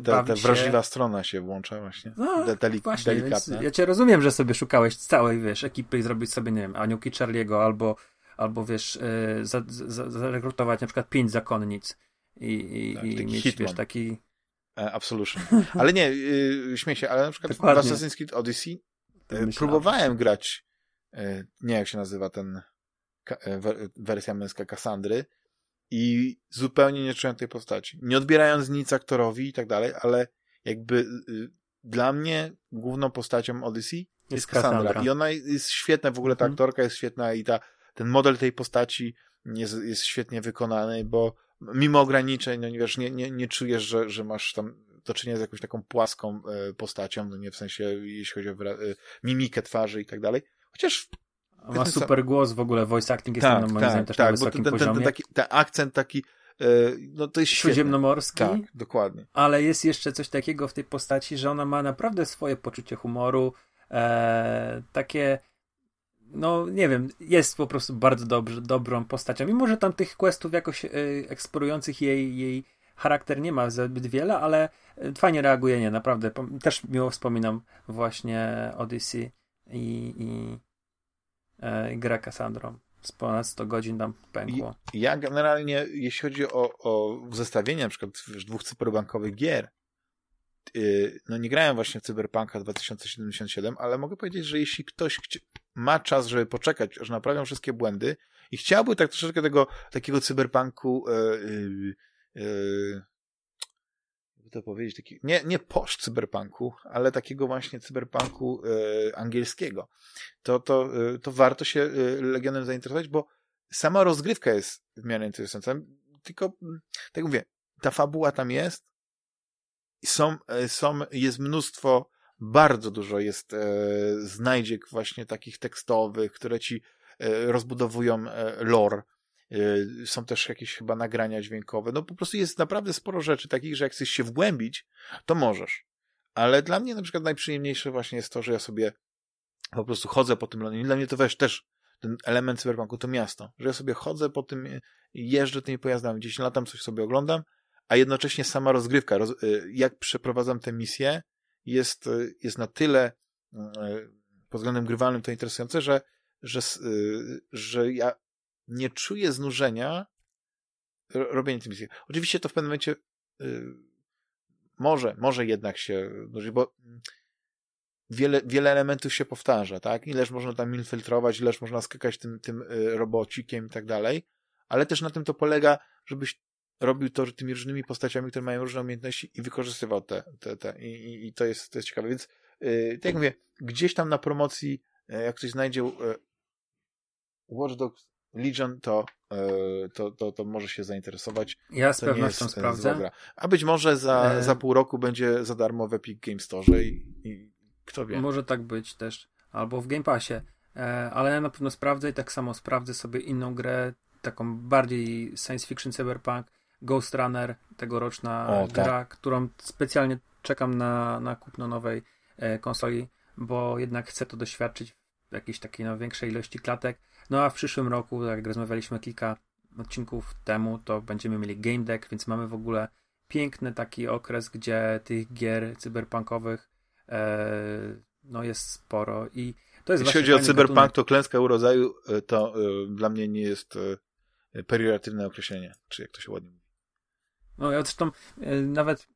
ta, ta wrażliwa się... strona się włącza właśnie. No, Deli właśnie, delikatna. ja cię rozumiem, że sobie szukałeś całej, wiesz, ekipy i zrobić sobie, nie wiem, aniołki Charlie'ego albo, albo wiesz, yy, za, za, zarekrutować na przykład pięć zakonnic i, i, tak, i mieć, hitman. wiesz, taki... E, Absolution. Ale nie, yy, śmiej się, ale na przykład Dokładnie. w Assassin's Creed Odyssey yy, próbowałem grać, yy, nie jak się nazywa ten wersja męska Kassandry i zupełnie nie czułem tej postaci. Nie odbierając nic aktorowi i tak dalej, ale jakby y, dla mnie główną postacią Odyssey jest, jest Cassandra. Cassandra. I ona jest świetna, w ogóle ta mhm. aktorka jest świetna i ta, ten model tej postaci jest, jest świetnie wykonany, bo mimo ograniczeń, no nie wiesz, nie, nie, nie czujesz, że, że masz tam do czynienia z jakąś taką płaską e, postacią, no nie w sensie, jeśli chodzi o e, mimikę twarzy i tak dalej. Chociaż ma super głos w ogóle, voice acting jest tak, tam, moim tak, zdaniem też tak, na wysokim ten, poziomie. Ten, taki, ten akcent taki, e, no to jest Śródziemnomorski. Tak, dokładnie. Ale jest jeszcze coś takiego w tej postaci, że ona ma naprawdę swoje poczucie humoru, e, takie no nie wiem, jest po prostu bardzo dobrze, dobrą postacią. Mimo, że tam tych questów jakoś e, eksplorujących jej, jej charakter nie ma zbyt wiele, ale e, fajnie reaguje, nie, naprawdę. Też miło wspominam właśnie Odyssey i, i e, gra Cassandrą. Z ponad 100 godzin tam pękło. Ja generalnie, jeśli chodzi o, o zestawienie na przykład dwóch cyberbankowych gier, yy, no nie grałem właśnie w Cyberpunka 2077, ale mogę powiedzieć, że jeśli ktoś ma czas, żeby poczekać, aż naprawią wszystkie błędy i chciałby tak troszeczkę tego takiego cyberpunku yy, yy, to powiedzieć, taki, nie, nie post cyberpunku, ale takiego właśnie cyberpunku e, angielskiego, to, to, e, to warto się e, Legionem zainteresować, bo sama rozgrywka jest w miarę interesująca, tylko, mm, tak mówię, ta fabuła tam jest, są, są, jest mnóstwo, bardzo dużo jest e, znajdziek właśnie takich tekstowych, które ci e, rozbudowują e, lore, są też jakieś chyba nagrania dźwiękowe. No po prostu jest naprawdę sporo rzeczy takich, że jak chcesz się wgłębić, to możesz. Ale dla mnie na przykład najprzyjemniejsze właśnie jest to, że ja sobie po prostu chodzę po tym Londynie. Dla mnie to wiesz, też ten element cyberpunku to miasto, że ja sobie chodzę po tym, jeżdżę tymi pojazdami, gdzieś latam, coś sobie oglądam, a jednocześnie sama rozgrywka, roz, y, jak przeprowadzam tę misję, jest, y, jest na tyle pod względem grywalnym to interesujące, że, że, że ja nie czuję znużenia robienia tej misji. Oczywiście to w pewnym momencie yy, może, może jednak się nużyć, bo wiele, wiele elementów się powtarza, tak? Ileż można tam infiltrować, ileż można skakać tym, tym yy, robocikiem i tak dalej, ale też na tym to polega, żebyś robił to tymi różnymi postaciami, które mają różne umiejętności i wykorzystywał te, te, te. I, i, i to, jest, to jest ciekawe. Więc yy, tak jak mówię, gdzieś tam na promocji, yy, jak ktoś znajdzie Watch Dogs Legion, to, e, to, to, to może się zainteresować. Ja z to pewnością e, sprawdzę. A być może za, e... za pół roku będzie za darmo w Epic Game Store i, i kto wie. Może tak być też. Albo w Game Passie. E, ale ja na pewno sprawdzę i tak samo sprawdzę sobie inną grę, taką bardziej science fiction cyberpunk, Ghost Runner, tegoroczna o, gra, tak. którą specjalnie czekam na, na kupno nowej e, konsoli, bo jednak chcę to doświadczyć w jakiejś takiej no, większej ilości klatek no a w przyszłym roku, tak jak rozmawialiśmy kilka odcinków temu, to będziemy mieli Game Deck, więc mamy w ogóle piękny taki okres, gdzie tych gier cyberpunkowych e, no jest sporo i to jest Jeśli chodzi o cyberpunk, gatunek. to klęska urodzaju e, to y, dla mnie nie jest y, perioratywne określenie, czy jak to się ładnie mówi. No ja zresztą y, nawet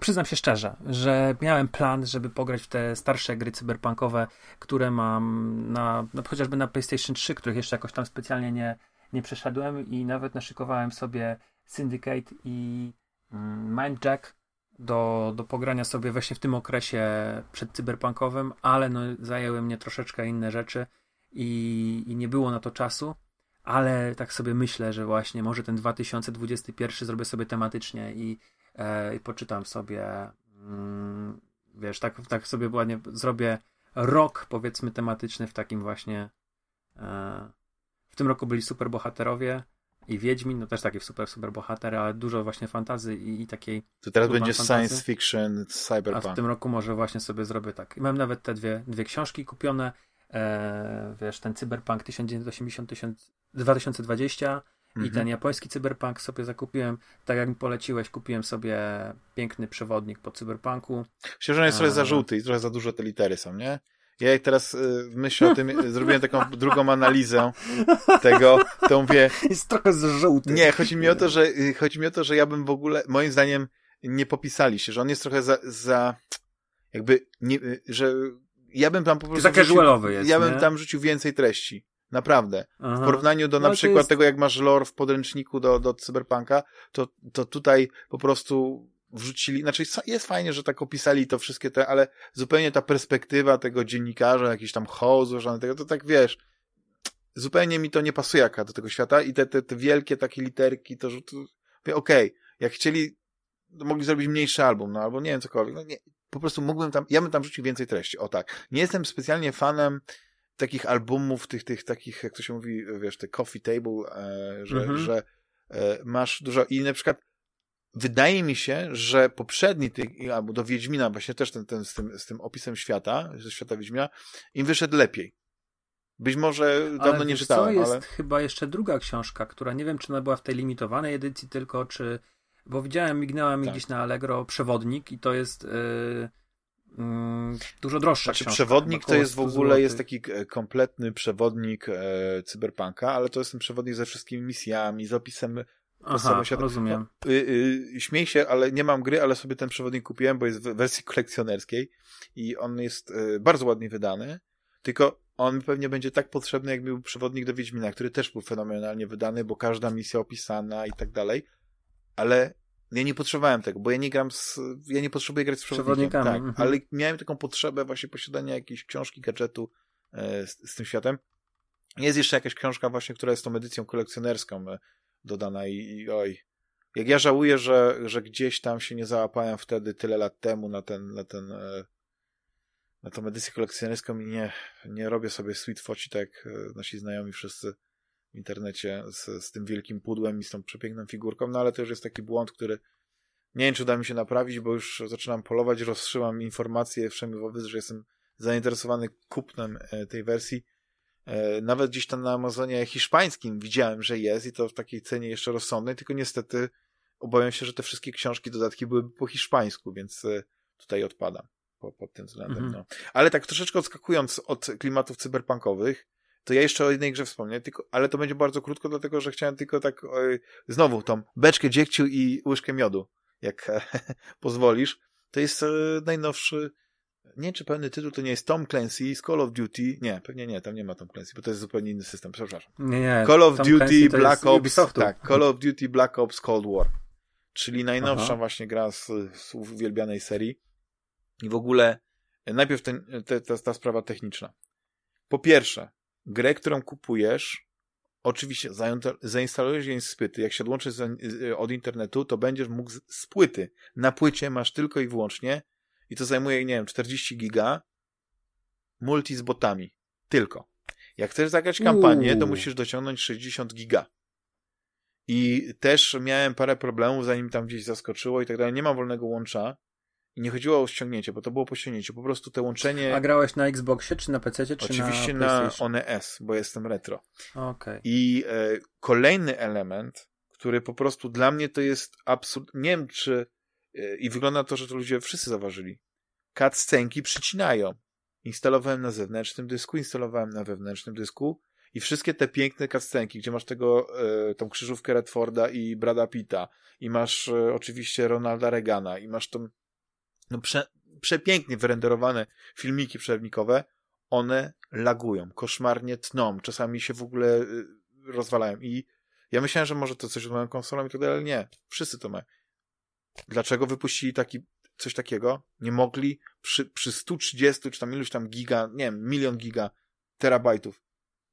przyznam się szczerze, że miałem plan, żeby pograć w te starsze gry cyberpunkowe, które mam na, na chociażby na PlayStation 3, których jeszcze jakoś tam specjalnie nie, nie przeszedłem i nawet naszykowałem sobie Syndicate i mm, Mindjack do, do pogrania sobie właśnie w tym okresie przedcyberpunkowym, ale no, zajęły mnie troszeczkę inne rzeczy i, i nie było na to czasu. ale tak sobie myślę, że właśnie może ten 2021 zrobię sobie tematycznie i, i poczytam sobie, mm, wiesz, tak, tak sobie ładnie zrobię rok, powiedzmy, tematyczny w takim właśnie. E, w tym roku byli super bohaterowie i Wiedźmin, no też taki super, super bohater, ale dużo właśnie fantazy i, i takiej. To teraz będzie fantazy. science fiction, cyberpunk. A w tym roku może właśnie sobie zrobię tak. I mam nawet te dwie, dwie książki kupione. E, wiesz, ten Cyberpunk 1980 2020 i ten mhm. japoński cyberpunk sobie zakupiłem, tak jak mi poleciłeś, kupiłem sobie piękny przewodnik po cyberpunku. Myślę, że on jest trochę za żółty i trochę za dużo te litery są, nie? Ja jak teraz y, myślę o tym, zrobiłem taką drugą analizę tego, to mówię... Jest trochę za żółty. Nie, chodzi mi o to, że y, chodzi mi o to, że ja bym w ogóle, moim zdaniem, nie popisali się, że on jest trochę za, za jakby, nie, y, że ja bym tam po prostu... Za casualowy jest, Ja bym nie? tam rzucił więcej treści. Naprawdę. Aha. W porównaniu do no, na przykład jest... tego, jak masz lore w podręczniku do, do Cyberpunka, to, to tutaj po prostu wrzucili, znaczy jest fajnie, że tak opisali to wszystkie te, ale zupełnie ta perspektywa tego dziennikarza, jakiś tam hołd złożony tego, to tak wiesz, zupełnie mi to nie pasuje jaka do tego świata i te, te, te wielkie takie literki, to, to, okej, okay, jak chcieli, mogli zrobić mniejszy album, no albo nie wiem, cokolwiek, no nie, po prostu mógłbym tam, ja bym tam rzucił więcej treści, o tak. Nie jestem specjalnie fanem takich albumów, tych, tych takich, jak to się mówi, wiesz, te coffee table, e, że, mhm. że e, masz dużo i na przykład wydaje mi się, że poprzedni tych, albo do Wiedźmina, właśnie też ten, ten z, tym, z tym opisem świata, ze świata Wiedźmina, im wyszedł lepiej. Być może dawno ale nie czytałem, co, jest ale... chyba jeszcze druga książka, która nie wiem, czy ona była w tej limitowanej edycji tylko, czy... Bo widziałem, mignęła mi tak. gdzieś na Allegro przewodnik i to jest... Yy dużo droższa znaczy, książka. Przewodnik to jest w ogóle jest taki e, kompletny przewodnik e, cyberpunka, ale to jest ten przewodnik ze wszystkimi misjami, z opisem Aha, rozumiem. No, y, y, śmiej się, ale nie mam gry, ale sobie ten przewodnik kupiłem, bo jest w wersji kolekcjonerskiej i on jest y, bardzo ładnie wydany, tylko on pewnie będzie tak potrzebny, jak był przewodnik do Wiedźmina, który też był fenomenalnie wydany, bo każda misja opisana i tak dalej, ale ja nie potrzebowałem tego, bo ja nie gram z, ja nie potrzebuję grać z przewodnikiem, tak, mhm. ale miałem taką potrzebę właśnie posiadania jakiejś książki, gadżetu e, z, z, tym światem. Jest jeszcze jakaś książka właśnie, która jest tą edycją kolekcjonerską e, dodana i, i oj, jak ja żałuję, że, że gdzieś tam się nie załapałem wtedy tyle lat temu na ten, na ten, e, na tą edycję kolekcjonerską i nie, nie robię sobie sweet foci tak jak nasi znajomi wszyscy w internecie z, z tym wielkim pudłem i z tą przepiękną figurką, no ale to już jest taki błąd, który nie wiem, czy uda mi się naprawić, bo już zaczynam polować, rozszyłam informacje wszędzie wobec, że jestem zainteresowany kupnem e, tej wersji. E, nawet gdzieś tam na Amazonie hiszpańskim widziałem, że jest i to w takiej cenie jeszcze rozsądnej, tylko niestety obawiam się, że te wszystkie książki, dodatki byłyby po hiszpańsku, więc e, tutaj odpadam pod tym względem. Mhm. No. Ale tak troszeczkę odskakując od klimatów cyberpunkowych, to ja jeszcze o jednej grze wspomnę, tylko, ale to będzie bardzo krótko, dlatego że chciałem tylko tak oj, znowu tą beczkę dziegciu i łyżkę miodu, jak pozwolisz. To jest e, najnowszy, nie czy pełny tytuł to nie jest Tom Clancy z Call of Duty. Nie, pewnie nie, tam nie ma Tom Clancy, bo to jest zupełnie inny system, przepraszam. Nie, nie. Call of Tom Duty Black Ops, Ubisoftu. tak, Call of Duty Black Ops Cold War. Czyli najnowsza Aha. właśnie gra z, z uwielbianej serii. I w ogóle najpierw ten, te, ta, ta sprawa techniczna. Po pierwsze, grę, którą kupujesz, oczywiście zainstalujesz jej z płyty. Jak się odłączysz od internetu, to będziesz mógł z płyty. Na płycie masz tylko i wyłącznie i to zajmuje, nie wiem, 40 giga multi z botami. Tylko. Jak chcesz zagrać kampanię, to musisz dociągnąć 60 giga. I też miałem parę problemów, zanim tam gdzieś zaskoczyło i tak dalej. Nie mam wolnego łącza, i nie chodziło o ściągnięcie, bo to było po ściągnięciu. Po prostu te łączenie... A grałeś na Xboxie, czy na PC, czy Oczywiście na na One S, bo jestem retro. Okay. I e, kolejny element, który po prostu dla mnie to jest absurd... Nie wiem, czy... E, I wygląda to, że to ludzie wszyscy zauważyli. Cutscenki przycinają. Instalowałem na zewnętrznym dysku, instalowałem na wewnętrznym dysku i wszystkie te piękne cutscenki, gdzie masz tego, e, tą krzyżówkę Redforda i Brada Pitta i masz e, oczywiście Ronalda Reagana i masz tą no prze, przepięknie wyrenderowane filmiki przerwnikowe, one lagują, koszmarnie tną, czasami się w ogóle y, rozwalają i ja myślałem, że może to coś z moją konsolą i tak dalej, ale nie. Wszyscy to mają. Dlaczego wypuścili taki, coś takiego? Nie mogli przy, przy 130 czy tam iluś tam giga, nie wiem, milion giga terabajtów.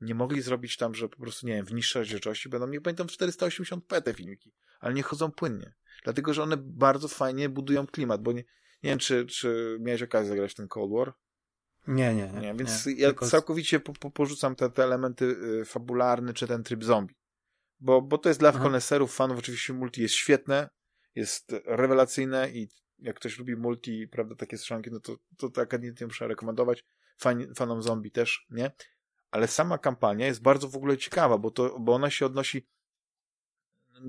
nie mogli zrobić tam, że po prostu, nie wiem, w niższej rozdzielczości będą, niech będą 480p te filmiki, ale nie chodzą płynnie. Dlatego, że one bardzo fajnie budują klimat, bo nie, nie wiem, czy, czy miałeś okazję zagrać ten Cold War? Nie, nie, nie. nie więc nie, ja tylko... całkowicie po, po, porzucam te, te elementy y, fabularne, czy ten tryb zombie. Bo, bo to jest dla koneserów, fanów, oczywiście multi jest świetne, jest rewelacyjne i jak ktoś lubi multi, prawda, takie strzelanki, no to, to, to ewidentnie muszę rekomendować. Fan, fanom zombie też, nie? Ale sama kampania jest bardzo w ogóle ciekawa, bo, to, bo ona się odnosi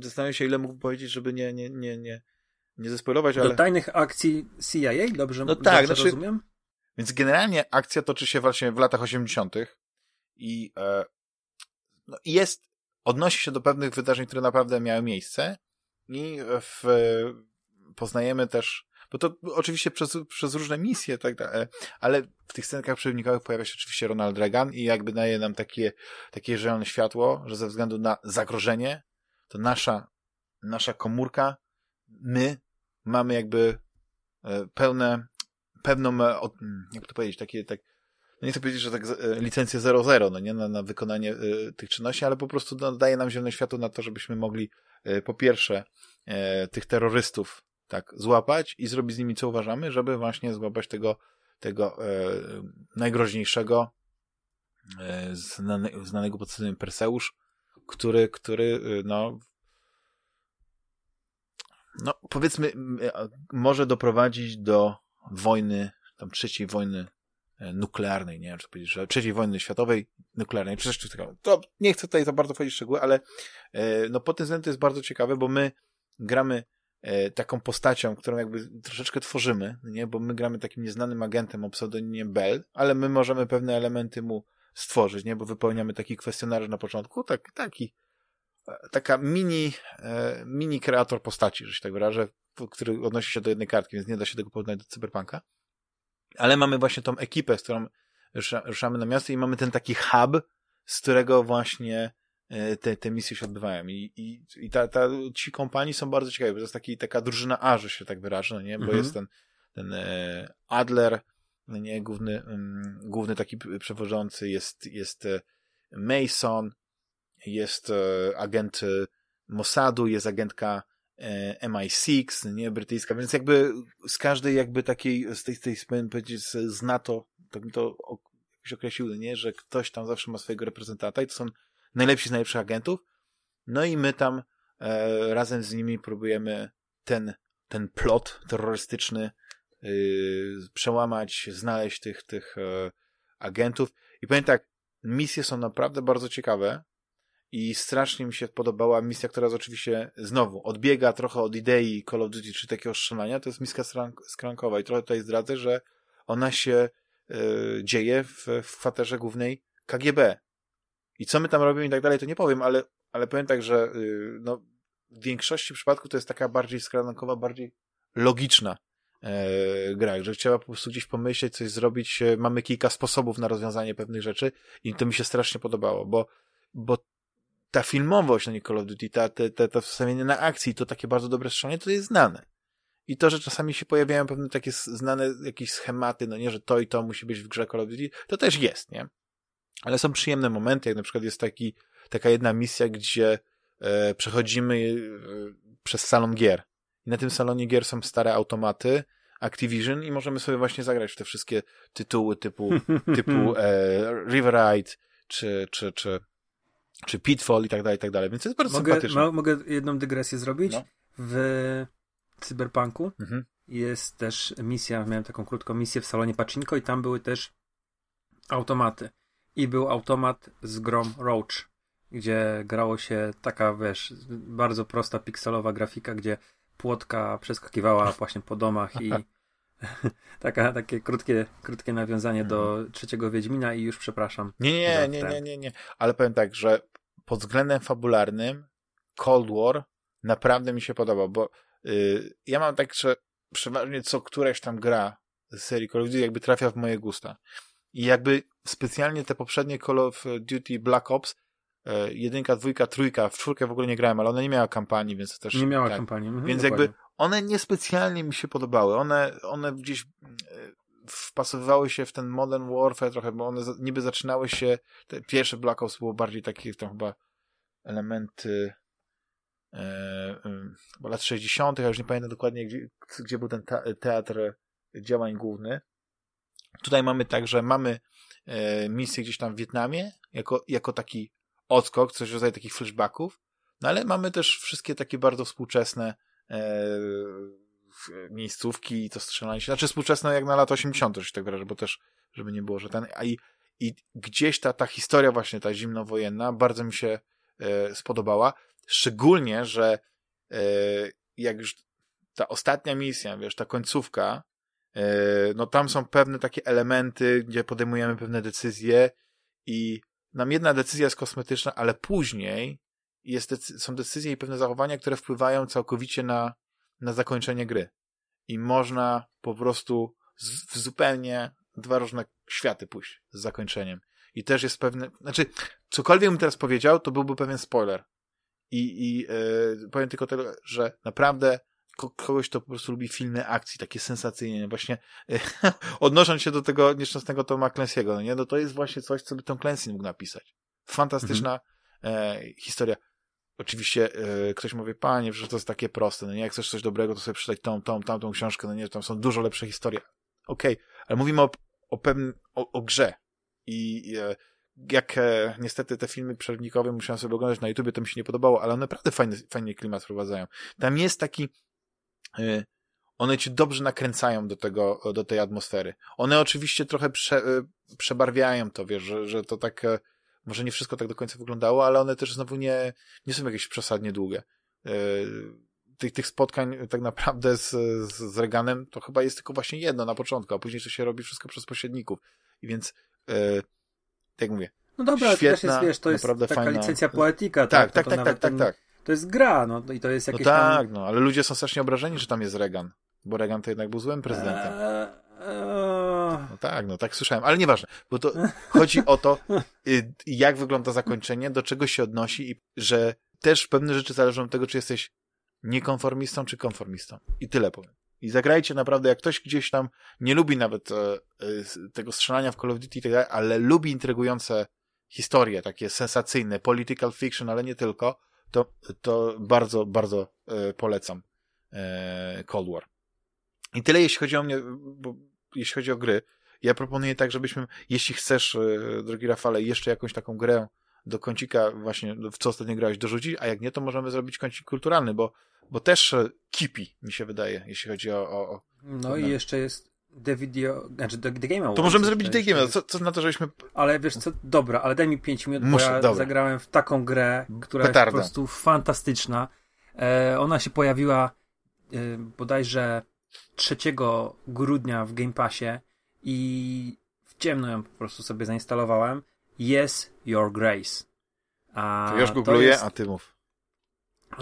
zastanawiam się, ile mógł powiedzieć, żeby nie, nie, nie, nie, nie zespoilować, ale... Do tajnych akcji CIA, dobrze, no tak, dobrze znaczy, rozumiem? Więc generalnie akcja toczy się właśnie w latach 80. i e, no, jest, odnosi się do pewnych wydarzeń, które naprawdę miały miejsce i w, poznajemy też, bo to oczywiście przez, przez różne misje, tak dalej, ale w tych scenkach przewnikowych pojawia się oczywiście Ronald Reagan i jakby daje nam takie, takie zielone światło, że ze względu na zagrożenie, to nasza, nasza komórka, my mamy jakby e, pełne, pewną, e, jak to powiedzieć, takie, tak, no nie chcę powiedzieć, że tak e, licencję 00, no nie, na, na wykonanie tych czynności, ale po prostu no, daje nam zielone światło na to, żebyśmy mogli po pierwsze tych terrorystów tak złapać i zrobić z nimi co uważamy, żeby właśnie złapać tego, tego najgroźniejszego znane, znanego pod pseudonimem Perseusz, który, który no no powiedzmy może doprowadzić do wojny, tam trzeciej wojny e, nuklearnej, nie wiem, czy powiedzieć, że trzeciej wojny światowej nuklearnej, czy coś takiego. To nie chcę tutaj za bardzo wchodzić w szczegóły, ale e, no pod tym względem to jest bardzo ciekawe, bo my gramy e, taką postacią, którą jakby troszeczkę tworzymy, nie? Bo my gramy takim nieznanym agentem o pseudonimie Bell, ale my możemy pewne elementy mu stworzyć, nie? Bo wypełniamy taki kwestionariusz na początku, tak, taki taka mini, mini kreator postaci, że się tak wyrażę, który odnosi się do jednej kartki, więc nie da się tego porównać do Cyberpunka. Ale mamy właśnie tą ekipę, z którą ruszamy na miasto i mamy ten taki hub, z którego właśnie e, te, te misje się odbywają. I, i, i ta, ta, ci kompanii są bardzo ciekawe, bo to jest taki, taka drużyna A, że się tak wyrażę, no nie? Bo mhm. jest ten, ten e, Adler, no nie? Główny, um, główny taki przewodzący, jest, jest e, Mason, jest agent Mossadu, jest agentka E, MI6, nie, brytyjska, więc jakby z każdej jakby takiej, z tej, z tej powiedzieć, z NATO, tak mi to jakoś określiły, nie, że ktoś tam zawsze ma swojego reprezentanta i to są najlepsi z najlepszych agentów, no i my tam e, razem z nimi próbujemy ten, ten plot terrorystyczny e, przełamać, znaleźć tych, tych e, agentów. I powiem tak, misje są naprawdę bardzo ciekawe, i strasznie mi się podobała misja, która oczywiście znowu odbiega trochę od idei Call of Duty czy takiego strzelania, to jest miska skrankowa i trochę tutaj zdradzę, że ona się y, dzieje w, w kwaterze głównej KGB. I co my tam robimy i tak dalej, to nie powiem, ale, ale powiem tak, że y, no, w większości przypadków to jest taka bardziej skrankowa, bardziej logiczna e, gra, że trzeba po prostu gdzieś pomyśleć, coś zrobić. Mamy kilka sposobów na rozwiązanie pewnych rzeczy i to mi się strasznie podobało, bo, bo ta filmowość, no nie Call of Duty, ta, te, te, to wstawienie na akcji, to takie bardzo dobre strzelanie, to jest znane. I to, że czasami się pojawiają pewne takie znane jakieś schematy, no nie, że to i to musi być w grze Call of Duty, to też jest, nie? Ale są przyjemne momenty, jak na przykład jest taki, taka jedna misja, gdzie e, przechodzimy e, przez salon gier. I na tym salonie gier są stare automaty, Activision i możemy sobie właśnie zagrać w te wszystkie tytuły typu, typu e, River Ride, czy, czy, czy czy Pitfall i tak dalej, i tak dalej, więc to jest bardzo mogę, sympatyczne. Ma, mogę jedną dygresję zrobić? No. W Cyberpunku mhm. jest też misja, miałem taką krótką misję w salonie Pacinko i tam były też automaty. I był automat z Grom Roach, gdzie grało się taka, wiesz, bardzo prosta pikselowa grafika, gdzie płotka przeskakiwała właśnie po domach i Taka, takie krótkie, krótkie nawiązanie do mhm. trzeciego Wiedźmina i już przepraszam. Nie, nie, nie, nie, nie, nie. Ale powiem tak, że pod względem fabularnym Cold War naprawdę mi się podoba, bo yy, ja mam tak, że przeważnie co któraś tam gra z serii Call of Duty jakby trafia w moje gusta. I jakby specjalnie te poprzednie Call of Duty Black Ops yy, jedynka, dwójka, trójka, w czwórkę w ogóle nie grałem, ale ona nie miała kampanii, więc też... Nie miała tak. kampanii. Mhm, więc dokładnie. jakby one niespecjalnie mi się podobały. One, one gdzieś e, wpasowywały się w ten Modern Warfare trochę, bo one niby zaczynały się, te pierwsze Black Ops było bardziej takie tam chyba elementy e, e, lat 60., ja już nie pamiętam dokładnie, gdzie, gdzie był ten teatr działań główny. Tutaj mamy tak, że mamy e, misję gdzieś tam w Wietnamie, jako, jako taki odskok, coś w rodzaju takich flashbacków, no ale mamy też wszystkie takie bardzo współczesne miejscówki i to strzelanie się. Znaczy współczesne jak na lata 80. że tak wyrażę, bo też, żeby nie było, że ten... A i, i gdzieś ta, ta historia właśnie, ta zimnowojenna, bardzo mi się e, spodobała. Szczególnie, że e, jak już ta ostatnia misja, wiesz, ta końcówka, e, no tam są pewne takie elementy, gdzie podejmujemy pewne decyzje i nam jedna decyzja jest kosmetyczna, ale później jest decy są decyzje i pewne zachowania, które wpływają całkowicie na, na zakończenie gry. I można po prostu z, w zupełnie dwa różne światy pójść z zakończeniem. I też jest pewne, znaczy, cokolwiek bym teraz powiedział, to byłby pewien spoiler. I, i yy, powiem tylko tyle, że naprawdę kogoś, to po prostu lubi filmy akcji, takie sensacyjne, właśnie yy, odnosząc się do tego nieszczęsnego Toma Clancy'ego, no nie, no to jest właśnie coś, co by Tom Clancy mógł napisać. Fantastyczna mhm. e, historia. Oczywiście e, ktoś mówi, panie, że to jest takie proste, no nie, jak chcesz coś dobrego, to sobie przeczytać tą, tą, tamtą książkę, no nie, tam są dużo lepsze historie. Okej, okay, ale mówimy o, o pewnym, o, o grze. I e, jak e, niestety te filmy przerwnikowe musiałem sobie oglądać na YouTubie, to mi się nie podobało, ale one naprawdę fajny, fajnie klimat wprowadzają. Tam jest taki, e, one cię dobrze nakręcają do tego, do tej atmosfery. One oczywiście trochę prze, przebarwiają to, wiesz, że, że to tak, może nie wszystko tak do końca wyglądało, ale one też znowu nie, nie są jakieś przesadnie długie. E, tych, tych spotkań tak naprawdę z, z Reganem to chyba jest tylko właśnie jedno na początku, a później to się robi wszystko przez pośredników. I więc, e, jak mówię, no dobra, świetna, to też jest, wiesz, to jest taka fajna... licencja poetyka. Tak, tak, tak, tak, tak, tak, tak. To jest gra, no i to jest jakieś No tak, tam... no, ale ludzie są strasznie obrażeni, że tam jest Regan, bo Regan to jednak był złym prezydentem. Eee, eee... No tak, no tak słyszałem, ale nieważne, bo to chodzi o to, y, jak wygląda zakończenie, do czego się odnosi i że też pewne rzeczy zależą od tego, czy jesteś niekonformistą czy konformistą. I tyle powiem. I zagrajcie naprawdę, jak ktoś gdzieś tam nie lubi nawet e, e, tego strzelania w Call of Duty i tak dalej, ale lubi intrygujące historie, takie sensacyjne, political fiction, ale nie tylko, to, to bardzo, bardzo e, polecam e, Cold War. I tyle, jeśli chodzi o mnie, bo jeśli chodzi o gry. Ja proponuję tak, żebyśmy, jeśli chcesz, e, drogi Rafale, jeszcze jakąś taką grę do kącika właśnie, w co ostatnio grałeś, dorzucić, a jak nie, to możemy zrobić kącik kulturalny, bo bo też e, kipi, mi się wydaje, jeśli chodzi o... o, o no i jeszcze jest The Video, znaczy The, the Game Awards. To możemy zrobić The Game Awards, co, co na to, żebyśmy... Ale wiesz co, dobra, ale daj mi 5 minut, Muszę, bo ja dobra. zagrałem w taką grę, która Petarda. jest po prostu fantastyczna. E, ona się pojawiła e, bodajże 3 grudnia w Game Passie i w ciemno ją po prostu sobie zainstalowałem. Yes, Your Grace. A to już googluję, jest... a ty mów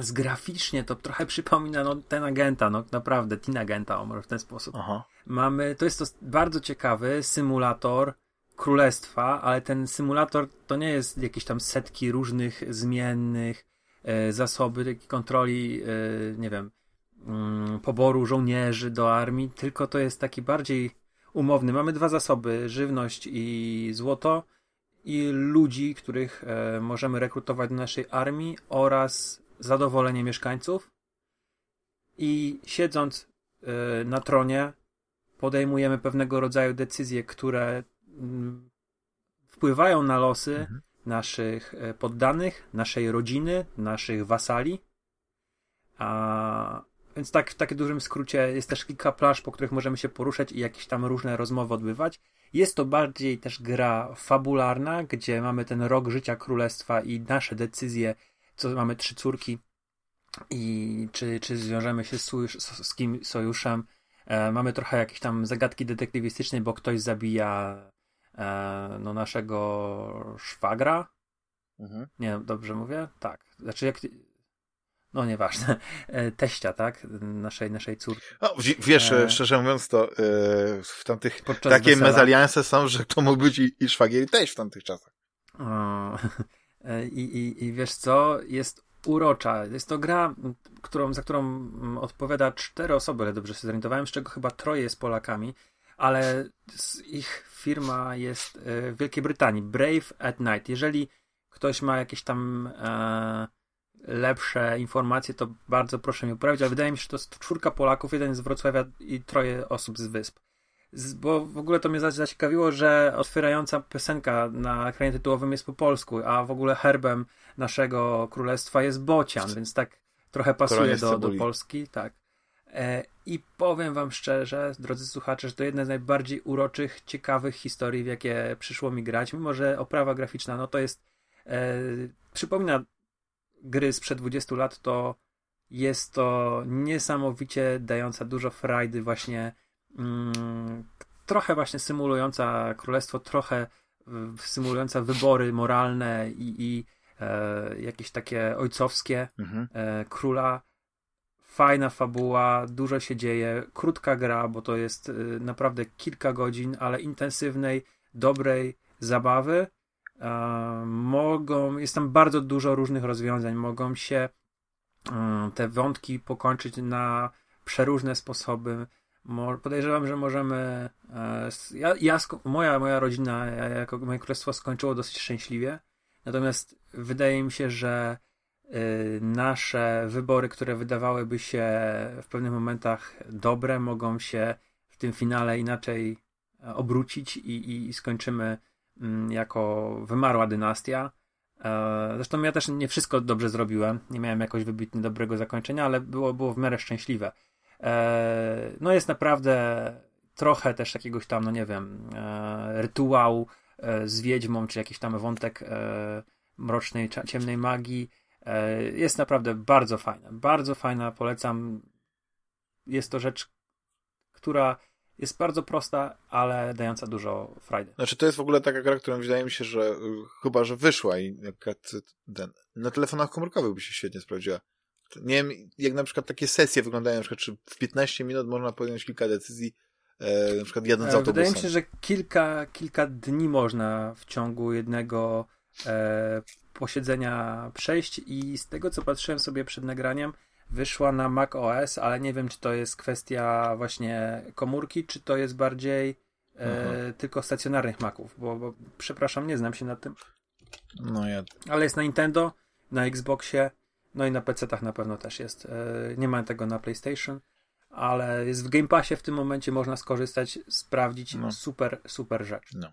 z graficznie to trochę przypomina no, ten agenta, no naprawdę, Teen Agenta, o może w ten sposób. Aha. Mamy, to jest to bardzo ciekawy symulator królestwa, ale ten symulator to nie jest jakieś tam setki różnych zmiennych e, zasoby kontroli, e, nie wiem, poboru żołnierzy do armii, tylko to jest taki bardziej umowny. Mamy dwa zasoby, żywność i złoto i ludzi, których e, możemy rekrutować do naszej armii oraz zadowolenie mieszkańców i siedząc y, na tronie podejmujemy pewnego rodzaju decyzje, które mm, wpływają na losy mhm. naszych e, poddanych, naszej rodziny, naszych wasali. A, więc tak w takim dużym skrócie jest też kilka plaż, po których możemy się poruszać i jakieś tam różne rozmowy odbywać. Jest to bardziej też gra fabularna, gdzie mamy ten rok życia królestwa i nasze decyzje co mamy trzy córki i czy, czy zwiążemy się z, sojusz, z kim sojuszem. E, mamy trochę jakieś tam zagadki detektywistyczne, bo ktoś zabija e, no, naszego szwagra. Mhm. Nie, dobrze mówię? Tak. Znaczy jak... No nieważne. E, teścia, tak? Naszej, naszej córki. No, wiesz, e... szczerze mówiąc, to e, w tamtych takie mezalianse są, że to mógł być i, i szwagier i teść w tamtych czasach. O, E, I, i, I wiesz co? Jest urocza. Jest to gra, którą, za którą odpowiada cztery osoby, ale dobrze się zorientowałem, z czego chyba troje jest Polakami. ale ich firma jest w Wielkiej Brytanii, Brave at Night. Jeżeli ktoś ma jakieś tam e, lepsze informacje, to bardzo proszę mnie poprawić, ale wydaje mi się, że to jest czwórka Polaków, jeden z Wrocławia i troje osób z Wysp. Z, bo w ogóle to mnie zaciekawiło, że otwierająca piosenka na ekranie tytułowym jest po polsku, a w ogóle herbem naszego królestwa jest bocian, więc tak trochę pasuje do, do Polski, tak. E, I powiem wam szczerze, drodzy słuchacze, że to jedna z najbardziej uroczych, ciekawych historii, w jakie przyszło mi grać, mimo że oprawa graficzna, no to jest e, przypomina gry sprzed 20 lat, to jest to niesamowicie dająca dużo frajdy właśnie mm, trochę właśnie symulująca królestwo, trochę symulująca wybory moralne i, i e, jakieś takie ojcowskie mhm. e, króla. Fajna fabuła, dużo się dzieje, krótka gra, bo to jest e, naprawdę kilka godzin, ale intensywnej, dobrej zabawy mogą, jest tam bardzo dużo różnych rozwiązań, mogą się te wątki pokończyć na przeróżne sposoby. Podejrzewam, że możemy. E, ja, ja, moja, moja rodzina, jako moje królestwo skończyło dosyć szczęśliwie. Natomiast wydaje mi się, że nasze wybory, które wydawałyby się w pewnych momentach dobre, mogą się w tym finale inaczej e, obrócić i, i skończymy Mm, jako wymarła dynastia. E, zresztą ja też nie wszystko dobrze zrobiłem. Nie miałem jakoś wybitnie dobrego zakończenia, ale było, było w miarę szczęśliwe. E, no jest naprawdę trochę też jakiegoś tam, no nie wiem, e, rytuału z wiedźmą, czy jakiś tam wątek mrocznej, ciemnej magii. Jest naprawdę bardzo fajna. Bardzo fajna, polecam. Jest to rzecz, która jest bardzo prosta, ale dająca dużo frajdy. Znaczy to jest w ogóle taka gra, która wydaje mi się, że y, chyba, że wyszła i ten, na telefonach komórkowych by się świetnie sprawdziła. Nie wiem, jak na przykład takie sesje wyglądają, na przykład, czy w 15 minut można podjąć kilka decyzji, e, na przykład jadąc autobusem. Wydaje mi się, że kilka, kilka dni można w ciągu jednego e, posiedzenia przejść i z tego, co patrzyłem sobie przed nagraniem, wyszła na Mac OS, ale nie wiem, czy to jest kwestia właśnie komórki, czy to jest bardziej e, mhm. tylko stacjonarnych Maców, bo, bo, przepraszam, nie znam się na tym. No ja. Ale jest na Nintendo, na Xboxie, no i na PC-tach na pewno też jest. E, nie ma tego na PlayStation, ale jest w Game Passie w tym momencie, można skorzystać, sprawdzić. No. Super, super rzecz. No.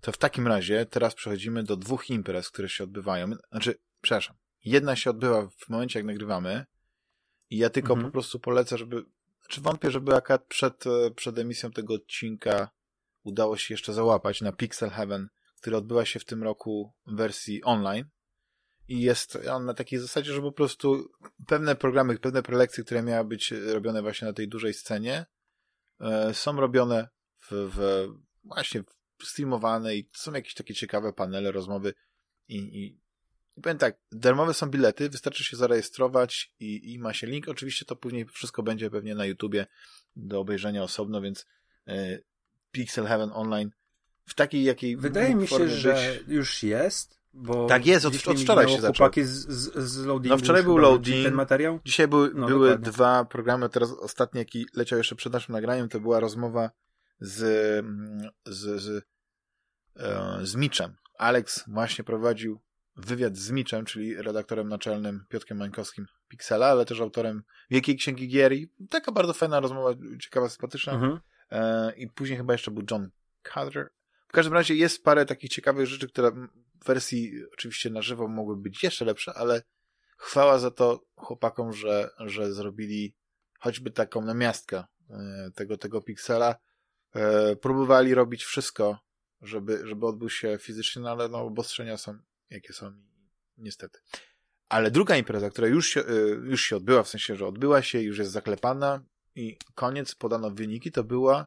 To w takim razie teraz przechodzimy do dwóch imprez, które się odbywają. Znaczy, przepraszam, Jedna się odbywa w momencie, jak nagrywamy i ja tylko mhm. po prostu polecę, żeby czy wątpię, żeby akurat przed, e, przed emisją tego odcinka udało się jeszcze załapać na Pixel Heaven, który odbywa się w tym roku w wersji online. I jest on na takiej zasadzie, że po prostu pewne programy, pewne prelekcje, które miały być robione właśnie na tej dużej scenie, e, są robione w, w właśnie streamowane i są jakieś takie ciekawe panele, rozmowy i, i i powiem tak, darmowe są bilety, wystarczy się zarejestrować i, i ma się link. Oczywiście to później wszystko będzie pewnie na YouTubie do obejrzenia osobno, więc y, Pixel Heaven Online w takiej, jakiej Wydaje mi się, że już jest, bo tak jest, od, od wczoraj się zaczął. z, z, z. No wczoraj był loading, ten materiał? dzisiaj były, no, były dokładnie. dwa programy, teraz ostatni, jaki leciał jeszcze przed naszym nagraniem, to była rozmowa z, z, z, e, z Mitchem. Alex właśnie prowadził wywiad z Miczem, czyli redaktorem naczelnym Piotrkiem Mańkowskim Pixela, ale też autorem Wielkiej Księgi Gier i taka bardzo fajna rozmowa, ciekawa, sympatyczna. Mhm. E, I później chyba jeszcze był John Carter. W każdym razie jest parę takich ciekawych rzeczy, które w wersji oczywiście na żywo mogły być jeszcze lepsze, ale chwała za to chłopakom, że, że zrobili choćby taką namiastkę e, tego, tego Pixela. E, próbowali robić wszystko, żeby, żeby odbył się fizycznie, no ale no, obostrzenia są jakie są niestety. Ale druga impreza, która już się, y, już się odbyła, w sensie, że odbyła się, już jest zaklepana i koniec, podano wyniki, to była,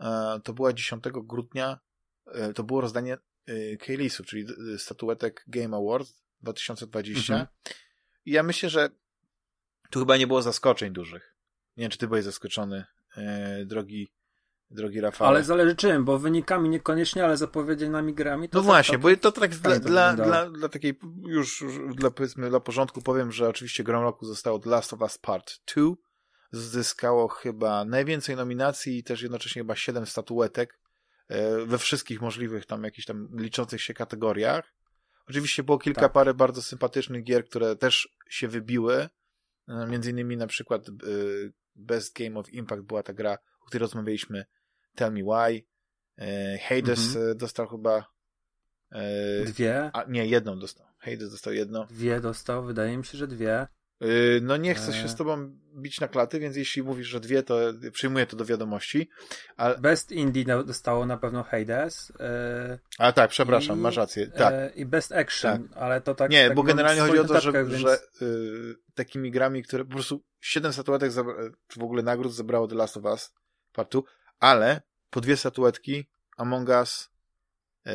e, to była 10 grudnia, e, to było rozdanie y, Kejlisu, czyli statuetek Game Awards 2020. Mhm. I ja myślę, że tu chyba nie było zaskoczeń dużych. Nie wiem, czy ty byłeś zaskoczony, e, drogi drogi Rafał. Ale zależy czym, bo wynikami niekoniecznie, ale zapowiedzianymi grami. To no właśnie, bo to tak dla, dla, dla, dla, takiej, już, już dla, powiedzmy, dla porządku powiem, że oczywiście grą roku zostało The Last of Us Part 2 zyskało chyba najwięcej nominacji i też jednocześnie chyba 7 statuetek e, we wszystkich możliwych tam jakichś tam liczących się kategoriach. Oczywiście było kilka Tak. parę bardzo sympatycznych gier, które też się wybiły. E, Między innymi na przykład e, Best Game of Impact była ta gra, o której rozmawialiśmy Tell Me Why. E, Hades Mhm. e, dostał chyba e, Dwie. a, nie, jedną dostał. Hades dostał jedną. Dwie dostał, wydaje mi się, że dwie. Yy, no nie chcę się z tobą bić na klaty, więc jeśli mówisz, że dwie, to przyjmuję to do wiadomości. Best Indie dostało na pewno Hades. E, a tak, przepraszam, i, masz rację. Tak. I Best Action, ale to tak. nie, tak bo generalnie chodzi o to, że, więc- że yy, takimi grami, które po prostu siedem statuetek, zabra- czy w ogóle nagród zebrało The Last of Us Part 2, ale po dwie statuetki Among Us, yy,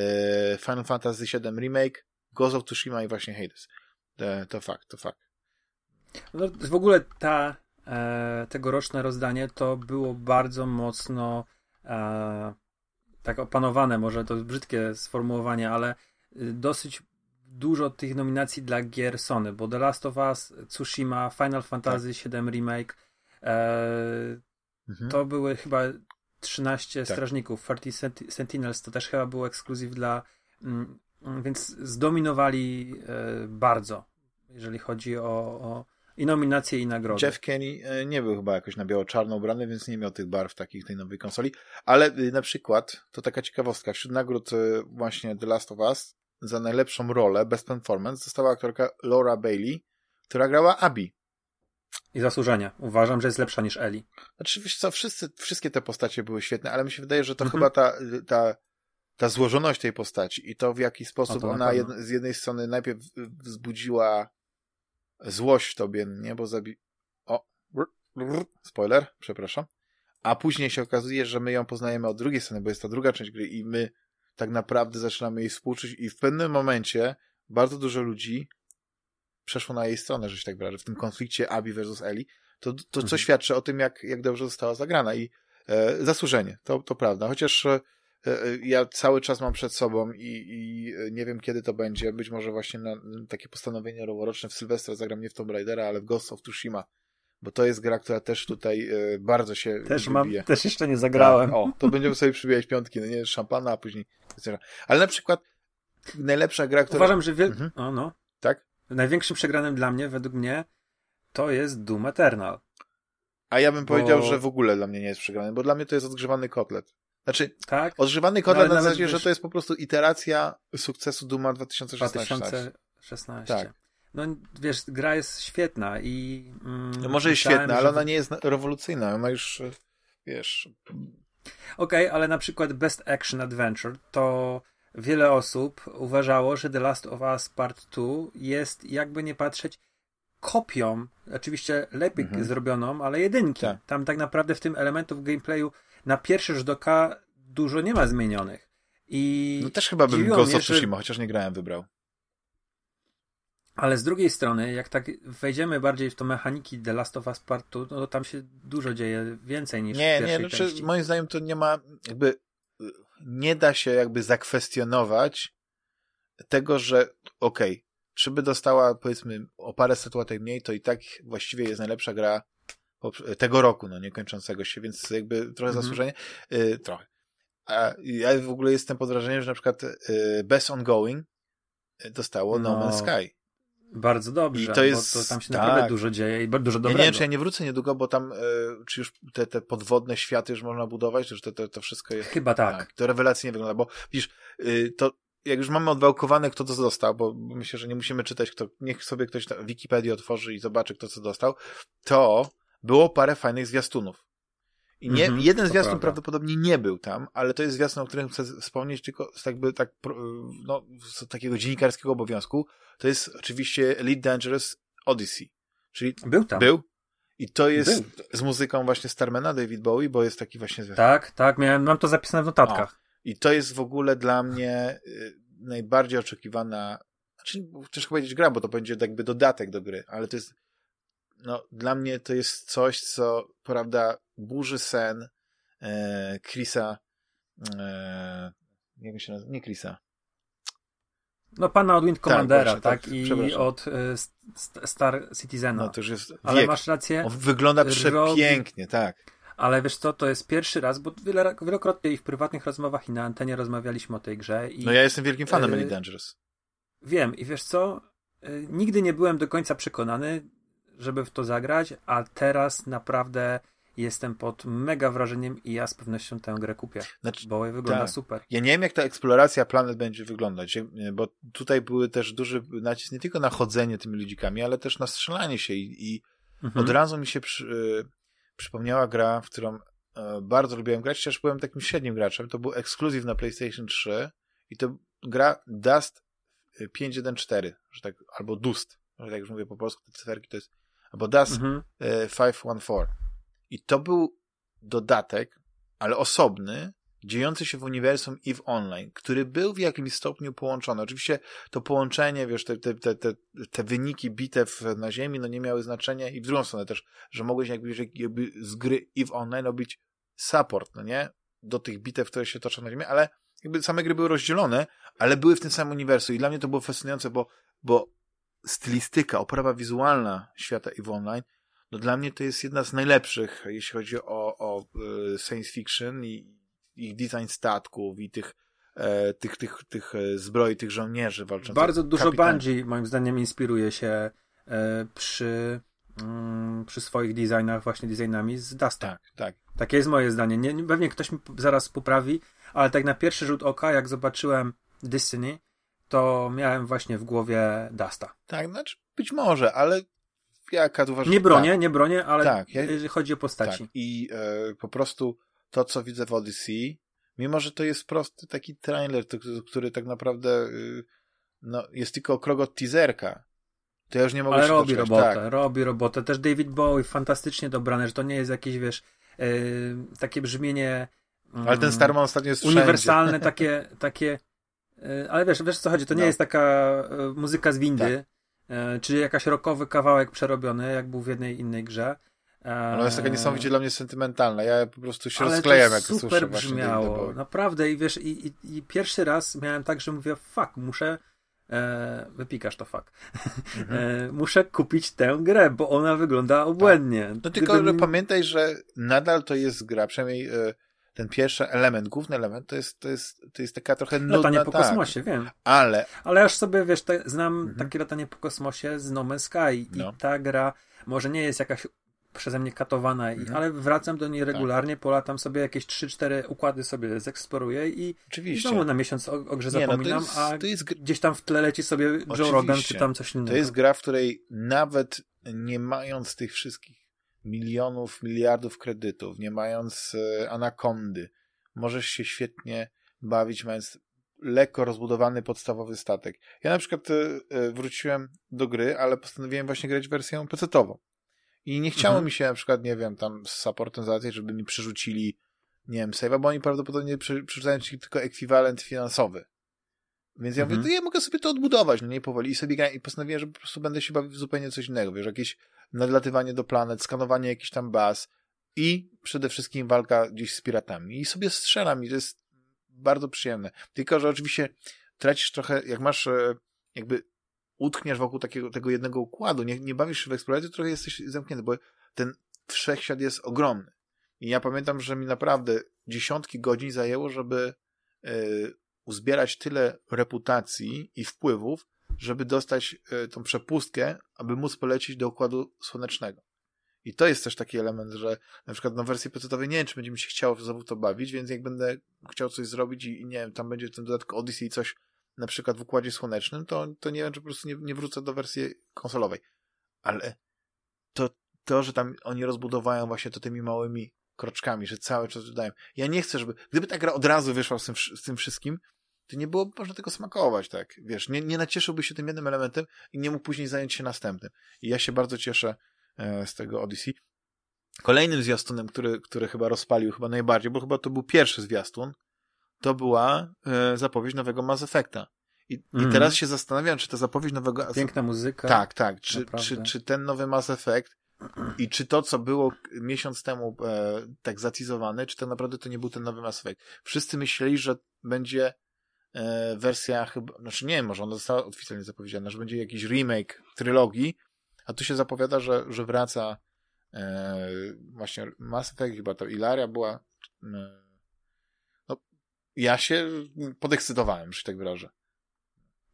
Final Fantasy VII Remake, Ghost of Tsushima i właśnie Hades. To, fakt, to fakt. No, w ogóle ta, e, tegoroczne rozdanie to było bardzo mocno e, tak opanowane, może to brzydkie sformułowanie, ale y, dosyć dużo tych nominacji dla gier Sony, bo The Last of Us, Tsushima, Final Fantasy VII Remake, e, Mhm. to były chyba 13 Tak. strażników. 30 Senti- Sentinels to też chyba był ekskluzyw dla. Mm, mm, więc zdominowali e, bardzo, jeżeli chodzi o, o i nominacje, i nagrody. Jeff Kenny e, nie był chyba jakoś na biało-czarno ubrany, więc nie miał tych barw takich tej nowej konsoli. Ale y, na przykład, to taka ciekawostka, wśród nagród y, właśnie The Last of Us za najlepszą rolę, Best Performance, została aktorka Laura Bailey, która grała Abby. I zasłużenie. Uważam, że jest lepsza niż Eli. Znaczy, wiesz co, wszyscy, wszystkie te postacie były świetne, ale mi się wydaje, że to Mhm. chyba ta, ta, ta złożoność tej postaci i to w jaki sposób ona jed, z jednej strony najpierw wzbudziła złość w tobie, nie? Bo zabi... O, spoiler, przepraszam. A później się okazuje, że my ją poznajemy od drugiej strony, bo jest to druga część gry i my tak naprawdę zaczynamy jej współczuć i w pewnym momencie bardzo dużo ludzi przeszło na jej stronę, że się tak wyrażę, w tym konflikcie Abby versus Ellie, to, to co Mhm. świadczy o tym, jak, jak dobrze została zagrana i e, zasłużenie, to, to prawda. Chociaż e, e, ja cały czas mam przed sobą i, i nie wiem kiedy to będzie, być może właśnie na takie postanowienie noworoczne w Sylwestra zagram nie w Tomb Raidera, ale w Ghost of Tsushima, bo to jest gra, która też tutaj e, bardzo się Też mam, też jeszcze nie zagrałem. Tak, o, to będziemy sobie przybijać piątki, no nie szampana, a później. Ale na przykład najlepsza gra, która. Uważam, że wiel... Mhm. o, no. Tak? Największym przegranym dla mnie, według mnie, to jest Doom Eternal. A ja bym Bo- powiedział, że w ogóle dla mnie nie jest przegrany, bo dla mnie to jest odgrzewany kotlet. Znaczy, Tak? odgrzewany No, kotlet ale na zasadzie, że wiesz- to jest po prostu iteracja sukcesu Duma 2016. 2016. Tak. No wiesz, gra jest świetna i. Mm, No może jest myślałem, świetna, ale że- ona nie jest rewolucyjna. Ona już, wiesz, Okej, ale na przykład Best Action Adventure to wiele osób uważało, że The Last of Us Part 2 jest, jakby nie patrzeć, kopią, oczywiście lepiej Mhm. zrobioną, ale jedynki. Tak. Tam tak naprawdę w tym elementów gameplayu na pierwszy rzut oka dużo nie ma zmienionych. I no też chyba bym Ghost of że- Tsushima, chociaż nie grałem, wybrał. Ale z drugiej strony, jak tak wejdziemy bardziej w to mechaniki The Last of Us Part 2, no to tam się dużo dzieje więcej niż w Nie, pierwszej nie, znaczy, części. moim zdaniem to nie ma, jakby, y, nie da się jakby zakwestionować tego, że okej, czy by dostała, powiedzmy, o parę statuetek mniej, to i tak właściwie jest najlepsza gra tego roku, no nie kończącego się, więc jakby trochę Mhm. zasłużenie, y, trochę. A ja w ogóle jestem pod wrażeniem, że na przykład y, Best Ongoing y, dostało No, No, Man's Sky. Bardzo dobrze, I to jest- bo to tam się tak. naprawdę dużo dzieje i ba- dużo Ja dobrego. nie wiem, czy ja nie wrócę niedługo, bo tam, y, czy już te, te podwodne światy już można budować, czy już to, to, to wszystko jest Chyba tak. to rewelacyjnie wygląda, bo widzisz, y, to jak już mamy odwałkowane, kto to dostał, bo myślę, że nie musimy czytać, kto, niech sobie ktoś na Wikipedię otworzy i zobaczy, kto co dostał, to było parę fajnych zwiastunów. I nie, Mhm, jeden to zwiastun prawda. prawdopodobnie nie był tam, ale to jest zwiastun, o którym chcę wspomnieć tylko z jakby tak, pro- no, z takiego dziennikarskiego obowiązku. To jest oczywiście Elite Dangerous Odyssey. Czyli Był tam. był. I to jest Był. z muzyką właśnie Starmana, David Bowie, bo jest taki właśnie zwiastun. Tak, tak, miałem, mam to zapisane w notatkach. I to jest w ogóle dla mnie y, najbardziej oczekiwana, znaczy ciężko powiedzieć gra, bo to będzie jakby dodatek do gry, ale to jest, no dla mnie to jest coś, co prawda burzy sen e, Chrisa, e, jak się nazywa? Nie Chrisa. No pana od Wind Commandera, tak? tak, tak I od y, Star Citizena. No to już jest wiek. Ale masz rację. On wygląda robi- przepięknie, tak. Ale wiesz co, to jest pierwszy raz, bo wielokrotnie i w prywatnych rozmowach i na antenie rozmawialiśmy o tej grze i No ja jestem wielkim fanem Yy, Elite Dangerous. wiem i wiesz co, y, nigdy nie byłem do końca przekonany, żeby w to zagrać, a teraz naprawdę jestem pod mega wrażeniem i ja z pewnością tę grę kupię, Znaczy, bo wygląda tak. super. Ja nie wiem, jak ta eksploracja planet będzie wyglądać, bo tutaj były też duży nacisk nie tylko na chodzenie tymi ludzikami, ale też na strzelanie się i, i Mhm. od razu mi się przy, y, przypomniała gra, w którą e, bardzo lubiłem grać, chociaż byłem takim średnim graczem. To był ekskluzyw na PlayStation 3 i to gra Dust 514, że tak, albo Dust, że tak już mówię po polsku, te cyferki to jest, albo Dust Mhm. e, 514. I to był dodatek, ale osobny, dziejący się w uniwersum EVE Online, który był w jakimś stopniu połączony. Oczywiście to połączenie, wiesz, te, te, te, te, te wyniki bitew na ziemi, no nie miały znaczenia i w drugą stronę też, że mogłeś jakby, jakby z gry EVE Online robić support, no nie? Do tych bitew, które się toczą na ziemi, ale jakby same gry były rozdzielone, ale były w tym samym uniwersum i dla mnie to było fascynujące, bo, bo stylistyka, oprawa wizualna świata EVE Online no dla mnie to jest jedna z najlepszych, jeśli chodzi o, o e, science fiction i ich design statków i tych, e, tych, tych, tych e, zbroi, tych żołnierzy walczących. Bardzo dużo kapitan- Bungie moim zdaniem inspiruje się e, przy, mm, przy swoich designach, właśnie designami z Dusta. Tak, tak. Takie jest moje zdanie. Nie, nie, pewnie ktoś mi zaraz poprawi, ale tak na pierwszy rzut oka, jak zobaczyłem Destiny, to miałem właśnie w głowie Dusta. Tak, znaczy być może, ale jaka tu uważam, Nie bronię, nie bronię, ale Tak, ja- jeżeli chodzi o Tak, postaci. tak. I e, po prostu to, co widzę w Odyssey, mimo że to jest prosty taki trailer, to, który tak naprawdę y, no, jest tylko krok od teaserka, to ja już nie mogę Ale się robi doczekać. robotę, Tak, robi robotę. Też David Bowie fantastycznie dobrany, że to nie jest jakieś, wiesz, e, takie brzmienie mm, ale ten Starman ostatnio jest wszędzie. uniwersalne, takie, takie ale wiesz, wiesz co chodzi, to nie No. jest taka e, muzyka z windy, e, czy jakaś rockowy kawałek przerobiony, jak był w jednej innej grze. E, Ona jest taka niesamowicie dla mnie sentymentalna. Ja po prostu się ale rozklejam, to jak super słyszę Davida brzmiało, naprawdę i wiesz, i, i, i pierwszy raz miałem tak, że mówię, fuck, muszę e, wypikasz to fuck. Mhm. E, muszę kupić tę grę, bo ona wygląda obłędnie. No tylko Gdybym- pamiętaj, że nadal to jest gra, przynajmniej e, ten pierwszy element, główny element, to jest, to jest, to jest taka trochę nudna, Latanie po tak, kosmosie, wiem. ale Ale aż sobie, wiesz, te, znam Mhm. takie latanie po kosmosie z No Man's Sky No. i ta gra może nie jest jakaś przeze mnie katowana, i, Mhm. ale wracam do niej regularnie, polatam sobie jakieś 3-4 układy sobie zeksploruję i, i oczywiście, znowu na miesiąc o, o grze Nie, no zapominam, jest- a jest gdzieś tam w tle leci sobie Joe Oczywiście. Rogan czy tam coś innego. To jest gra, w której nawet nie mając tych wszystkich milionów, miliardów kredytów, nie mając e, anakondy, możesz się świetnie bawić, mając lekko rozbudowany podstawowy statek. Ja na przykład e, e, wróciłem do gry, ale postanowiłem właśnie grać wersję PC-tową. I nie chciało Mhm. mi się na przykład, nie wiem, tam z supportem załatwiać, żeby mi przerzucili, nie wiem, save'a, bo oni prawdopodobnie przerzucają ci tylko ekwiwalent finansowy. Więc ja Mhm. mówię, to ja mogę sobie to odbudować, no nie powoli. I sobie grałem i postanowiłem, że po prostu będę się bawił w zupełnie coś innego. Wiesz, jakieś nadlatywanie do planet, skanowanie jakichś tam baz i przede wszystkim walka gdzieś z piratami. I sobie strzelam i to jest bardzo przyjemne. Tylko, że oczywiście tracisz trochę, jak masz e, jakby utkniesz wokół takiego, tego jednego układu, nie, nie bawisz się w eksploracji, trochę jesteś zamknięty, bo ten wszechświat jest ogromny. I ja pamiętam, że mi naprawdę dziesiątki godzin zajęło, żeby e, uzbierać tyle reputacji i wpływów, żeby dostać e, tą przepustkę, aby móc polecieć do Układu Słonecznego. I to jest też taki element, że na przykład na wersji PC-owej nie wiem, czy będzie mi się chciało znowu to bawić, więc jak będę chciał coś zrobić i, nie wiem, tam będzie ten dodatek Odyssey coś na przykład w Układzie Słonecznym, to, to nie wiem, czy po prostu nie, nie wrócę do wersji konsolowej. Ale to, to, że tam oni rozbudowają właśnie to tymi małymi kroczkami, że cały czas dodają. Ja nie chcę, żeby... Gdyby ta gra od razu wyszła z tym, z tym wszystkim, to nie było można tego smakować, tak? Wiesz, nie, nie nacieszyłby się tym jednym elementem i nie mógł później zająć się następnym. I ja się bardzo cieszę e, z tego Odyssey. Kolejnym zwiastunem, który, który chyba rozpalił chyba najbardziej, bo chyba to był pierwszy zwiastun, to była e, zapowiedź nowego Mass Effecta. I, Mhm. I teraz się zastanawiam, czy ta zapowiedź nowego... Piękna muzyka. Tak, tak. Czy, Naprawdę. czy, czy ten nowy Mass Effect i czy to, co było miesiąc temu e, tak zatizowane, czy to naprawdę to nie był ten nowy Mass Effect? Wszyscy myśleli, że będzie wersja chyba, znaczy nie może ona została oficjalnie zapowiedziana, że będzie jakiś remake trylogii, a tu się zapowiada, że, że wraca e, właśnie Mass Effect, chyba to Ilaria była. E, no, ja się podekscytowałem, że tak wyrażę.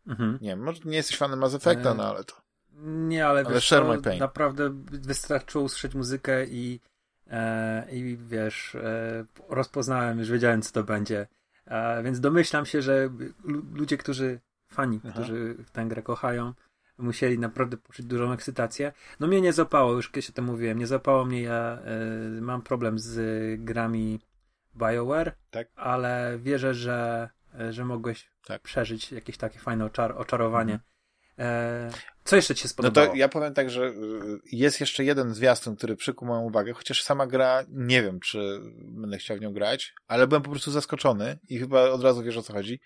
Mhm. Nie wiem, może nie jesteś fanem Mass Effecta, e, no ale to... Nie, ale, ale wiesz, share my naprawdę wystarczyło usłyszeć muzykę i e, i wiesz, e, rozpoznałem, już wiedziałem, co to będzie. E, więc domyślam się, że ludzie, którzy, fani, Aha. którzy tę grę kochają, musieli naprawdę poczuć dużą ekscytację. No mnie nie zapało, już kiedyś o tym mówiłem, nie zapało mnie, ja y, mam problem z grami BioWare, tak. ale wierzę, że, że mogłeś tak. przeżyć jakieś takie fajne oczar oczarowanie. Mhm. E, co jeszcze ci się spodobało? No to ja powiem tak, że y, jest jeszcze jeden zwiastun, który przykuł moją uwagę, chociaż sama gra, nie wiem, czy będę chciał w nią grać, ale byłem po prostu zaskoczony i chyba od razu wiesz o co chodzi.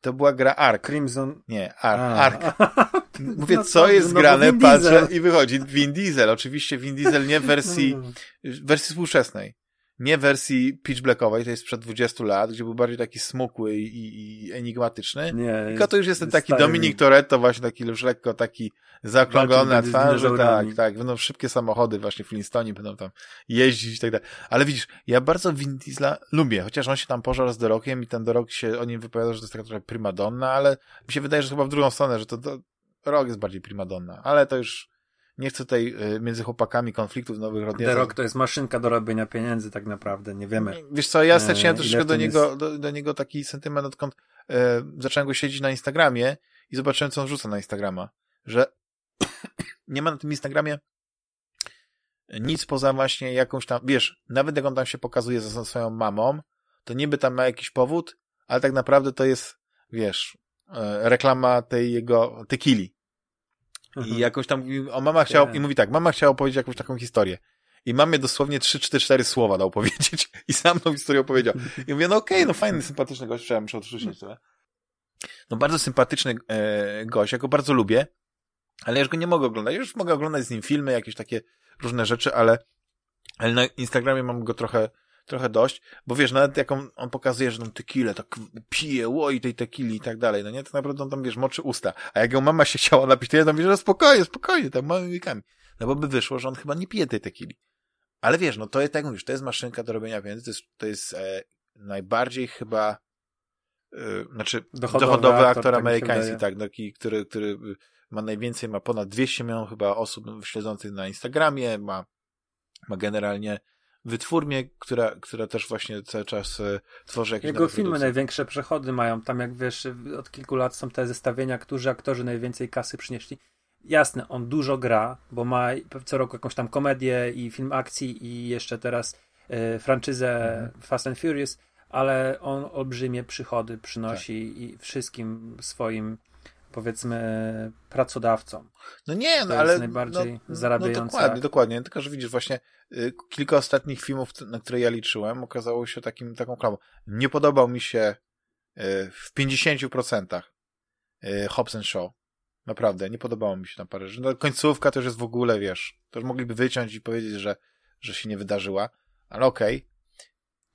To była gra Ark. Crimson. Nie, Ark. Ark. Mówię, no co jest no grane, patrzę i wychodzi Vin Diesel. Oczywiście Vin Diesel nie w wersji, w wersji współczesnej nie wersji pitch blackowej, to jest sprzed 20 lat, gdzie był bardziej taki smukły i, i enigmatyczny. Nie, Tylko to już jest ten taki Dominik Toretto, właśnie taki już lekko taki zaokrąglony na twarzy, tak, tak. Będą szybkie samochody, właśnie Flintstoni będą tam jeździć i tak dalej. Ale widzisz, ja bardzo Vin Diesla lubię, chociaż on się tam pożarł z Dorokiem i ten Dorok się o nim wypowiada, że to jest taka trochę primadonna, ale mi się wydaje, że chyba w drugą stronę, że to, to Rok jest bardziej primadonna, ale to już nie chcę tutaj y, między chłopakami konfliktów nowych rodzinnych. The Rock to jest maszynka do robienia pieniędzy tak naprawdę, nie wiemy. Wiesz co, ja straciłem e, troszeczkę do niego, jest... do, do, niego taki sentyment, odkąd e, zacząłem go siedzieć na Instagramie i zobaczyłem, co on rzuca na Instagrama, że nie ma na tym Instagramie nic poza właśnie jakąś tam, wiesz, nawet jak on tam się pokazuje ze swoją mamą, to niby tam ma jakiś powód, ale tak naprawdę to jest, wiesz, e, reklama tej jego tequili. Mhm. I jakoś tam, o mama chciała, i mówi tak, mama chciała opowiedzieć jakąś taką historię. I mamie dosłownie 3, 4, 4 słowa dał powiedzieć i sam tą historię opowiedział. I mówię, no okej, okay, no fajny, sympatyczny gość, trzeba muszę odrzucić tyle. No bardzo sympatyczny e, gość, ja go bardzo lubię, ale ja już go nie mogę oglądać. Ja już mogę oglądać z nim filmy, jakieś takie różne rzeczy, ale, ale na Instagramie mam go trochę, trochę dość, bo wiesz, nawet jak on, on pokazuje, że tam tequilę tak pije, łoi tej tequili i tak dalej, no nie, to naprawdę on tam, wiesz, moczy usta. A jak ją mama się chciała napić, to ja tam, wiesz, że spokojnie, spokojnie, tam małymi łykami. No bo by wyszło, że on chyba nie pije tej tequili. Ale wiesz, no to jest, tak jak mówisz, to jest maszynka do robienia pieniędzy, to jest, to jest e, najbardziej chyba e, znaczy dochodowy, dochodowy aktor, aktor tak amerykański, tak, taki, który, który ma najwięcej, ma ponad 200 milionów chyba osób śledzących na Instagramie, ma, ma generalnie wytwórnię, która, która też właśnie cały czas e, tworzy jakieś Jego filmy największe przechody mają. Tam jak wiesz, od kilku lat są te zestawienia, którzy aktorzy najwięcej kasy przynieśli. Jasne, on dużo gra, bo ma co roku jakąś tam komedię i film akcji i jeszcze teraz y, franczyzę mhm. Fast and Furious, ale on olbrzymie przychody przynosi tak. i wszystkim swoim powiedzmy pracodawcom. No nie, no to ale... Jest najbardziej no, no zarabiające. No dokładnie, dokładnie. Tylko, że widzisz właśnie y, kilka ostatnich filmów, na które ja liczyłem, okazało się takim, taką klamą. Nie podobał mi się y, w 50% y, Hobbs Shaw. Naprawdę, nie podobało mi się tam parę rzeczy. No, końcówka już jest w ogóle, wiesz, to już mogliby wyciąć i powiedzieć, że, że się nie wydarzyła, ale okej. Okay.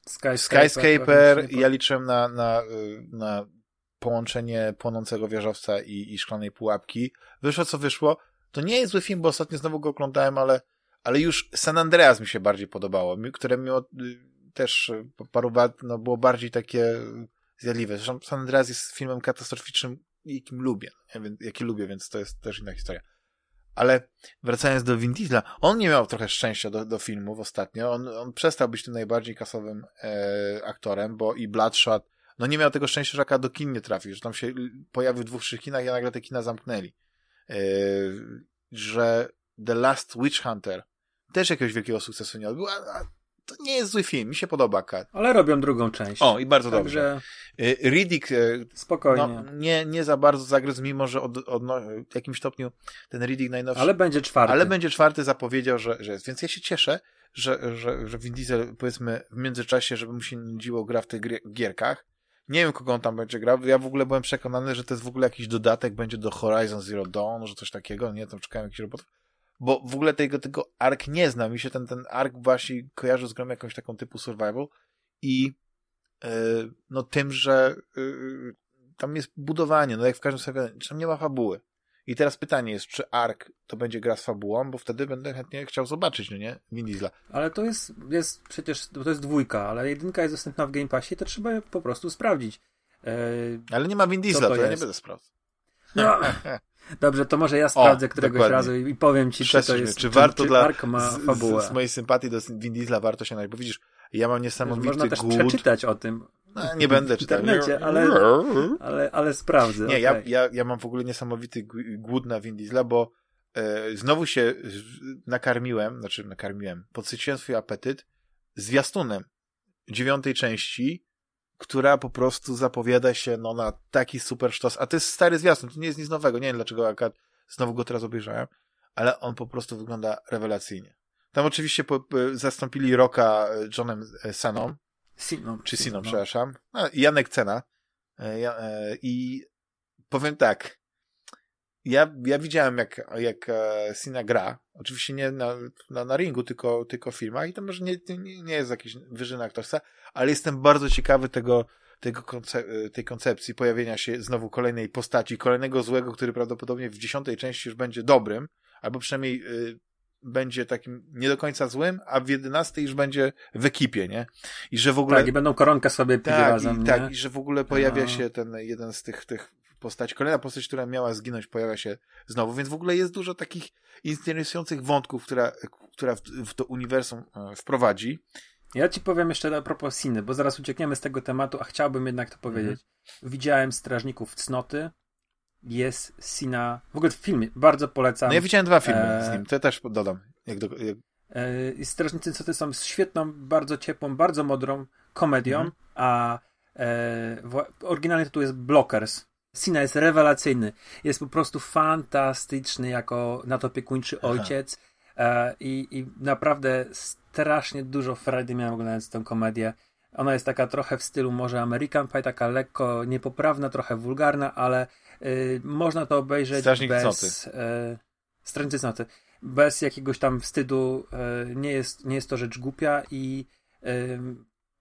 Skyscaper, Skyscaper ja liczyłem na, na, na połączenie płonącego wieżowca i, i szklanej pułapki. Wyszło co wyszło. To nie jest zły film, bo ostatnio znowu go oglądałem, ale, ale już San Andreas mi się bardziej podobało, które mimo y, też paru lat no, było bardziej takie zjadliwe. Zresztą San Andreas jest filmem katastroficznym, jakim lubię, jaki lubię, więc to jest też inna historia. Ale wracając do Vin Diesla, on nie miał trochę szczęścia do, do filmów ostatnio. On, on przestał być tym najbardziej kasowym e, aktorem, bo i Bloodshot no nie miał tego szczęścia, że do kin nie trafił, że tam się pojawił w dwóch, trzech kinach i nagle te kina zamknęli. Yy, że The Last Witch Hunter też jakiegoś wielkiego sukcesu nie odbył, a, to nie jest zły film, mi się podoba Kat. Ale robią drugą część. O, i bardzo Także... dobrze. Yy, Riddick yy, Spokojnie. No, nie, nie za bardzo zagryzł, mimo że od, od no, w jakimś stopniu ten Riddick najnowszy... Ale będzie czwarty. Ale będzie czwarty, zapowiedział, że, że jest. Więc ja się cieszę, że, że, że Vin Diesel, powiedzmy, w międzyczasie, żeby mu się nudziło gra w tych gierkach, nie wiem, kogo on tam będzie grał. Ja w ogóle byłem przekonany, że to jest w ogóle jakiś dodatek będzie do Horizon Zero Dawn, że coś takiego. Nie, tam czekałem jakiś robot. Bo w ogóle tego, tego ark nie znam. Mi się ten, ten ark właśnie kojarzy z grą jakąś taką typu survival i yy, no tym, że yy, tam jest budowanie, no jak w każdym serialu, tam nie ma fabuły. I teraz pytanie jest, czy Ark to będzie gra z fabułą, bo wtedy będę chętnie chciał zobaczyć, no nie? Vin Diesla. Ale to jest, jest przecież, to jest dwójka, ale jedynka jest dostępna w Game Passie, to trzeba po prostu sprawdzić. E, ale nie ma Vin Diesla, to, to ja nie będę sprawdzał. No, Dobrze, to może ja sprawdzę o, któregoś dokładnie. razu i powiem ci, czy to jest, czy, czy warto czy dla, Ark ma fabułę. Z, z, mojej sympatii do Vin Diesla warto się najść, bo widzisz, ja mam niesamowity Można też głód. przeczytać o tym. No, nie będę czytał. ale, ale, ale sprawdzę. Nie, okay. ja, ja, ja mam w ogóle niesamowity głód na Vin Diesla, bo e, znowu się nakarmiłem, znaczy nakarmiłem, podsyciłem swój apetyt zwiastunem dziewiątej części, która po prostu zapowiada się no, na taki super sztos. A to jest stary zwiastun, to nie jest nic nowego. Nie wiem dlaczego akurat znowu go teraz obejrzałem, ale on po prostu wygląda rewelacyjnie. Tam oczywiście po, po, zastąpili Roka e, Johnem e, Saną. Siną. Czy Siną, no. przepraszam. No, Janek Cena. E, ja, I powiem tak. Ja, ja widziałem, jak, jak Sina gra. Oczywiście nie na, na, na ringu, tylko, tylko w filmach. I to może nie, nie, nie jest jakiś wyżyna aktorska, ale jestem bardzo ciekawy tego, tego konce tej koncepcji pojawienia się znowu kolejnej postaci, kolejnego złego, który prawdopodobnie w dziesiątej części już będzie dobrym, albo przynajmniej y, będzie takim nie do końca złym, a w jedenastej już będzie w ekipie, nie? I że w ogóle... Tak, i będą koronkę sobie pili tak, razem, i, Tak, i że w ogóle pojawia no. się ten jeden z tych, tych postaci, kolejna postać, która miała zginąć, pojawia się znowu, więc w ogóle jest dużo takich interesujących wątków, która, która w, w to uniwersum e, wprowadzi. Ja ci powiem jeszcze a propos Siny, bo zaraz uciekniemy z tego tematu, a chciałbym jednak to powiedzieć. Mhm. Widziałem Strażników Cnoty, jest Sina, w ogóle w filmie, bardzo polecam. No ja widziałem dwa filmy e... z nim, to ja też dodam. Jak do, jak... E... Strażnicy Cnoty są świetną, bardzo ciepłą, bardzo modrą komedią, mhm. a e... oryginalny tytuł jest Blockers. Sina jest rewelacyjny. Jest po prostu fantastyczny jako nadopiekuńczy ojciec e, i, i naprawdę strasznie dużo frajdy miałem oglądając tę komedię. Ona jest taka trochę w stylu może American Pie, taka lekko niepoprawna, trochę wulgarna, ale można to obejrzeć Strażnik bez... Y, Strażnicy Cnoty. Bez jakiegoś tam wstydu. Y, nie, jest, nie jest to rzecz głupia i y,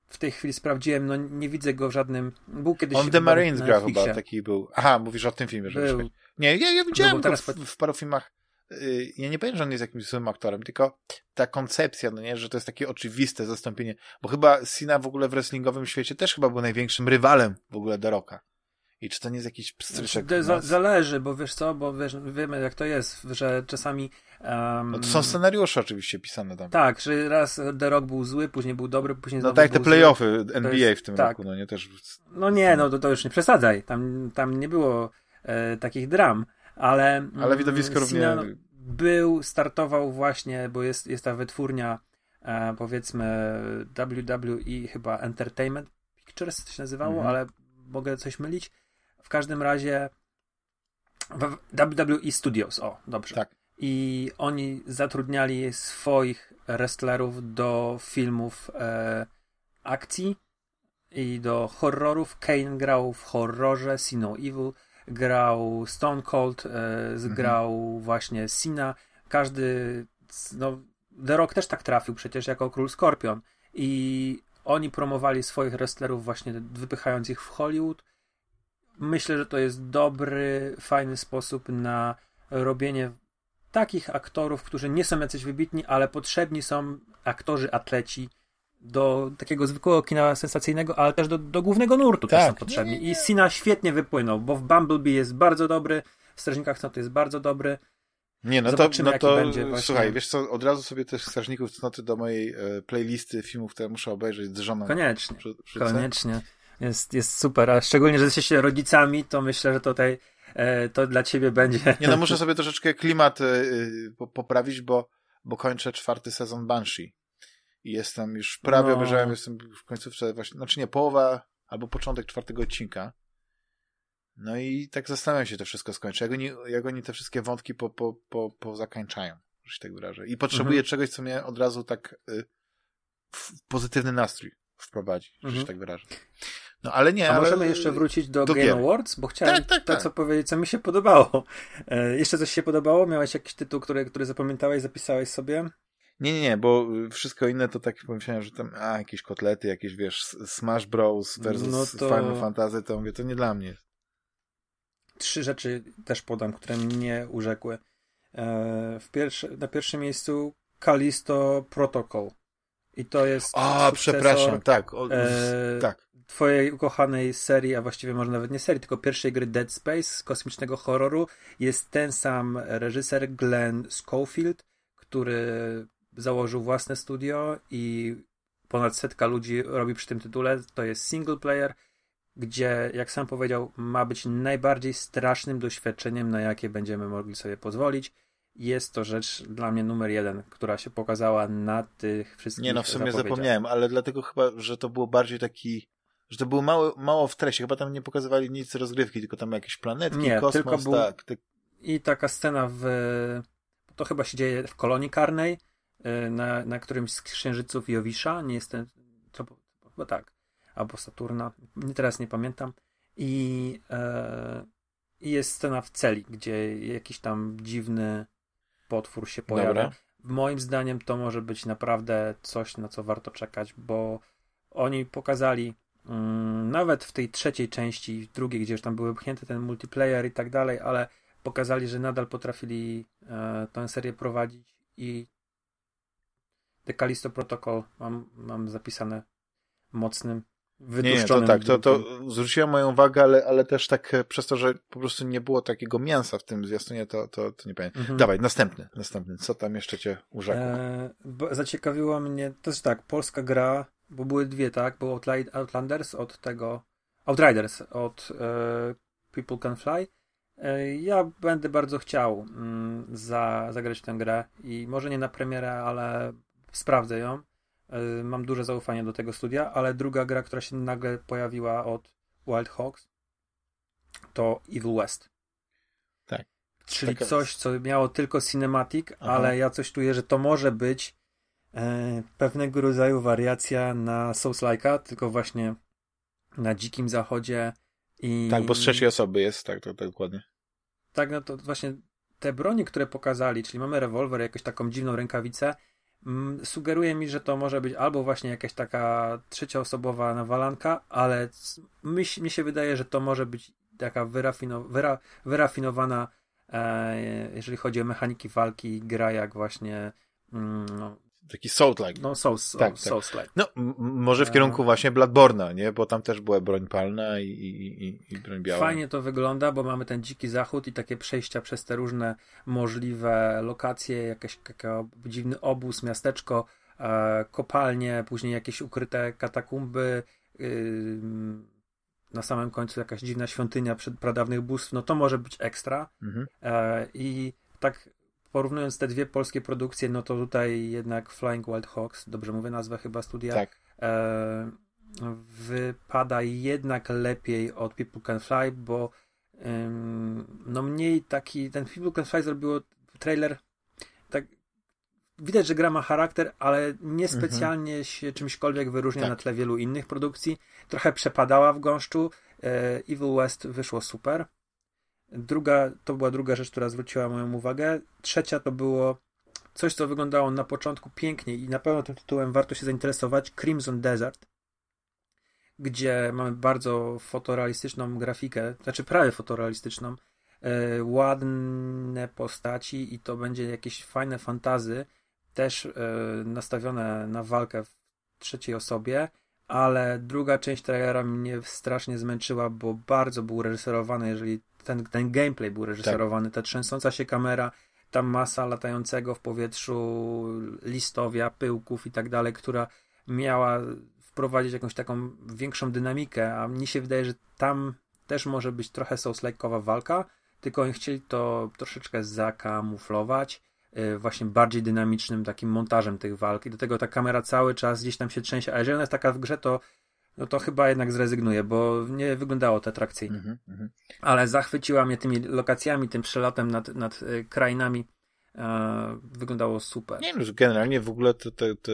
w tej chwili sprawdziłem, no nie widzę go w żadnym... Był kiedyś... On The Marines gra chyba, taki był. Aha, mówisz o tym filmie, że był. Nie, ja, ja widziałem no, teraz... w, w paru filmach Y, ja nie powiem, że on jest jakimś złym aktorem, tylko ta koncepcja, no nie, że to jest takie oczywiste zastąpienie, bo chyba Sina w ogóle w wrestlingowym świecie też chyba był największym rywalem w ogóle The Rocka. I czy to nie jest jakiś pstryczek? Znaczy, zależy, bo wiesz co, bo wiesz, wiemy jak to jest, że czasami... Um, no to są scenariusze oczywiście pisane tam. Tak, że raz The Rock był zły, później był dobry, później No tak, te playoffy NBA jest, w tym tak. roku, no nie też... No nie, no to, to już nie przesadzaj, tam, tam nie było e, takich dram ale... Ale widowisko równie... Był, startował właśnie, bo jest, jest ta wytwórnia e, powiedzmy WWE chyba Entertainment Pictures to się nazywało, mhm. ale mogę coś mylić. W każdym razie WWE Studios, o, dobrze. Tak. I oni zatrudniali swoich wrestlerów do filmów e, akcji i do horrorów. Kane grał w horrorze See No Evil grał Stone Cold, e, grał mhm. właśnie Sina. Każdy, no, The Rock też tak trafił przecież jako król Skorpion. I oni promowali swoich wrestlerów właśnie wypychając ich w Hollywood. Myślę, że to jest dobry, fajny sposób na robienie takich aktorów, którzy nie są jacyś wybitni, ale potrzebni są aktorzy, atleci, do takiego zwykłego kina sensacyjnego, ale też do, do głównego nurtu tak. też są potrzebni. Nie, nie, nie. I Sina świetnie wypłynął, bo w Bumblebee jest bardzo dobry, w Strażnikach Cnoty jest bardzo dobry. Nie, no Zobaczymy, to, no to będzie właśnie... słuchaj, wiesz co, od razu sobie też Strażników Cnoty do mojej e, playlisty filmów, które muszę obejrzeć z żoną. Koniecznie, przy, koniecznie. Jest, jest super, a szczególnie, że jesteście rodzicami, to myślę, że tutaj e, to dla ciebie będzie... Nie, no muszę sobie troszeczkę klimat e, poprawić, bo, bo kończę czwarty sezon Banshee. I jestem już prawie no. obejrzałem, jestem w końcówce właśnie, znaczy nie, połowa albo początek czwartego odcinka. No i tak zastanawiam się, to wszystko skończy. Jak oni, jak oni te wszystkie wątki po, po, po, po zakańczają, że się tak wyrażę. I potrzebuję mhm. czegoś, co mnie od razu tak y, w pozytywny nastrój wprowadzi, że mhm. się tak wyrażę. No ale nie, A ale... możemy jeszcze wrócić do, do Game gier. Awards, bo chciałem tak, tak, to, tak. co powiedzieć, co mi się podobało. E, jeszcze coś się podobało? Miałeś jakiś tytuł, który, który zapamiętałeś, zapisałeś sobie? Nie, nie, nie, bo wszystko inne to tak pomyślałem, że tam, a, jakieś kotlety, jakieś, wiesz, Smash Bros. versus no to... Final Fantasy, to mówię, to nie dla mnie. trzy rzeczy też podam, które mnie urzekły. E, w pierwsze, na pierwszym miejscu Kalisto Protocol. I to jest. A, przepraszam, tak. O, e, tak. Twojej ukochanej serii, a właściwie może nawet nie serii, tylko pierwszej gry Dead Space z kosmicznego horroru jest ten sam reżyser Glenn Schofield, który założył własne studio i ponad setka ludzi robi przy tym tytule. To jest single player, gdzie, jak sam powiedział, ma być najbardziej strasznym doświadczeniem, na jakie będziemy mogli sobie pozwolić. Jest to rzecz dla mnie numer jeden, która się pokazała na tych wszystkich. Nie, no w sumie zapomniałem, ale dlatego chyba, że to było bardziej taki. Że to było mało, mało w treści. Chyba tam nie pokazywali nic rozgrywki, tylko tam jakieś planetki, nie, kosmos, tylko był... tak. Ty... I taka scena w. To chyba się dzieje w kolonii karnej, y, na, na którymś z księżyców Jowisza. Nie jestem. To, chyba tak albo Saturna, teraz nie pamiętam. I, e, i jest scena w celi, gdzie jakiś tam dziwny potwór się pojawia. Dobra. Moim zdaniem to może być naprawdę coś, na co warto czekać, bo oni pokazali mm, nawet w tej trzeciej części, w drugiej, gdzie już tam były pchnięte ten multiplayer i tak dalej, ale pokazali, że nadal potrafili e, tę serię prowadzić i The Callisto Protocol mam, mam zapisane mocnym nie, nie, to tak, to, to zwróciło moją uwagę, ale, ale też tak e, przez to, że po prostu nie było takiego mięsa w tym zwiastunie, to, to, to nie pamiętam. Mhm. Dawaj, następny, następny. Co tam jeszcze cię urzekło? E, zaciekawiła mnie, to jest tak, polska gra, bo były dwie, tak? Był Outlanders od tego, Outriders od e, People Can Fly. E, ja będę bardzo chciał mm, za, zagrać tę grę i może nie na premierę, ale sprawdzę ją mam duże zaufanie do tego studia, ale druga gra, która się nagle pojawiła od Wild Hawks, to Evil West. Tak. Czyli Taka coś, co miało tylko cinematic, Aha. ale ja coś czuję, że to może być e, pewnego rodzaju wariacja na Souls-like'a, tylko właśnie na dzikim zachodzie i... Tak, bo z trzeciej osoby jest, tak, to, to dokładnie. Tak, no to właśnie te bronie, które pokazali, czyli mamy rewolwer, jakąś taką dziwną rękawicę, sugeruje mi, że to może być albo właśnie jakaś taka trzecioosobowa nawalanka, ale mi, mi się wydaje, że to może być taka wyrafino, wyra, wyrafinowana, e, jeżeli chodzi o mechaniki walki, gra jak właśnie mm, no, Taki Souls-like. No, Souls, tak, tak. Souls-like. No, może w kierunku właśnie Bloodborne'a, nie? Bo tam też była broń palna i, i, i, i broń biała. Fajnie to wygląda, bo mamy ten dziki zachód i takie przejścia przez te różne możliwe lokacje, jakiś dziwny obóz, miasteczko, e, kopalnie, później jakieś ukryte katakumby, yy, na samym końcu jakaś dziwna świątynia przed pradawnych bóstw, no to może być ekstra. Mhm. E, I tak porównując te dwie polskie produkcje, no to tutaj jednak Flying Wild Hawks, dobrze mówię nazwę chyba studia, tak. e, wypada jednak lepiej od People Can Fly, bo no mniej taki, ten People Can Fly zrobiło trailer tak widać, że gra ma charakter, ale niespecjalnie mhm. się czymśkolwiek wyróżnia tak. na tle wielu innych produkcji. Trochę przepadała w gąszczu. E, Evil West wyszło super. Druga, to była druga rzecz, która zwróciła moją uwagę. Trzecia to było coś, co wyglądało na początku pięknie i na pewno tym tytułem warto się zainteresować. Crimson Desert, gdzie mamy bardzo fotorealistyczną grafikę, znaczy prawie fotorealistyczną, e, ładne postaci i to będzie jakieś fajne fantazy, też e, nastawione na walkę w trzeciej osobie, ale druga część trailera mnie strasznie zmęczyła, bo bardzo był reżyserowany, jeżeli ten, ten gameplay był reżyserowany, tak. ta trzęsąca się kamera, ta masa latającego w powietrzu listowia, pyłków i tak dalej, która miała wprowadzić jakąś taką większą dynamikę, a mnie się wydaje, że tam też może być trochę souls walka, tylko oni chcieli to troszeczkę zakamuflować yy, właśnie bardziej dynamicznym takim montażem tych walk i do tego ta kamera cały czas gdzieś tam się trzęsie, a jeżeli ona jest taka w grze, to no to chyba jednak zrezygnuję, bo nie wyglądało to atrakcyjnie. Mm -hmm. Ale zachwyciła mnie tymi lokacjami, tym przelatem nad, nad y, krainami. E, wyglądało super. Nie wiem, generalnie w ogóle te, te, te,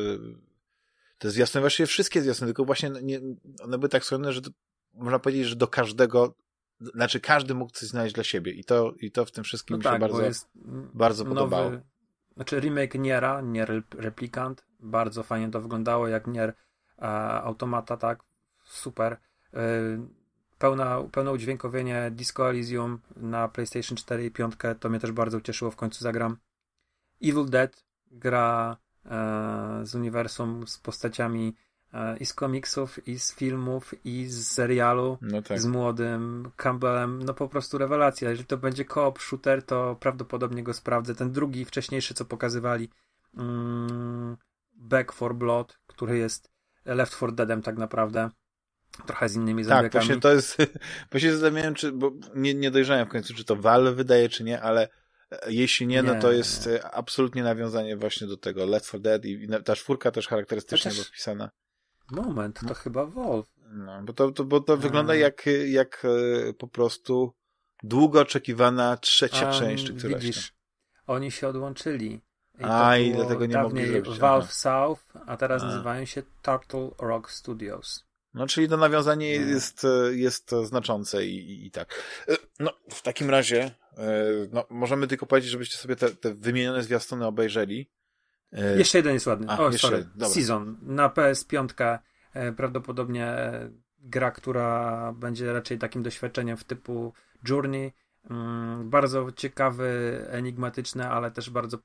te zwiastuny, właściwie wszystkie zwiastuny, tylko właśnie nie, one były tak skromne, że to, można powiedzieć, że do każdego znaczy każdy mógł coś znaleźć dla siebie i to, i to w tym wszystkim no mi się tak, bardzo, bardzo nowy, podobało. Znaczy remake Niera, Nier Replikant, bardzo fajnie to wyglądało, jak Nier e, Automata, tak, super. E, pełna, pełne udźwiękowienie Disco Elysium na PlayStation 4 i 5 to mnie też bardzo ucieszyło, w końcu zagram. Evil Dead, gra e, z uniwersum, z postaciami e, i z komiksów, i z filmów, i z serialu, no tak. z młodym Campbellem, no po prostu rewelacja. Jeżeli to będzie co-op shooter, to prawdopodobnie go sprawdzę. Ten drugi, wcześniejszy, co pokazywali, mm, Back for Blood, który jest Left 4 Deadem tak naprawdę. Trochę z innymi zombiakami. Tak, właśnie to jest, bo się zastanawiałem, czy, bo nie, nie dojrzałem w końcu, czy to Valve wydaje, czy nie, ale e, jeśli nie, no nie, no to jest nie. absolutnie nawiązanie właśnie do tego Left 4 Dead i ta czwórka też charakterystycznie Chociaż... wpisana. Moment, to no. chyba Valve. No, bo to, to, bo to wygląda jak, jak e, po prostu długo oczekiwana trzecia A, część, czy któraś widzisz, tam. oni się odłączyli. I a, i dlatego nie mogli zrobić. Valve. South, a teraz a. nazywają się Turtle Rock Studios. No, czyli to nawiązanie no. jest, jest znaczące i, i, i, tak. E, no, w takim razie, e, no, możemy tylko powiedzieć, żebyście sobie te, te wymienione zwiastuny obejrzeli. E, jeszcze jeden jest ładny. A, o, jeszcze, sorry. Dobra. Season. Na PS5 prawdopodobnie gra, która będzie raczej takim doświadczeniem w typu Journey. Mm, bardzo ciekawy, enigmatyczny, ale też bardzo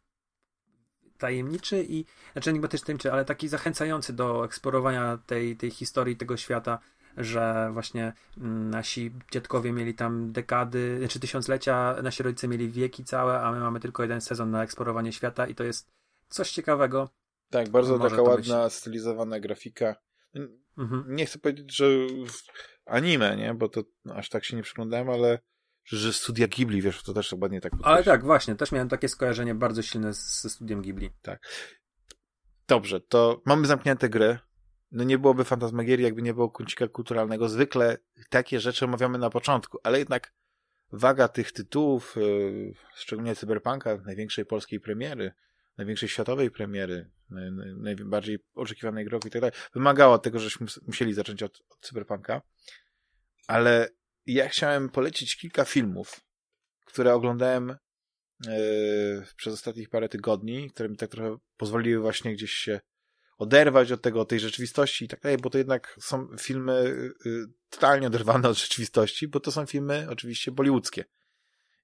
tajemniczy i, znaczy enigmatyczny, tajemniczy, ale taki zachęcający do eksplorowania tej, tej historii, tego świata, że właśnie mm, nasi dziadkowie mieli tam dekady, czy znaczy tysiąclecia, nasi rodzice mieli wieki całe, a my mamy tylko jeden sezon na eksplorowanie świata i to jest coś ciekawego. Tak, bardzo Może taka ładna, być... stylizowana grafika. Mhm. Nie chcę powiedzieć, że anime, nie? Bo to aż tak się nie przyglądałem, ale że studia Ghibli, wiesz, to też ładnie tak Ale tak, właśnie, też miałem takie skojarzenie bardzo silne ze studiem Ghibli. Tak. Dobrze, to mamy zamknięte gry. No nie byłoby Fantasmagierii, jakby nie było kącika kulturalnego. Zwykle takie rzeczy omawiamy na początku, ale jednak waga tych tytułów, yy, szczególnie Cyberpunka, największej polskiej premiery, największej światowej premiery, naj, najbardziej oczekiwanej gry i tak dalej, wymagała tego, żeśmy musieli zacząć od, od Cyberpunka. Ale ja chciałem polecić kilka filmów, które oglądałem yy, przez ostatnich parę tygodni, które mi tak trochę pozwoliły właśnie gdzieś się oderwać od tego, od tej rzeczywistości i tak dalej, bo to jednak są filmy yy, totalnie oderwane od rzeczywistości, bo to są filmy oczywiście bollywoodzkie.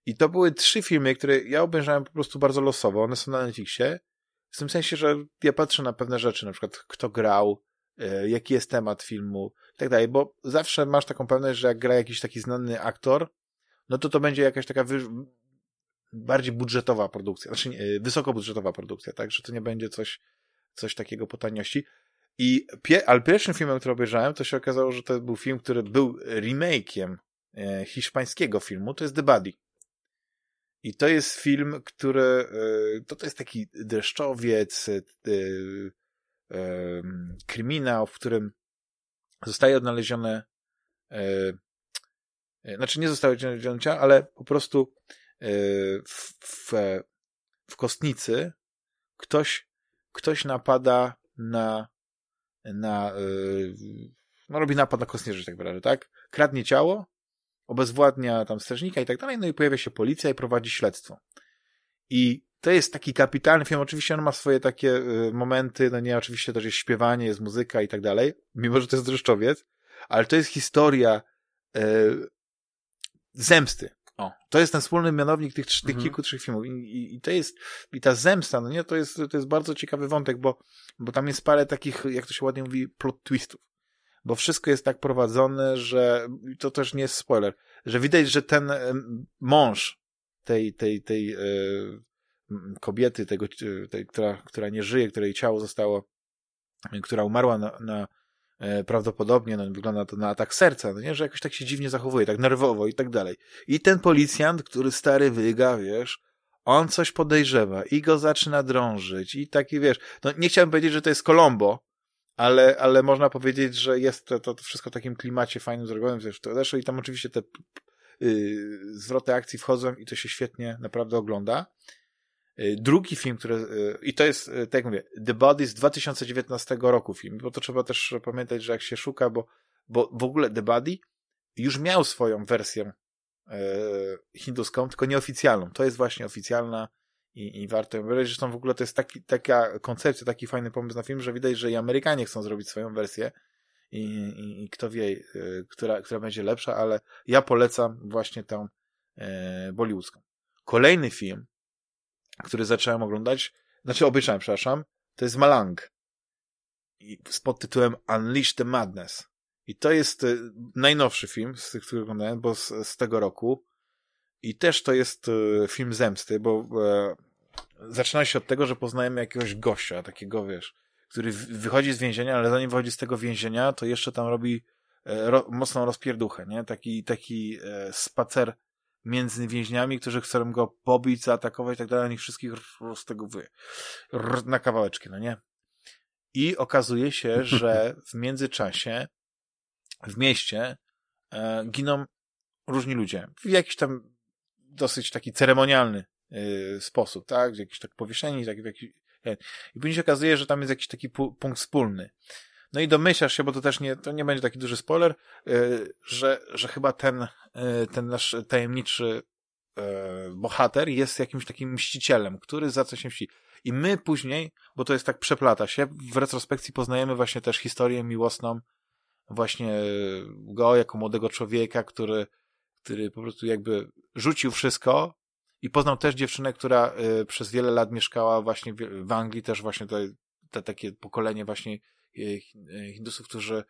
I to były trzy filmy, które ja obejrzałem po prostu bardzo losowo. One są na Netflixie. W tym sensie, że ja patrzę na pewne rzeczy, na przykład kto grał, E, jaki jest temat filmu i tak dalej, bo zawsze masz taką pewność, że jak gra jakiś taki znany aktor, no to to będzie jakaś taka bardziej budżetowa produkcja, znaczy nie, wysokobudżetowa produkcja, tak, że to nie będzie coś, coś takiego po taniości. I pie... ale pierwszym filmem, który obejrzałem, to się okazało, że to był film, który był remake'iem e, hiszpańskiego filmu, to jest The Buddy. I to jest film, który, e, to, to jest taki dreszczowiec, e, kryminał, w którym zostaje odnalezione e, e, znaczy nie zostało odnalezione ciało, ale po prostu e, w, w, w kostnicy ktoś, ktoś napada na na no robi napad na kostnierzy, tak naprawdę, tak? Kradnie ciało, obezwładnia tam strażnika i tak dalej, no i pojawia się policja i prowadzi śledztwo. I to jest taki kapitalny film. Oczywiście on ma swoje takie y, momenty, no nie, oczywiście też jest śpiewanie, jest muzyka i tak dalej, mimo że to jest dreszczowiec, ale to jest historia y, zemsty. O, to jest ten wspólny mianownik tych, tych mhm. kilku, trzech filmów. I, i, I, to jest, i ta zemsta, no nie, to jest, to jest bardzo ciekawy wątek, bo, bo tam jest parę takich, jak to się ładnie mówi, plot twistów. Bo wszystko jest tak prowadzone, że, to też nie jest spoiler, że widać, że ten mąż tej, tej, tej, tej kobiety, tego, tej, która, która nie żyje, której ciało zostało, która umarła na, na e, prawdopodobnie, no, wygląda to na atak serca, no nie, że jakoś tak się dziwnie zachowuje, tak nerwowo i tak dalej. I ten policjant, który stary wyga, wiesz, on coś podejrzewa i go zaczyna drążyć i taki, wiesz, no nie chciałem powiedzieć, że to jest Colombo, ale, ale można powiedzieć, że jest to, to wszystko w takim klimacie fajnym zrobionym, wiesz, to zresztą i tam oczywiście te yy, zwroty akcji wchodzą i to się świetnie naprawdę ogląda. Y, drugi film, który, y, i to jest, y, tak jak mówię, The Body z 2019 roku film, bo to trzeba też pamiętać, że jak się szuka, bo, bo w ogóle The Body już miał swoją wersję e, hinduską, tylko nieoficjalną. To jest właśnie oficjalna i, i warto ją wybrać. Zresztą w ogóle to jest taki, taka koncepcja, taki fajny pomysł na film, że widać, że i Amerykanie chcą zrobić swoją wersję i, i, i kto wie, która, która będzie lepsza, ale ja polecam właśnie tą e, bollywoodzką. Kolejny film, który zacząłem oglądać, znaczy obejrzałem, przepraszam, to jest Malang. Z pod tytułem Unleash the Madness. I to jest e, najnowszy film z tych, oglądałem, bo z, z tego roku. I też to jest e, film zemsty, bo e, zaczyna się od tego, że poznajemy jakiegoś gościa, takiego, wiesz, który wychodzi z więzienia, ale zanim wychodzi z tego więzienia, to jeszcze tam robi e, ro, mocną rozpierduchę, nie? Taki, taki e, spacer między więźniami, którzy chcą go pobić, zaatakować i tak dalej, nich wszystkich z tego wy, na kawałeczki, no nie? I okazuje się, że w międzyczasie w mieście e, giną różni ludzie. W jakiś tam dosyć taki ceremonialny y, sposób, tak? Jakiś tak powieszeni, tak, w jakiś, i później się okazuje, że tam jest jakiś taki punkt wspólny. No i domyślasz się, bo to też nie, to nie będzie taki duży spoiler, y, że, że chyba ten, y, ten nasz tajemniczy y, bohater jest jakimś takim mścicielem, który za coś się mści. I my później, bo to jest tak przeplata się, w retrospekcji poznajemy właśnie też historię miłosną właśnie go jako młodego człowieka, który, który po prostu jakby rzucił wszystko i poznał też dziewczynę, która przez wiele lat mieszkała właśnie w, Anglii, też właśnie to, to takie pokolenie właśnie Hindusów, którzy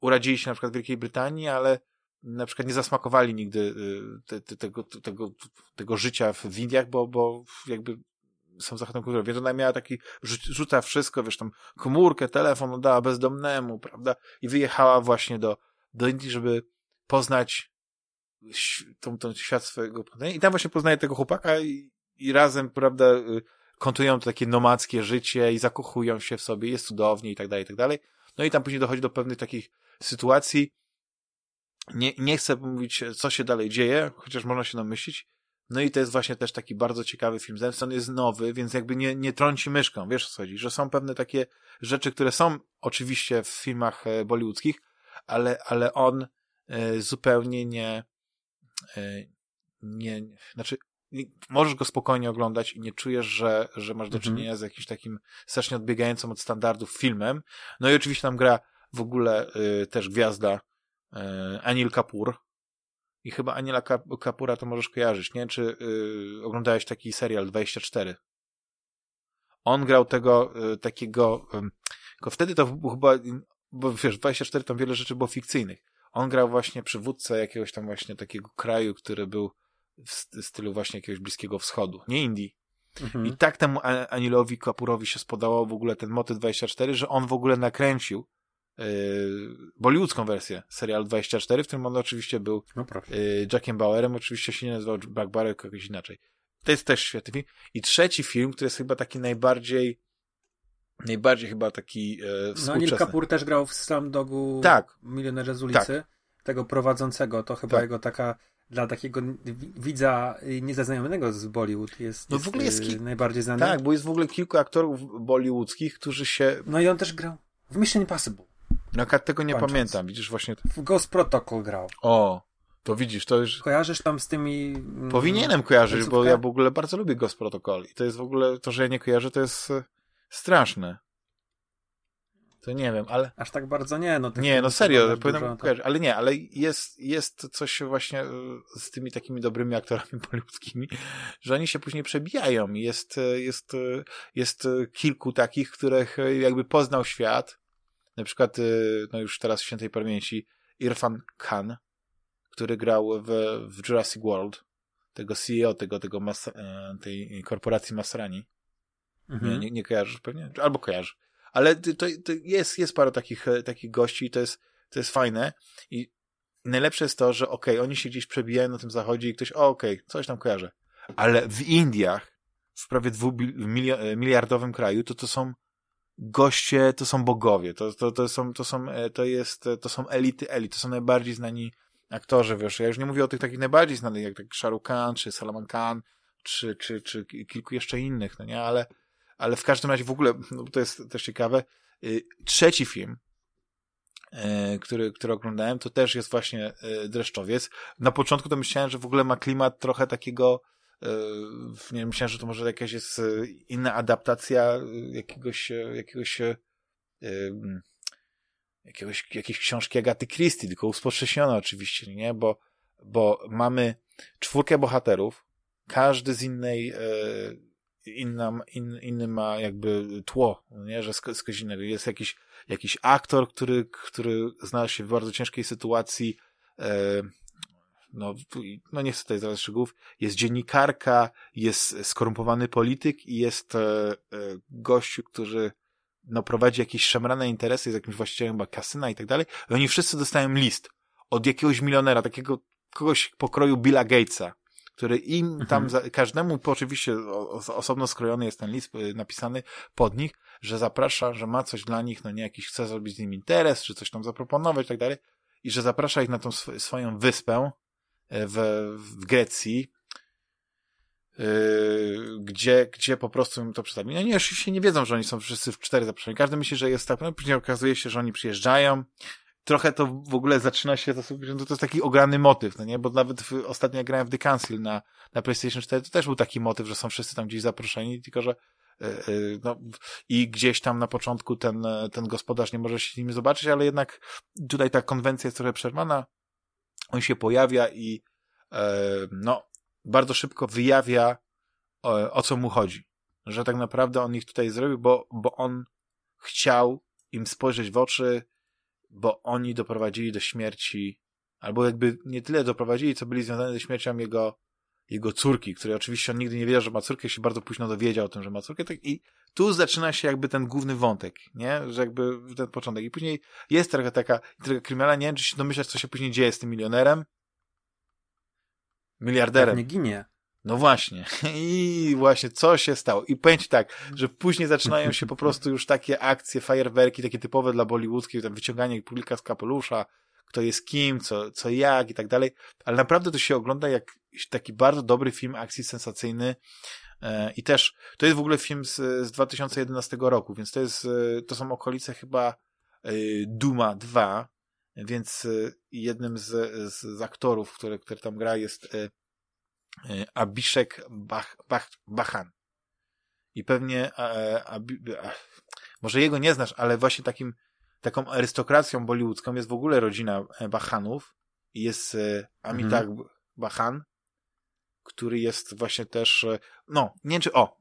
urodzili się na przykład w Wielkiej Brytanii, ale na przykład nie zasmakowali nigdy y, te, te, tego, tego, tego życia w Indiach, bo, bo jakby są zachodnią kulturą. Więc ona miała taki, rzuca wszystko, wiesz, tam komórkę, telefon oddała bezdomnemu, prawda? I wyjechała właśnie do, do Indii, żeby poznać tą, tą świat swojego I tam właśnie poznaje tego chłopaka i, i razem, prawda, kontują to takie nomadzkie życie i zakochują się w sobie, jest cudownie i tak dalej, i tak dalej. No i tam później dochodzi do pewnych takich sytuacji. Nie, nie chcę mówić, co się dalej dzieje, chociaż można się namyślić, no i to jest właśnie też taki bardzo ciekawy film. Zemston jest nowy, więc jakby nie, nie trąci myszką, wiesz o co chodzi, że są pewne takie rzeczy, które są oczywiście w filmach e, bollywoodzkich, ale, ale on e, zupełnie nie, e, nie, znaczy możesz go spokojnie oglądać i nie czujesz, że, że masz do mhm. czynienia z jakimś takim strasznie odbiegającym od standardów filmem. No i oczywiście tam gra w ogóle też gwiazda Anil Kapoor, i chyba Aniela Kapura to możesz kojarzyć, nie? Czy yy, oglądałeś taki serial 24? On grał tego yy, takiego, tylko wtedy to chyba, bo wiesz, 24 tam wiele rzeczy było fikcyjnych. On grał właśnie przywódcę jakiegoś tam właśnie takiego kraju, który był w stylu właśnie jakiegoś Bliskiego Wschodu, nie Indii. Mhm. I tak temu Anilowi Kapurowi się spodobał w ogóle ten motyw 24, że on w ogóle nakręcił Yy, bollywoodzką wersję serialu 24, w którym on oczywiście był no yy, Jackiem Bauerem, oczywiście się nie nazywał Jack Bauer, jakoś inaczej. To jest też świetny film. I trzeci film, który jest chyba taki najbardziej najbardziej chyba taki e, No Neil Kapur też grał w Dogu tak. Milionerze z ulicy. Tak. Tego prowadzącego, to chyba tak. jego taka dla takiego widza niezaznajomego z Bollywood jest, no w ogóle jest ki- najbardziej znany. Tak, bo jest w ogóle kilku aktorów bollywoodzkich, którzy się... No i on też grał w Mission Impossible. No tego nie Kończąc. pamiętam, widzisz właśnie. W Ghost Protocol grał. O, to widzisz, to już... Kojarzysz tam z tymi... Mm, Powinienem kojarzyć, bo ja w ogóle bardzo lubię Ghost Protocol i to jest w ogóle, to, że ja nie kojarzę, to jest e, straszne. To nie wiem, ale... Aż tak bardzo nie, no. Nie, no serio, powinienem kojarzyć, ale nie, ale jest, jest coś właśnie e, z tymi takimi dobrymi aktorami polskimi, że oni się później przebijają jest, e, jest, jest kilku takich, których jakby poznał świat, na przykład, no już teraz w świętej pamięci, Irfan Khan, który grał w, w Jurassic World, tego CEO, tego, tego mas, e, tej korporacji Masrani. Mhm. Nie, nie, nie kojarzysz pewnie? Albo kojarzysz. Ale to, to jest, jest parę takich, e, takich gości i to jest, to jest fajne. I najlepsze jest to, że okej, okay, oni się gdzieś przebijają na tym zachodzie i ktoś, okej, okay, coś tam kojarzy. Ale w Indiach, w prawie dwumiliardowym kraju, to to są goście to są bogowie, to, to, to, są, to, są, e, to, jest, to są elity elit, to są najbardziej znani aktorzy, wiesz, ja już nie mówię o tych takich najbardziej znanych, jak tak Shahrukh Khan, czy Salman Khan, czy, czy, czy kilku jeszcze innych, no nie, ale, ale w każdym razie w ogóle, no to jest też ciekawe, y, trzeci film, e, który, który oglądałem, to też jest właśnie e, Dreszczowiec. Na początku to myślałem, że w ogóle ma klimat trochę takiego nie wiem, myślałem, że to może jakaś jest inna adaptacja jakiegoś, jakiegoś jakiegoś, jakiejś książki Agaty Christie, tylko uspoczęsione oczywiście, nie? Bo, bo mamy czwórkę bohaterów, każdy z innej, inna, in, inny ma jakby tło, nie? Że z, z innego. Jest jakiś, jakiś aktor, który, który znalazł się w bardzo ciężkiej sytuacji, e, no, no nie chcę tutaj zdradzać szczegółów, jest dziennikarka, jest skorumpowany polityk i jest e, e, gościu, który no, prowadzi jakieś szemrane interesy z jakimś właścicielem chyba kasyna i tak dalej. I oni wszyscy dostają list od jakiegoś milionera, takiego kogoś pokroju Billa Gatesa, który im mhm. tam, za, każdemu, oczywiście osobno skrojony jest ten list y, napisany pod nich, że zaprasza, że ma coś dla nich, no nie jakiś chce zrobić z nim interes, czy coś tam zaproponować i tak dalej, i że zaprasza ich na tą sw swoją wyspę e, w, w Grecji, Yy, gdzie, gdzie po prostu im to przedstawi. No nie, oczywiście nie wiedzą, że oni są wszyscy w cztery zaproszeni. Każdy myśli, że jest tak, no później okazuje się, że oni przyjeżdżają. Trochę to w ogóle zaczyna się, to, to jest taki ograny motyw, no nie? Bo nawet w, ostatnio jak grałem w The Council na, na PlayStation 4, to też był taki motyw, że są wszyscy tam gdzieś zaproszeni, tylko że yy, no, i gdzieś tam na początku ten, ten gospodarz nie może się z nimi zobaczyć, ale jednak tutaj ta konwencja jest trochę przerwana. On się pojawia i no, bardzo szybko wyjawia, o, o co mu chodzi. Że tak naprawdę on ich tutaj zrobił, bo, bo on chciał im spojrzeć w oczy, bo oni doprowadzili do śmierci, albo jakby nie tyle doprowadzili, co byli związani ze śmiercią jego, jego córki, której oczywiście on nigdy nie wiedział, że ma córkę, się bardzo późno dowiedział o tym, że ma córkę, tak, i tu zaczyna się jakby ten główny wątek, nie? Że jakby ten początek. I później jest trochę taka, trochę kryminalna, nie wiem, czy się domyślać, co się później dzieje z tym milionerem, miliarderem. Nie ginie. No właśnie. I właśnie co się stało. I ci tak, że później zaczynają się po prostu już takie akcje, fajerwerki, takie typowe dla bollywoodzkiej, tam wyciąganie publika z kapelusza, kto jest kim, co, co jak i tak dalej. Ale naprawdę to się ogląda jak taki bardzo dobry film akcji sensacyjny. E, I też, to jest w ogóle film z, z 2011 roku, więc to jest, e, to są okolice chyba e, Duma 2, więc jednym z, z, z aktorów, który, który tam gra jest y, Abishek Bach, Bach, Bachan. I pewnie Abi, może jego nie znasz, ale właśnie takim taką arystokracją bollywoodzką jest w ogóle rodzina e, Bachanów jest Amitabh mhm. Bachan, który jest właśnie też, e, no, nie wiem czy, o,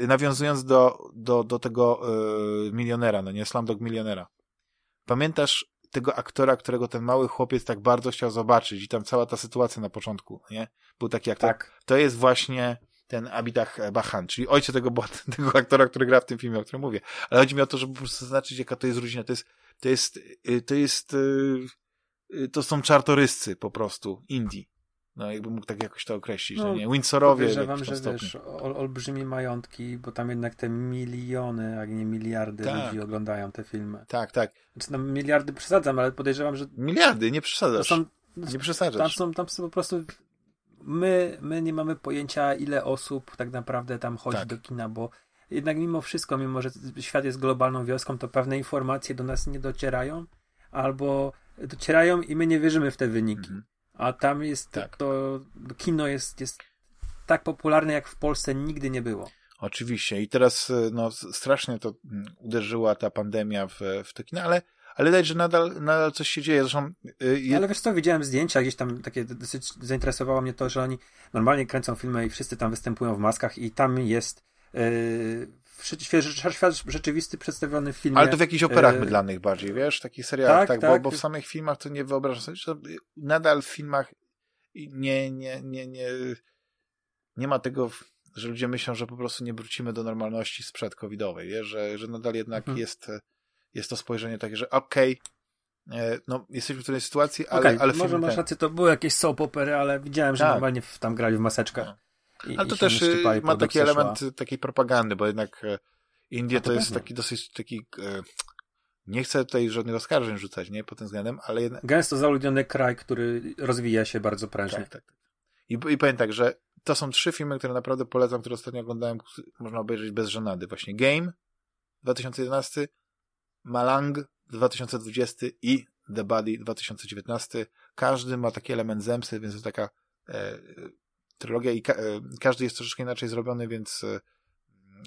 nawiązując do, do, do tego y, milionera, no nie, Slumdog Milionera. Pamiętasz tego aktora, którego ten mały chłopiec tak bardzo chciał zobaczyć i tam cała ta sytuacja na początku, nie? Był taki aktor. Tak. To jest właśnie ten Abidach Bahan, czyli ojciec tego, tego aktora, który gra w tym filmie, o którym mówię. Ale chodzi mi o to, żeby po prostu zaznaczyć, jaka to jest różnica. To jest, to jest, y, to jest, y, y, to są czartoryscy po prostu, Indii. No, jakby mógł tak jakoś to określić, no, nie? Windsorowie. Podejrzewam, że stopniu. wiesz, ol, olbrzymie majątki, bo tam jednak te miliony, a nie miliardy tak. ludzi oglądają te filmy. Tak, tak. Znaczy, no, miliardy przesadzam, ale podejrzewam, że... Miliardy, nie przesadzasz. Są, nie przesadzasz. Tam są, tam są po prostu... My, my nie mamy pojęcia, ile osób tak naprawdę tam chodzi tak. do kina, bo jednak mimo wszystko, mimo że świat jest globalną wioską, to pewne informacje do nas nie docierają, albo docierają i my nie wierzymy w te wyniki. Mhm. A tam jest tak. to, kino jest, jest tak popularne, jak w Polsce nigdy nie było. Oczywiście. I teraz no, strasznie to mm, uderzyła ta pandemia w, w to kino, ale, ale widać, że nadal, nadal coś się dzieje. Zresztą, yy, Ale wiesz co, widziałem zdjęcia, gdzieś tam takie dosyć zainteresowało mnie to, że oni normalnie kręcą filmy i wszyscy tam występują w maskach i tam jest yy, świat rzeczywisty przedstawiony w filmie. Ale to w jakichś operach e... mydlanych bardziej, wiesz, takich serialach, tak, tak, tak. Bo, bo, w samych filmach to nie wyobrażam sobie, że nadal w filmach nie, nie, nie, nie, nie ma tego, że ludzie myślą, że po prostu nie wrócimy do normalności sprzed covidowej, wiesz, że, że nadal jednak mhm. jest, jest to spojrzenie takie, że okej, okay, e, no, jesteśmy w trudnej sytuacji, ale, okay, ale może masz rację, to były jakieś soap opery, ale widziałem, że tak. normalnie tam grali w maseczkach. I, Ale to też y, ma taki element szła. takiej propagandy, bo jednak e, Indie to, to jest taki dosyć taki e, nie chcę tutaj żadnych oskarżeń rzucać, nie, pod tym względem, ale jednak... Gęsto zaludniony kraj, który rozwija się bardzo prężnie. Tak, tak, tak. I, I powiem tak, że to są trzy filmy, które naprawdę polecam, które ostatnio oglądałem, można obejrzeć bez żenady. Właśnie Game 2011, Malang 2020 i The Body 2019. Każdy ma taki element zemsty, więc to taka e, trylogia i ka e, każdy jest troszeczkę inaczej zrobiony, więc e,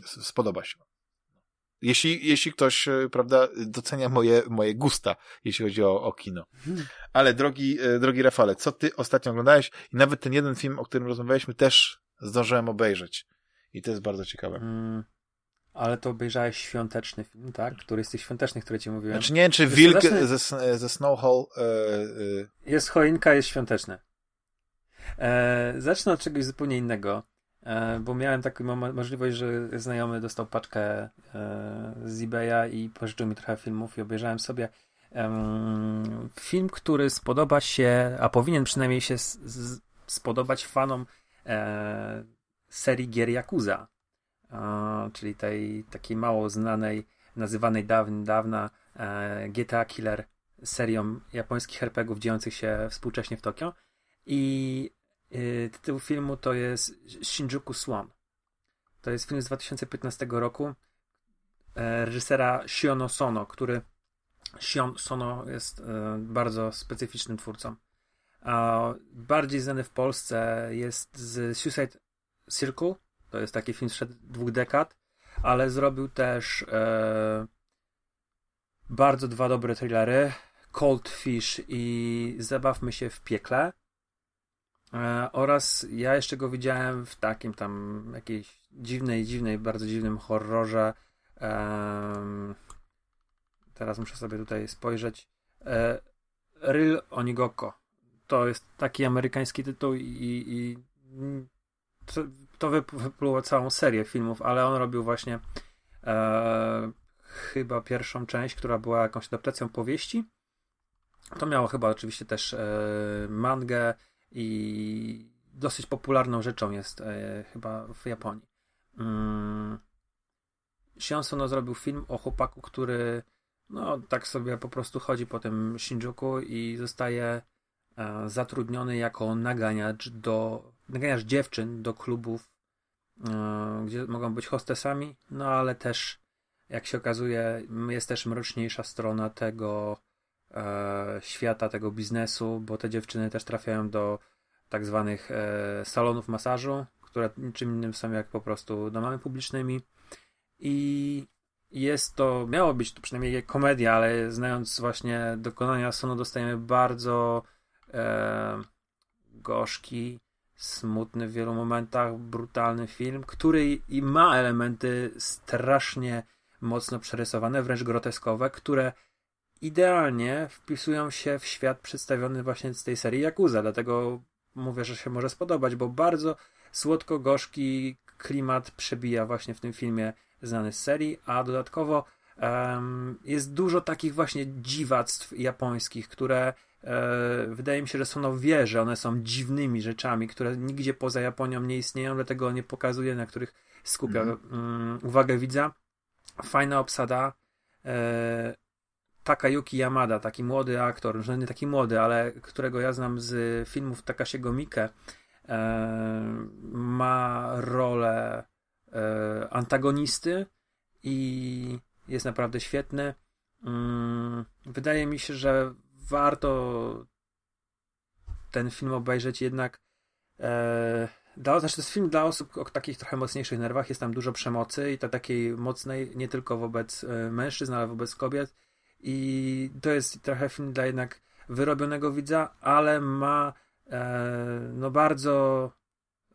spodoba się. Jeśli, jeśli ktoś, e, prawda, docenia moje, moje gusta, jeśli chodzi o, o kino. Ale drogi, drogi Rafale, co ty ostatnio oglądałeś? I nawet ten jeden film, o którym rozmawialiśmy, też zdążyłem obejrzeć. I to jest bardzo ciekawe. Mm, ale to obejrzałeś świąteczny film, tak? Który z tych świątecznych, które ci mówiłem. Znaczy nie wiem, czy Wilk ze, ze Snowhall... Yy, Jest choinka, jest świąteczne. E, zacznę od czegoś zupełnie innego. E, bo miałem taką możliwość, że znajomy dostał paczkę e, z eBaya i pożyczył mi trochę filmów i obejrzałem sobie film, który spodoba się, a powinien przynajmniej się spodobać fanom e, serii gier Yakuza, czyli tej takiej mało znanej, nazywanej dawna, dawna GTA Killer serią japońskich RPGów dziejących się współcześnie w Tokio i Y, tytuł filmu to jest Shinjuku Swan. To jest film z 2015 roku e, reżysera Shiono Sono, który Shion Sono jest e, bardzo specyficznym twórcą. bardziej znany w Polsce jest z Suicide Circle. To jest taki film sprzed dwóch dekad, ale zrobił też e, bardzo dwa dobre thrillery. Cold Fish i Zabawmy się w piekle. E, oraz ja jeszcze go widziałem w takim tam jakiejś dziwnej, dziwnej, bardzo dziwnym horrorze. teraz muszę sobie tutaj spojrzeć. E, Real Onigoko. To jest taki amerykański tytuł i, i to, to wypluło całą serię filmów, ale on robił właśnie e, chyba pierwszą część, która była jakąś adaptacją powieści. To miało chyba oczywiście też e, mangę, i dosyć popularną rzeczą jest e, chyba w Japonii. Mm. Shion Sono zrobił film o chłopaku, który no tak sobie po prostu chodzi po tym Shinjuku i zostaje e, zatrudniony jako naganiacz do naganiacz dziewczyn do klubów, e, gdzie mogą być hostesami, no ale też jak się okazuje jest też mroczniejsza strona tego e, świata, tego biznesu, bo te dziewczyny też trafiają do tak zwanych e, salonów masażu, które niczym innym są jak po prostu domami publicznymi. I jest to, miało być to przynajmniej komedia, ale znając właśnie dokonania Sonu dostajemy bardzo e, gorzki, smutny w wielu momentach, brutalny film, który i ma elementy strasznie mocno przerysowane, wręcz groteskowe, które idealnie wpisują się w świat przedstawiony właśnie z tej serii Yakuza, dlatego mówię, że się może spodobać, bo bardzo słodko-gorzki klimat przebija właśnie w tym filmie znany z serii, a dodatkowo um, jest dużo takich właśnie dziwactw japońskich, które e, wydaje mi się, że są wie, że one są dziwnymi rzeczami, które nigdzie poza Japonią nie istnieją, dlatego nie pokazuje, na których skupia mm. um, uwagę widza. Fajna obsada. Takayuki Yamada, taki młody aktor, że nie taki młody, ale którego ja znam z filmów Takashiego Mike, e, ma rolę e, antagonisty i jest naprawdę świetny. Mm, wydaje mi się, że warto ten film obejrzeć jednak e, dla, znaczy to jest film dla osób o takich trochę mocniejszych nerwach, jest tam dużo przemocy i to takiej mocnej nie tylko wobec mężczyzn, ale wobec kobiet i to jest trochę film dla jednak wyrobionego widza, ale ma e, no bardzo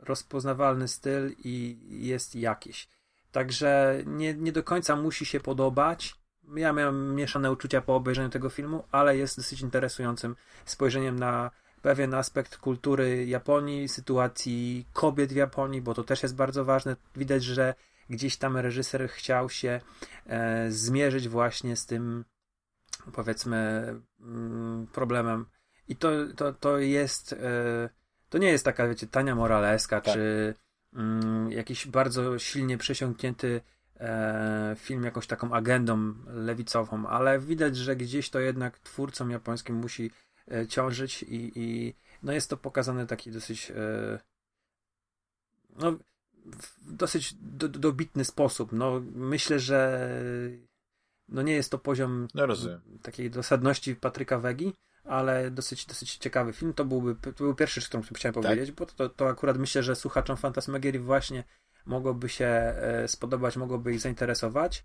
rozpoznawalny styl i jest jakiś. Także nie, nie do końca musi się podobać. Ja miałem mieszane uczucia po obejrzeniu tego filmu, ale jest dosyć interesującym spojrzeniem na pewien aspekt kultury Japonii, sytuacji kobiet w Japonii, bo to też jest bardzo ważne. Widać, że gdzieś tam reżyser chciał się e, zmierzyć właśnie z tym powiedzmy mm, problemem. I to, to, to jest e, to nie jest taka, wiecie, tania moraleska, tak. czy mm, jakiś bardzo silnie przesiąknięty e, film jakąś taką agendą lewicową, ale widać, że gdzieś to jednak twórcom japońskim musi e, ciążyć i, i no jest to pokazane taki dosyć no, w dosyć do, dobitny sposób. No, myślę, że no nie jest to poziom no takiej dosadności Patryka Wegi, ale dosyć, dosyć ciekawy film. To byłby to był pierwszy, o którym chciałem tak. powiedzieć, bo to, to akurat myślę, że słuchaczom Fantasmagierii właśnie mogłoby się e, spodobać, mogłoby ich zainteresować.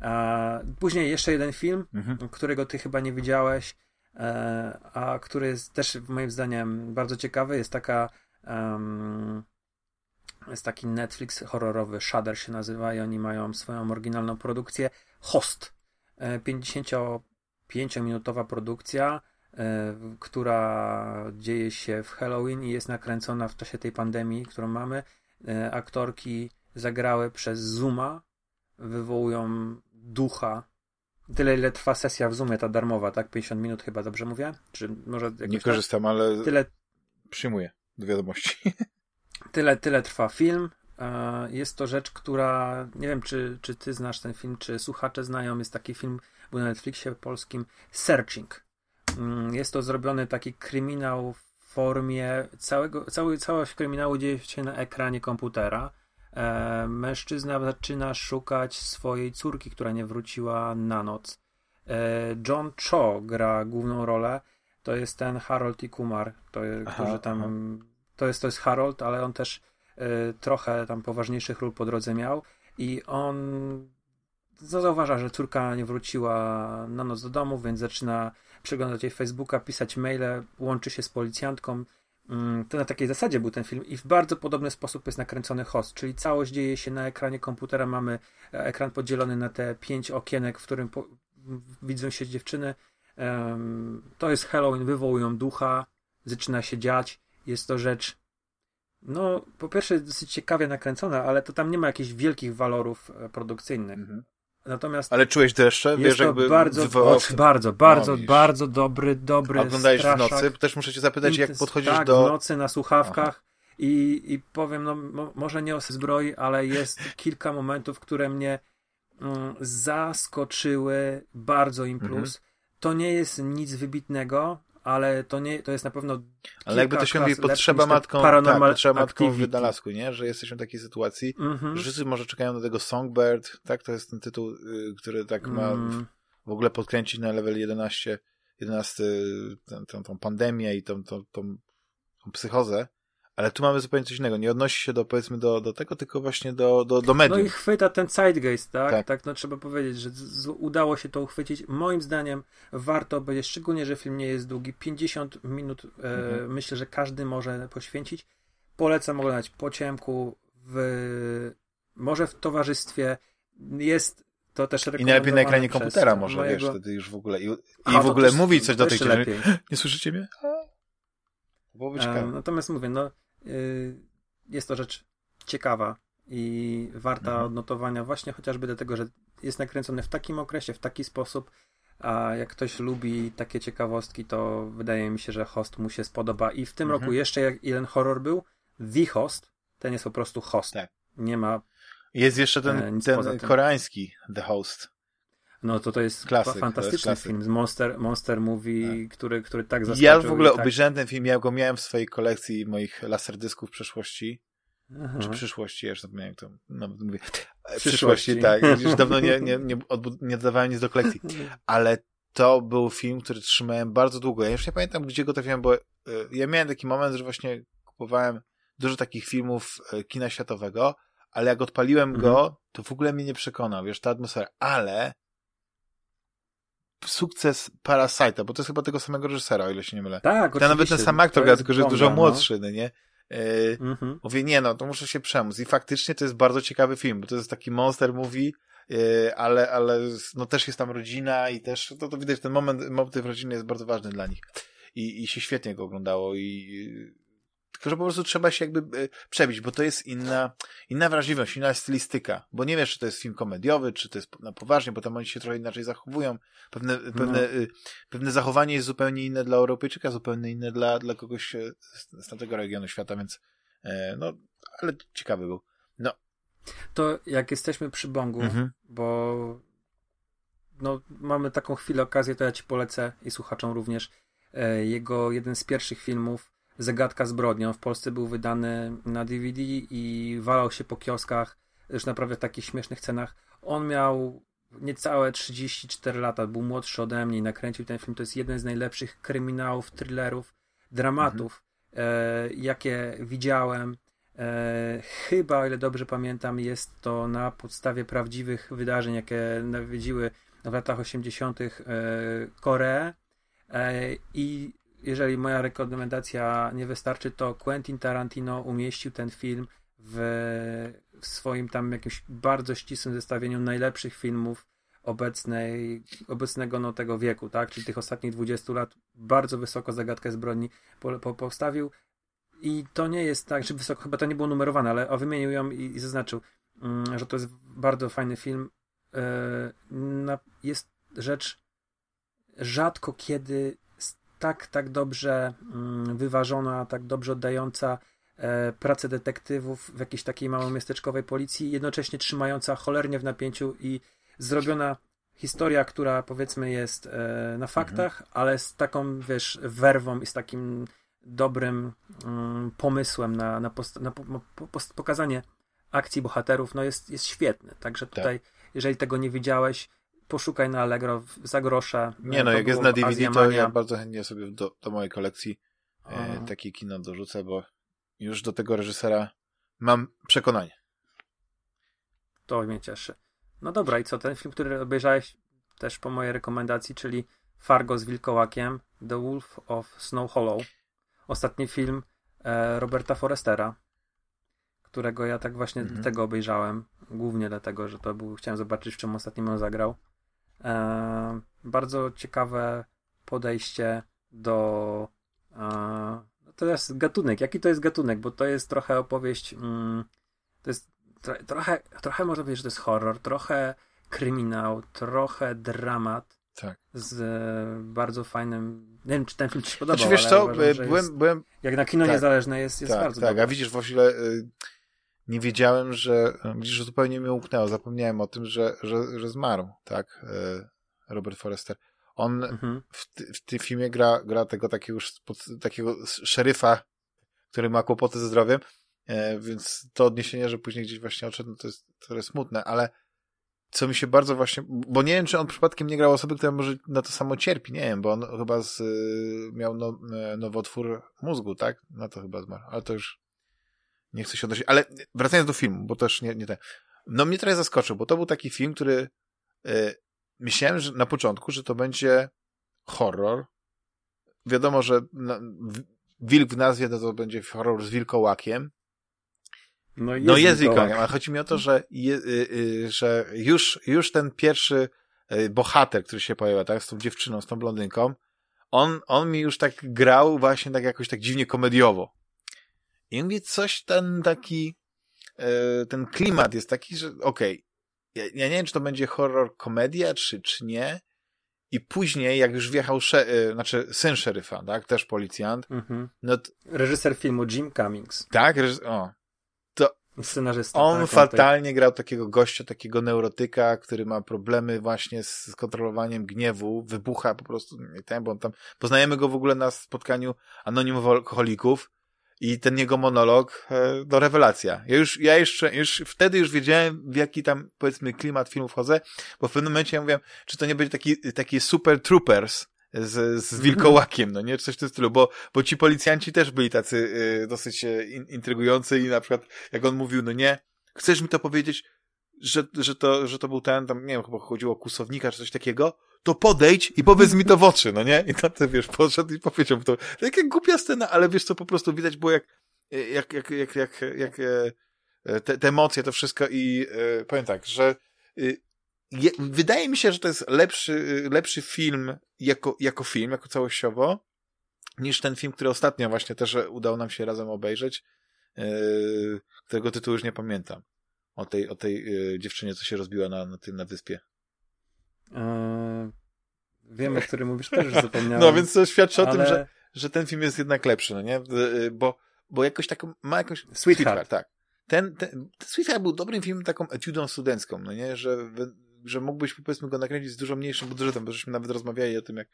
A później jeszcze jeden film, Mhm. którego ty chyba nie widziałeś, e, a który jest też moim zdaniem bardzo ciekawy. Jest taka jest taki Netflix horrorowy, Shudder się nazywa i oni mają swoją oryginalną produkcję. Host. E, 55-minutowa produkcja, e, która dzieje się w Halloween i jest nakręcona w czasie tej pandemii, którą mamy. E, Aktorki zagrały przez Zooma, wywołują ducha. Tyle, ile trwa sesja w Zoomie, ta darmowa, tak? 50 minut chyba, dobrze mówię? Czy może Nie tak? korzystam, ale Tyle, przyjmuję do wiadomości. tyle, tyle trwa film. E, Jest to rzecz, która nie wiem, czy, czy ty znasz ten film, czy słuchacze znają. Jest taki film był na Netflixie polskim Searching. Mm, Jest to zrobiony taki kryminał w formie całego, cały, całość kryminału dzieje się na ekranie komputera. E, Mężczyzna zaczyna szukać swojej córki, która nie wróciła na noc. E, John Cho gra główną rolę. To jest ten Harold i Kumar, to, Aha, którzy tam. aha. To jest, to jest Harold, ale on też trochę tam poważniejszych ról po drodze miał. I on zauważa, że córka nie wróciła na noc do domu, więc zaczyna przeglądać jej Facebooka, pisać maile, łączy się z policjantką. Mm, To na takiej zasadzie był ten film i w bardzo podobny sposób jest nakręcony host, czyli całość dzieje się na ekranie komputera. Mamy e, ekran podzielony na te pięć okienek, w którym po, widzą się dziewczyny. To jest Halloween, wywołują ducha, zaczyna się dziać. Jest to rzecz, no, po pierwsze dosyć ciekawie nakręcona, ale to tam nie ma jakichś wielkich walorów e, produkcyjnych. Mhm. Natomiast Ale czułeś deszcze? jest Wiesz, to jakby bardzo, wywołał... o, bardzo, bardzo, widzisz. bardzo dobry, dobry A Oglądałeś w straszak. nocy? Też muszę cię zapytać, jak podchodzisz tak, do... w nocy na słuchawkach i, i powiem, no mo, może nie o zbroi, ale jest kilka momentów, które mnie mm, zaskoczyły bardzo im Mhm. plus. To nie jest nic wybitnego, ale to nie, to jest na pewno Ale jakby to się mówi, lepszy potrzeba matką, tak, Paranormal potrzeba matką w Activity. wynalazku, nie? Że jesteśmy w takiej sytuacji, Mhm. że wszyscy może czekają na tego Songbird, tak? To jest ten tytuł, y, który tak ma Mm. w ogóle podkręcić na level 11, 11 tę, tę, tą pandemię i tą, tą, tą, tą psychozę, ale tu mamy zupełnie coś innego. Nie odnosi się do, powiedzmy, do, do tego, tylko właśnie do, do, do No medium. i chwyta ten zeitgeist, tak? Tak. Tak, no trzeba powiedzieć, że z, udało się to uchwycić. Moim zdaniem warto obejrzeć, szczególnie, że film nie jest długi. 50 minut e, Mhm. myślę, że każdy może poświęcić. Polecam oglądać po ciemku, w, może w towarzystwie. Jest to też I najlepiej na ekranie komputera może, mojego... wiesz, wtedy już w ogóle. I, i A, w ogóle też- mówić coś do tej lepiej. Nie słyszycie mnie? To byłoby E, ciekawe. Natomiast mówię, no jest to rzecz ciekawa i warta Mhm. odnotowania właśnie chociażby dlatego, że jest nakręcony w takim okresie, w taki sposób, a jak ktoś lubi takie ciekawostki, to wydaje mi się, że Host mu się spodoba. I w tym Mhm. roku jeszcze jak jeden horror był, The Host, ten jest po prostu Host. Tak. Nie ma, Jest jeszcze e, ten, poza ten koreański The Host. No to to jest Klasyk, to fantastyczny jest film Monster, Monster Movie, który, który tak zaskoczył. Ja w ogóle tak... obejrzałem ten film, ja go miałem w swojej kolekcji moich laserdysków w przeszłości. Aha. Czy przyszłości, ja już zapomniałem to. Nawet mówię. Przyszłości. Przyszłości, tak. Już dawno nie, nie, nie, odbu- nie dodawałem nic do kolekcji. Ale to był film, który trzymałem bardzo długo. Ja już nie pamiętam, gdzie go trafiłem, bo y, ja miałem taki moment, że właśnie kupowałem dużo takich filmów y, kina światowego, ale jak odpaliłem Mhm. go, to w ogóle mnie nie przekonał, wiesz, ta atmosfera. Ale sukces Parasite'a, bo to jest chyba tego samego reżysera, o ile się nie mylę. Tak, To nawet ten oczywiście. sam aktor To gra, jest tylko że bomba, dużo no. młodszy, no nie? Y, Mhm. Mówię, nie no, to muszę się przemóc. I faktycznie to jest bardzo ciekawy film, bo to jest taki monster movie, yy, ale, ale no też jest tam rodzina i też, to, to widać, ten moment, motyw rodziny jest bardzo ważny dla nich. I, i się świetnie go oglądało i tylko, że po prostu trzeba się jakby y, przebić, bo to jest inna, inna wrażliwość, inna stylistyka, bo nie wiesz, czy to jest film komediowy, czy to jest na poważnie, bo tam oni się trochę inaczej zachowują. Pewne, pewne, y, pewne zachowanie jest zupełnie inne dla Europejczyka, zupełnie inne dla, dla kogoś e, z, z tamtego regionu świata, więc e, no, ale ciekawy był. To jak jesteśmy przy Bongu, Mhm. bo no, mamy taką chwilę, okazję, to ja ci polecę i słuchaczom również e, jego jeden z pierwszych filmów Zagadka zbrodnią. W Polsce był wydany na DVD i walał się po kioskach, już naprawdę w takich śmiesznych cenach. On miał niecałe 34 lata, był młodszy ode mnie i nakręcił ten film. To jest jeden z najlepszych kryminałów, thrillerów, dramatów, e, jakie widziałem. E, chyba, o ile dobrze pamiętam, jest to na podstawie prawdziwych wydarzeń, jakie nawiedziły w latach 80. E, Koreę. E, I jeżeli moja rekomendacja nie wystarczy, to Quentin Tarantino umieścił ten film w, w swoim tam jakimś bardzo ścisłym zestawieniu najlepszych filmów obecnej, obecnego no, tego wieku, tak? Czyli tych ostatnich 20 lat bardzo wysoko zagadkę zbrodni po, po, postawił. I to nie jest tak, że wysoko, chyba to nie było numerowane, ale o, wymienił ją i, i zaznaczył, mm, że to jest bardzo fajny film. E, na, jest rzecz rzadko kiedy tak, tak dobrze mm, wyważona, tak dobrze oddająca e, pracę detektywów w jakiejś takiej małomiasteczkowej policji, jednocześnie trzymająca cholernie w napięciu i zrobiona historia, która powiedzmy jest e, na faktach, mhm. ale z taką, wiesz, werwą i z takim dobrym mm, pomysłem na, na, post, na po, po, pokazanie akcji bohaterów, no jest, jest świetny. Także tak. tutaj, tak. jeżeli tego nie widziałeś, poszukaj na Allegro za grosze. Nie no, jak jest na DVD, to ja bardzo chętnie sobie do, do mojej kolekcji e, takie kino dorzucę, bo już do tego reżysera mam przekonanie. To mnie cieszy. No dobra, i co, ten film, który obejrzałeś też po mojej rekomendacji, czyli Fargo z Wilkołakiem, The Wolf of Snow Hollow. Ostatni film e, Roberta Forestera, którego ja tak właśnie mm -hmm. tego obejrzałem. Głównie dlatego, że to był, chciałem zobaczyć, w czym ostatnim on zagrał. E, bardzo ciekawe podejście do. E, to jest gatunek. Jaki to jest gatunek? Bo to jest trochę opowieść. Mm, to jest tro, trochę, trochę można powiedzieć, że to jest horror, trochę kryminał, trochę dramat. Tak. Z e, bardzo fajnym. Nie wiem, czy ten film ci się podobał. Znaczy, wiesz co, uważam, byłem, jest, byłem. Jak na kino tak, niezależne jest, jest tak, bardzo Tak, dobry. a widzisz, właśnie y, nie wiedziałem, że. Widzisz, że zupełnie mnie umknęło. Zapomniałem o tym, że, że, że zmarł, tak. Y, Robert Forrester. On mhm. w, w tym filmie gra, gra tego takiego, takiego szeryfa, który ma kłopoty ze zdrowiem, e, więc to odniesienie, że później gdzieś właśnie odszedł, no to jest trochę smutne, ale co mi się bardzo właśnie, bo nie wiem, czy on przypadkiem nie grał osoby, która może na to samo cierpi, nie wiem, bo on chyba z, miał no, e, nowotwór mózgu, tak? Na to chyba zmarł, ale to już nie chcę się odnosić, ale wracając do filmu, bo też nie, nie ten, no mnie trochę zaskoczył, bo to był taki film, który y, myślałem że na początku, że to będzie horror. Wiadomo, że w, wilk w nazwie to, to będzie horror z wilkołakiem. No jest, no jest wilkołakiem, ale chodzi mi o to, że, je, y, y, że już, już ten pierwszy y, bohater, który się pojawia, tak, z tą dziewczyną, z tą blondynką, on, on mi już tak grał właśnie tak jakoś tak dziwnie komediowo. I mówię, coś ten taki, y, ten klimat jest taki, że okej, okay, ja, ja, nie wiem, czy to będzie horror komedia, czy, czy nie. I później, jak już wjechał, sze- znaczy syn szeryfa, tak, też policjant. Mhm. No t- Reżyser filmu Jim Cummings. Tak, reż- o. To Scenarzysta. on tak, fatalnie grał takiego gościa, takiego neurotyka, który ma problemy właśnie z kontrolowaniem gniewu, wybucha po prostu, nie ten, bo on tam, poznajemy go w ogóle na spotkaniu anonimowych alkoholików, i ten jego monolog, e, do rewelacja. Ja już, ja jeszcze, już wtedy już wiedziałem, w jaki tam, powiedzmy, klimat filmu wchodzę, bo w pewnym momencie ja mówiłem, czy to nie będzie taki, taki super troopers, z, z wilkołakiem, no nie? Czy coś w tym stylu, bo, bo ci policjanci też byli tacy y, dosyć e, in, intrygujący i na przykład, jak on mówił, no nie, chcesz mi to powiedzieć, że, że, to, że to był ten, tam, nie wiem, chyba chodziło o kusownika czy coś takiego, to podejdź i powiedz mi to w oczy, no nie? I ty, wiesz, podszedł i powiedział to. Taka głupia scena, ale wiesz, co po prostu widać było jak, jak, jak, jak, jak, jak e, te, te emocje, to wszystko i e, powiem tak, że y, je, wydaje mi się, że to jest lepszy, y, lepszy film jako, jako film, jako całościowo, niż ten film, który ostatnio właśnie też udało nam się razem obejrzeć, którego tytułu już nie pamiętam. O tej, o tej dziewczynie, co się rozbiła na, na tym, na wyspie. Eee, wiem, o którym mówisz, też już zapomniałem. No, więc to świadczy ale... o tym, że, że ten film jest jednak lepszy, no nie? Y, bo, bo jakoś taką, ma jakąś... Sweetheart. Sweetheart tak. Ten, ten, Sweetheart był dobrym filmem, taką etiudą studencką, no nie? Że, że mógłbyś, powiedzmy, go nakręcić z dużo mniejszym budżetem, bo żeśmy nawet rozmawiali o tym, jak,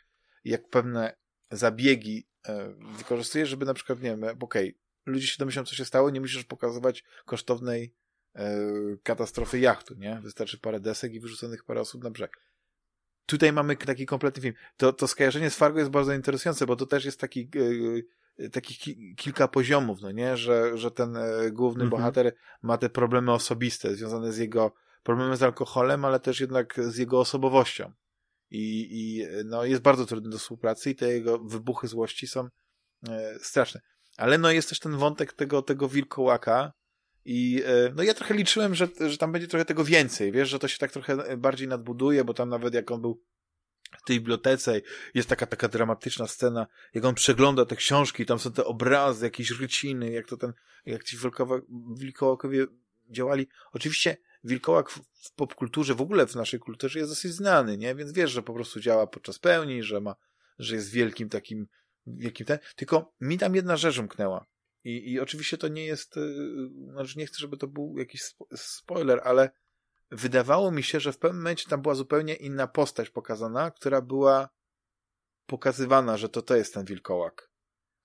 jak pewne zabiegi e, wykorzystujesz, żeby na przykład, nie wiem, okej, okay, ludzie się domyślą, co się stało, nie musisz pokazywać kosztownej e, katastrofy jachtu, nie? Wystarczy parę desek i wyrzuconych parę osób na brzeg tutaj mamy taki kompletny film. To, to skojarzenie z Fargo jest bardzo interesujące, bo to też jest taki, takich ki kilka poziomów, no nie, że, że ten e, główny mhm. bohater ma te problemy osobiste związane z jego problemem z alkoholem, ale też jednak z jego osobowością. I, i no, jest bardzo trudny do współpracy i te jego wybuchy złości są e, straszne. Ale no jest też ten wątek tego, tego wilkołaka i e, no ja trochę liczyłem, że, że tam będzie trochę tego więcej, wiesz, że to się tak trochę bardziej nadbuduje, bo tam nawet jak on był w tej bibliotece jest taka taka dramatyczna scena, jak on przegląda te książki, tam są te obrazy, jakieś ryciny, jak to ten, jak ci wilkołakowie działali. Oczywiście wilkołak w, w popkulturze, w ogóle w naszej kulturze jest dosyć znany, nie? Więc wiesz, że po prostu działa podczas pełni, że ma, że jest wielkim takim, wielkim ten, tylko mi tam jedna rzecz umknęła. I, i oczywiście to nie jest, yy, znaczy nie chcę, żeby to był jakiś spo, spoiler, ale wydawało mi się, że w pewnym momencie tam była zupełnie inna postać pokazana, która była pokazywana, że to to jest ten wilkołak.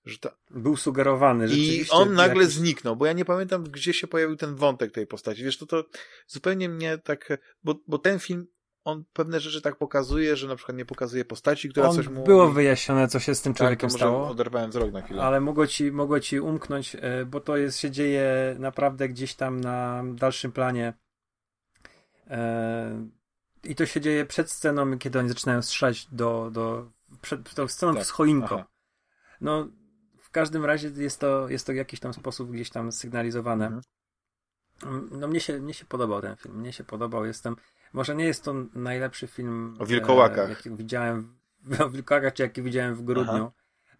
Że to... Był sugerowany, I on nagle jakiś... zniknął, bo ja nie pamiętam, gdzie się pojawił ten wątek tej postaci. Wiesz, to to zupełnie mnie tak, bo, bo ten film on pewne rzeczy tak pokazuje, że na przykład nie pokazuje postaci, która on coś mu... Było wyjaśnione, co się z tym tak, człowiekiem tak, stało. oderwałem wzrok na chwilę. Ale mogło ci, mogło ci umknąć, e, bo to jest, się dzieje naprawdę gdzieś tam na dalszym planie E, I to się dzieje przed sceną, kiedy oni zaczynają strzelać do, do przed tą sceną tak. z choinką. Aha. No, w każdym razie jest to, jest to w jakiś tam sposób gdzieś tam sygnalizowane. Mhm. No, mnie się, mnie się podobał ten film. Mnie się podobał. Jestem, może nie jest to najlepszy film o wilkołakach. E, jaki widziałem, o wilkołakach, czy jaki widziałem w grudniu.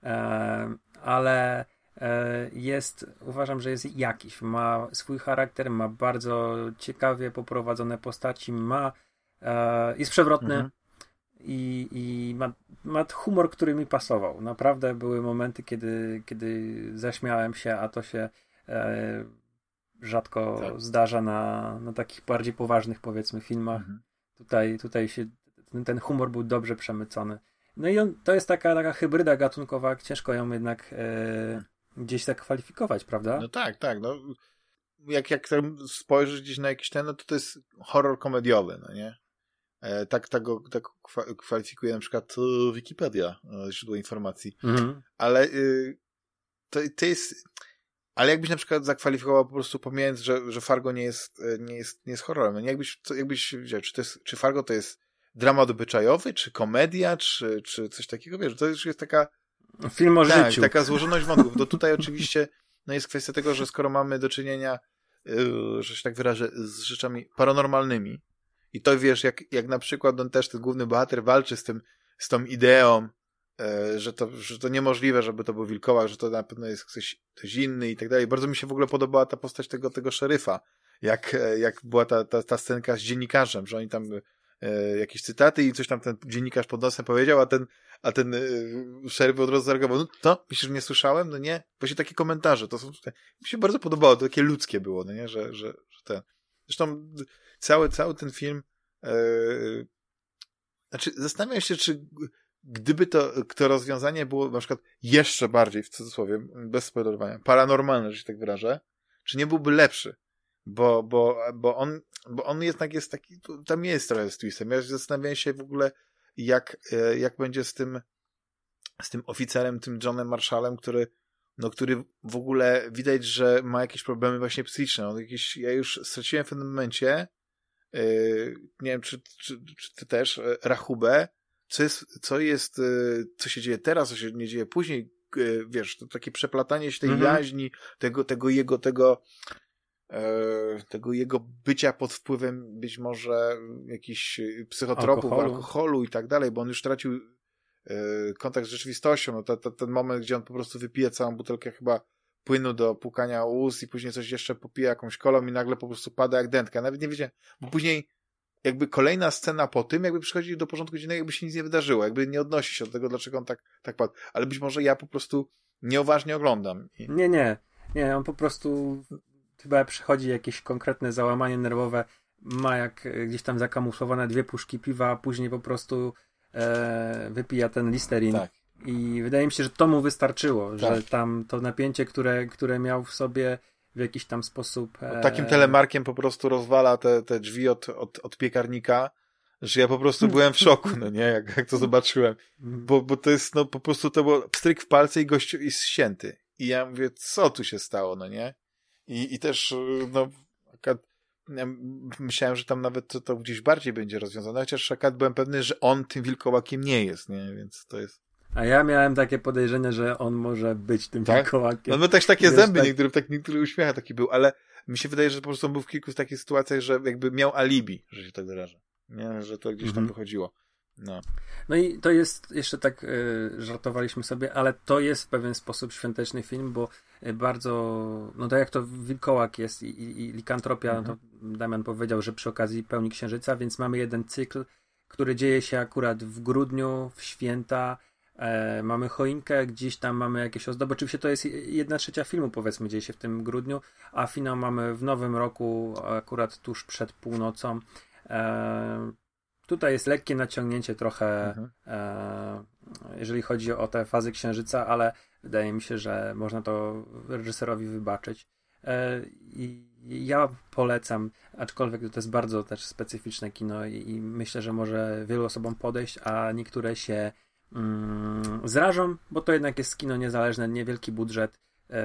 E, ale E, jest, uważam, że jest jakiś. Ma swój charakter, ma bardzo ciekawie poprowadzone postaci, ma, e, jest przewrotny mhm. i, i ma, ma humor, który mi pasował. Naprawdę były momenty, kiedy, kiedy zaśmiałem się, a to się e, rzadko tak. zdarza na, na takich bardziej poważnych, powiedzmy, filmach. Mhm. Tutaj, tutaj się ten humor był dobrze przemycony. No i on, to jest taka, taka hybryda gatunkowa, ciężko ją jednak e, gdzieś tak kwalifikować, prawda? No tak, tak. No, jak, jak spojrzysz gdzieś na jakiś ten, no to to jest horror komediowy, no nie? E, tak, tak, go, tak kwalifikuje na przykład e, Wikipedia, e, źródło informacji. Mhm. Ale y, to, to jest... Ale jakbyś na przykład zakwalifikował po prostu pomijając, że, że Fargo nie jest, e, nie jest, nie jest horrorem, no? Jakbyś, co, jakbyś wziął, czy, to jest, czy Fargo to jest dramat obyczajowy, czy komedia, czy, czy coś takiego, wiesz, to już jest taka Film o tak, życiu. taka złożoność wątków. To tutaj oczywiście no jest kwestia tego, że skoro mamy do czynienia, yy, że się tak wyrażę, z rzeczami paranormalnymi i to wiesz, jak, jak na przykład on też, ten główny bohater walczy z tym, z tą ideą, że, to, że to niemożliwe, żeby to był wilkołak, że to na pewno jest ktoś, ktoś inny i tak dalej. Bardzo mi się w ogóle podobała ta postać tego, tego szeryfa, jak, jak była ta, ta, ta scenka z dziennikarzem, że oni tam e, jakieś cytaty i coś tam ten dziennikarz pod nosem powiedział, a ten, a ten e, szeryf od razu zareagował, no to, myślisz, że nie słyszałem? No nie. Właśnie takie komentarze, to są, mi się bardzo podobało, to takie ludzkie było, no nie, że, że, że ten. Zresztą cały, cały ten film, e, znaczy zastanawiam się, czy gdyby to, to rozwiązanie było na przykład jeszcze bardziej, w cudzysłowie, bez spoilerowania, paranormalne, że się tak wyrażę, czy nie byłby lepszy? bo, bo, bo, on, bo on jednak jest taki, tam jest trochę z twistem. Ja zastanawiam się w ogóle, jak, e, jak będzie z tym, z tym oficerem, tym Johnem Marshallem, który, no, który w ogóle widać, że ma jakieś problemy właśnie psychiczne. On jakieś, ja już straciłem w pewnym momencie, yy, nie wiem, czy, czy, czy ty też, e, rachubę, co jest, co jest, co się dzieje teraz, co się nie dzieje później, wiesz, to takie przeplatanie się tej mhm. jaźni, tego, tego jego, tego, E, tego jego bycia pod wpływem być może jakichś psychotropów, alkoholu, alkoholu i tak dalej, bo on już tracił e, kontakt z rzeczywistością. No ten moment, gdzie on po prostu wypije całą butelkę chyba płynu do pukania ust i później coś jeszcze popije jakąś kolą i nagle po prostu pada jak dętka. Nawet nie wiedziałem, bo później jakby kolejna scena po tym, jakby przychodzi do porządku dziennego, jakby się nic nie wydarzyło, jakby nie odnosi się do tego, dlaczego on tak, tak padł. Ale być może ja po prostu nieuważnie oglądam. I... Nie, nie. Nie, on po prostu chyba przychodzi jakieś konkretne załamanie nerwowe, ma jak e, gdzieś tam zakamuflowane dwie puszki piwa, a później po prostu e, wypija ten listerin. Tak. I wydaje mi się, że to mu wystarczyło, tak. że tam to napięcie, które, które miał w sobie w jakiś tam sposób. E... Takim telemarkiem po prostu rozwala te, te drzwi od, od, od piekarnika że ja po prostu byłem w szoku, no nie, jak, jak to zobaczyłem. Bo, bo to jest, no po prostu to było pstryk w palce i gościu jest ścięty. I ja mówię, co tu się stało, no nie? I, i też, no, ja myślałem, że tam nawet to, to gdzieś bardziej będzie rozwiązane, chociaż akad byłem pewny, że on tym wilkołakiem nie jest, nie? Więc to jest... A ja miałem takie podejrzenie, że on może być tym tak? wilkołakiem. No my też takie Wiesz, zęby, tak... niektóre, tak, niektóre uśmiecha taki był, ale mi się wydaje, że po prostu on był w kilku takich sytuacjach, że jakby miał alibi, że się tak wyrażę. Nie? Że to gdzieś tam mhm. wychodziło. No. no i to jest, jeszcze tak y, żartowaliśmy sobie, ale to jest w pewien sposób świąteczny film, bo y, bardzo, no tak jak to Wilkołak jest i, i, i Likantropia, mhm. to Damian powiedział, że przy okazji pełni księżyca, więc mamy jeden cykl, który dzieje się akurat w grudniu, w święta, e, mamy choinkę, gdzieś tam mamy jakieś ozdoby. Oczywiście to jest jedna trzecia filmu, powiedzmy, dzieje się w tym grudniu, a finał mamy w nowym roku, akurat tuż przed północą. E, Tutaj jest lekkie naciągnięcie trochę, mhm. e, jeżeli chodzi o te fazy księżyca, ale wydaje mi się, że można to reżyserowi wybaczyć. E, I ja polecam, aczkolwiek to jest bardzo też specyficzne kino i, i myślę, że może wielu osobom podejść, a niektóre się zrażą, bo to jednak jest kino niezależne, niewielki budżet. E,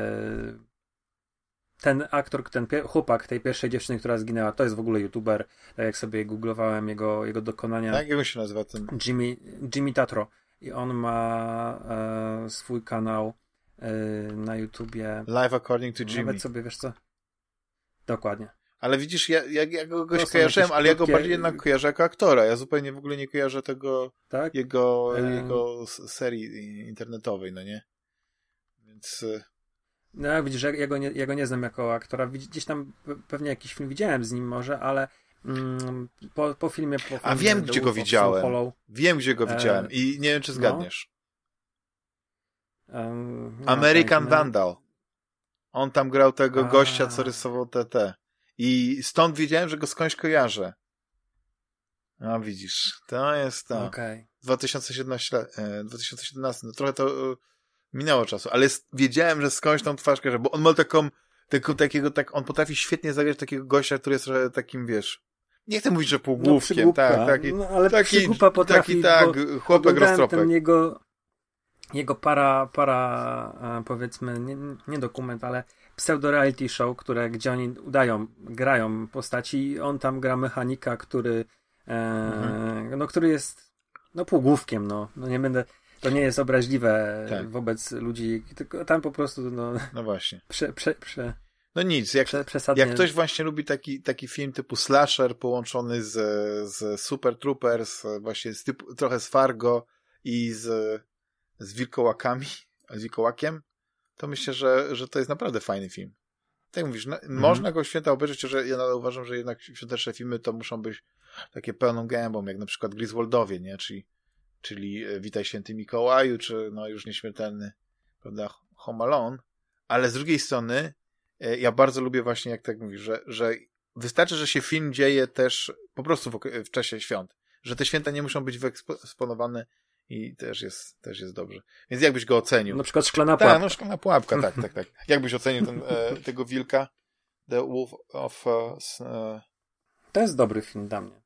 ten aktor, ten chłopak tej pierwszej dziewczyny, która zginęła, to jest w ogóle youtuber. Tak jak sobie googlowałem jego, jego dokonania. Tak, jak się nazywa ten? Jimmy, Jimmy Tatro. I on ma e, swój kanał e, na YouTubie. Live According to Jimmy. Nawet sobie, wiesz co? Dokładnie. Ale widzisz, ja, ja, ja go goś kojarzyłem, ale ja go bardziej jednak kojarzę jako aktora. Ja zupełnie w ogóle nie kojarzę tego, tak? jego, jego serii internetowej, no nie? Więc... E, no widzisz, ja go, nie, ja go nie znam jako aktora. Gdzieś tam pewnie jakiś film widziałem z nim może, ale mm, po, po filmie... Po filmie A wiem, gdzie go widziałem. Follow, wiem, gdzie go widziałem e, i nie wiem, czy no. zgadniesz. No. American no, Vandal. On tam grał tego A. gościa, co rysował TT. I stąd wiedziałem, że go skądś kojarzę. A widzisz, to jest to. Okay. 2017, 2017, no trochę to minęło czasu, ale wiedziałem, że skądś tą twarz kojarzę, bo on ma taką, taką, takiego, tak, on potrafi świetnie zagrać takiego gościa, który jest takim, wiesz, nie chcę mówić, że półgłówkiem, no, tak, taki, no, ale taki, potrafi, taki, tak, chłopak roztropek. ten jego, jego para, para, powiedzmy, nie, nie dokument, ale pseudo-reality show, które, gdzie oni udają, grają postaci i on tam gra mechanika, który, e, mhm. no, który jest, no, półgłówkiem, no, no nie będę, to nie jest obraźliwe tak. wobec ludzi, tylko tam po prostu, no. No właśnie. Prze, prze, prze, no nic, jak, jak ktoś właśnie lubi taki, taki film typu slasher połączony z, z Super Troopers, właśnie z typu, trochę z Fargo i z, z wilkołakami, z wilkołakiem, to myślę, że, że to jest naprawdę fajny film. Tak mówisz, no, mhm. można go święta obejrzeć, że ja nadal uważam, że jednak świąteczne filmy to muszą być takie pełną gębą, jak na przykład Griswoldowie, nie? Czyli czyli e, Witaj Święty Mikołaju, czy no już nieśmiertelny, prawda, Home Alone, ale z drugiej strony e, ja bardzo lubię właśnie, jak tak mówisz, że, że wystarczy, że się film dzieje też po prostu w, w czasie świąt, że te święta nie muszą być wyeksponowane i też jest, też jest dobrze. Więc jakbyś go ocenił? Na przykład szklana pułapka. Tak, no szklana pułapka, tak, tak, tak. Jakbyś ocenił ten, e, tego wilka? The Wolf of... Uh, to jest dobry film dla mnie.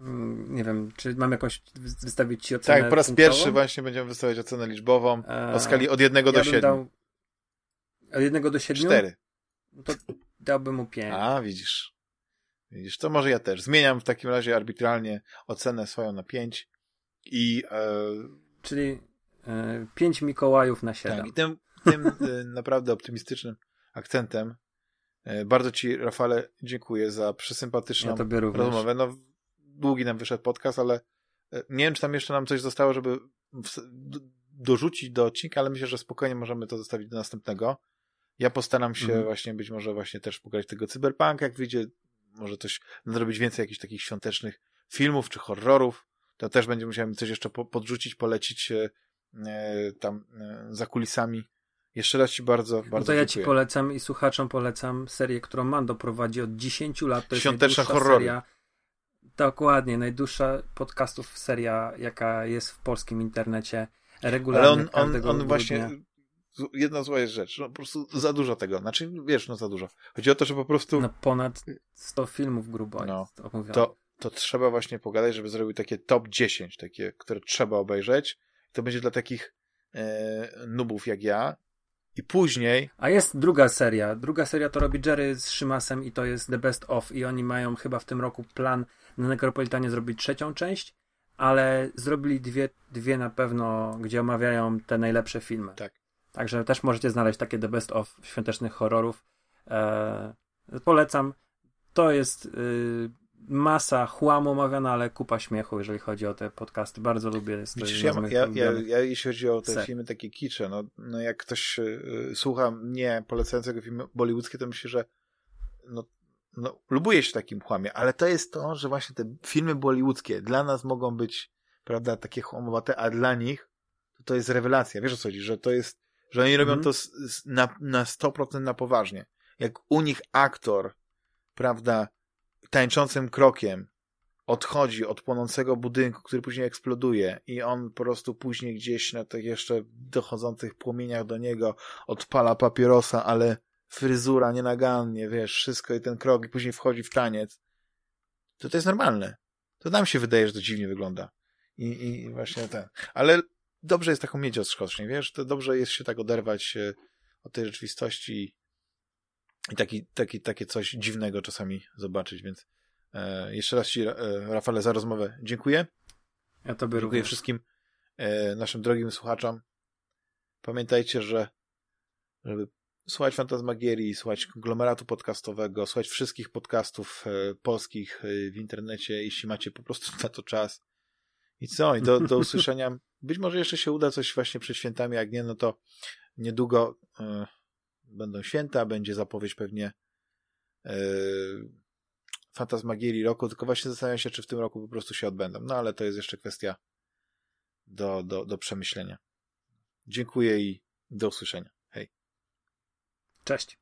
Mm, nie wiem, czy mam jakąś wystawić ci ocenę Tak, po raz punktową? pierwszy właśnie będziemy wystawiać ocenę liczbową o e, skali od jednego ja do siedmiu. Dał... Od jednego do siedmiu? Cztery. To dałbym mu pięć. A, widzisz. Widzisz, to może ja też. Zmieniam w takim razie arbitralnie ocenę swoją na pięć i... E... Czyli e, pięć Mikołajów na siedem. Tak, i tym, tym e, naprawdę optymistycznym akcentem e, bardzo ci, Rafale, dziękuję za przesympatyczną ja rozmowę. No, długi nam wyszedł podcast, ale nie wiem, czy tam jeszcze nam coś zostało, żeby dorzucić do odcinka, ale myślę, że spokojnie możemy to zostawić do następnego. Ja postaram się mhm. właśnie być może właśnie też pograć tego cyberpunk, jak wyjdzie, może coś nadrobić więcej jakichś takich świątecznych filmów czy horrorów. To też będzie musiałem coś jeszcze podrzucić, polecić e, tam e, za kulisami. Jeszcze raz Ci bardzo, bardzo no to ja dziękuję. Ci polecam i słuchaczom polecam serię, którą Mando prowadzi od 10 lat. To jest Świąteczne horrory. Seria Dokładnie, najdłuższa podcastów seria, jaka jest w polskim internecie regularnie. Ale on, on, on właśnie, jedna zła jest rzecz, no po prostu za dużo tego, znaczy wiesz, no za dużo. Chodzi o to, że po prostu... No ponad 100 filmów grubo no, jest To, to trzeba właśnie pogadać, żeby zrobił takie top 10, takie, które trzeba obejrzeć. To będzie dla takich e, nubów jak ja. I później. A jest druga seria. Druga seria to robi Jerry z Szymasem i to jest The Best of. I oni mają chyba w tym roku plan na Necropolitanie zrobić trzecią część, ale zrobili dwie, dwie na pewno, gdzie omawiają te najlepsze filmy. Tak. Także też możecie znaleźć takie The Best of świątecznych horrorów. E, polecam. To jest. Y, masa chłamu omawiana, ale kupa śmiechu, jeżeli chodzi o te podcasty. Bardzo lubię. Jest Widzisz, ja, ja, ja, ja, jeśli chodzi o te ser. filmy takie kicze, no, no jak ktoś y, słucha mnie polecającego filmy bollywoodzkie, to myślę, że no, no, lubuje się takim chłamie, ale to jest to, że właśnie te filmy bollywoodzkie dla nas mogą być, prawda, takie chłamowate, a dla nich to, to jest rewelacja. Wiesz o co chodzi? Że to jest, że oni robią mm -hmm. to z, z, na, na 100% na poważnie. Jak u nich aktor, prawda, tańczącym krokiem odchodzi od płonącego budynku, który później eksploduje i on po prostu później gdzieś na tych jeszcze dochodzących płomieniach do niego odpala papierosa, ale fryzura nienagannie, wiesz, wszystko i ten krok i później wchodzi w taniec, to to jest normalne. To nam się wydaje, że to dziwnie wygląda. I, i właśnie ten. Ale dobrze jest taką mieć odskocznie, wiesz, to dobrze jest się tak oderwać e, od tej rzeczywistości i taki, taki, takie coś dziwnego czasami zobaczyć, więc e, jeszcze raz Ci, e, Rafale, za rozmowę dziękuję. Ja Tobie Dziękuję również. wszystkim e, naszym drogim słuchaczom. Pamiętajcie, że żeby słuchać Fantasmagierii, słuchać konglomeratu podcastowego, słuchać wszystkich podcastów e, polskich e, w internecie, jeśli macie po prostu na to czas. I co? I do, do usłyszenia. Być może jeszcze się uda coś właśnie przed świętami, jak nie, no to niedługo e, będą święta, będzie zapowiedź pewnie yy, Fantasmagierii roku, tylko właśnie zastanawiam się, czy w tym roku po prostu się odbędą. No ale to jest jeszcze kwestia do, do, do przemyślenia. Dziękuję i do usłyszenia. Hej. Cześć.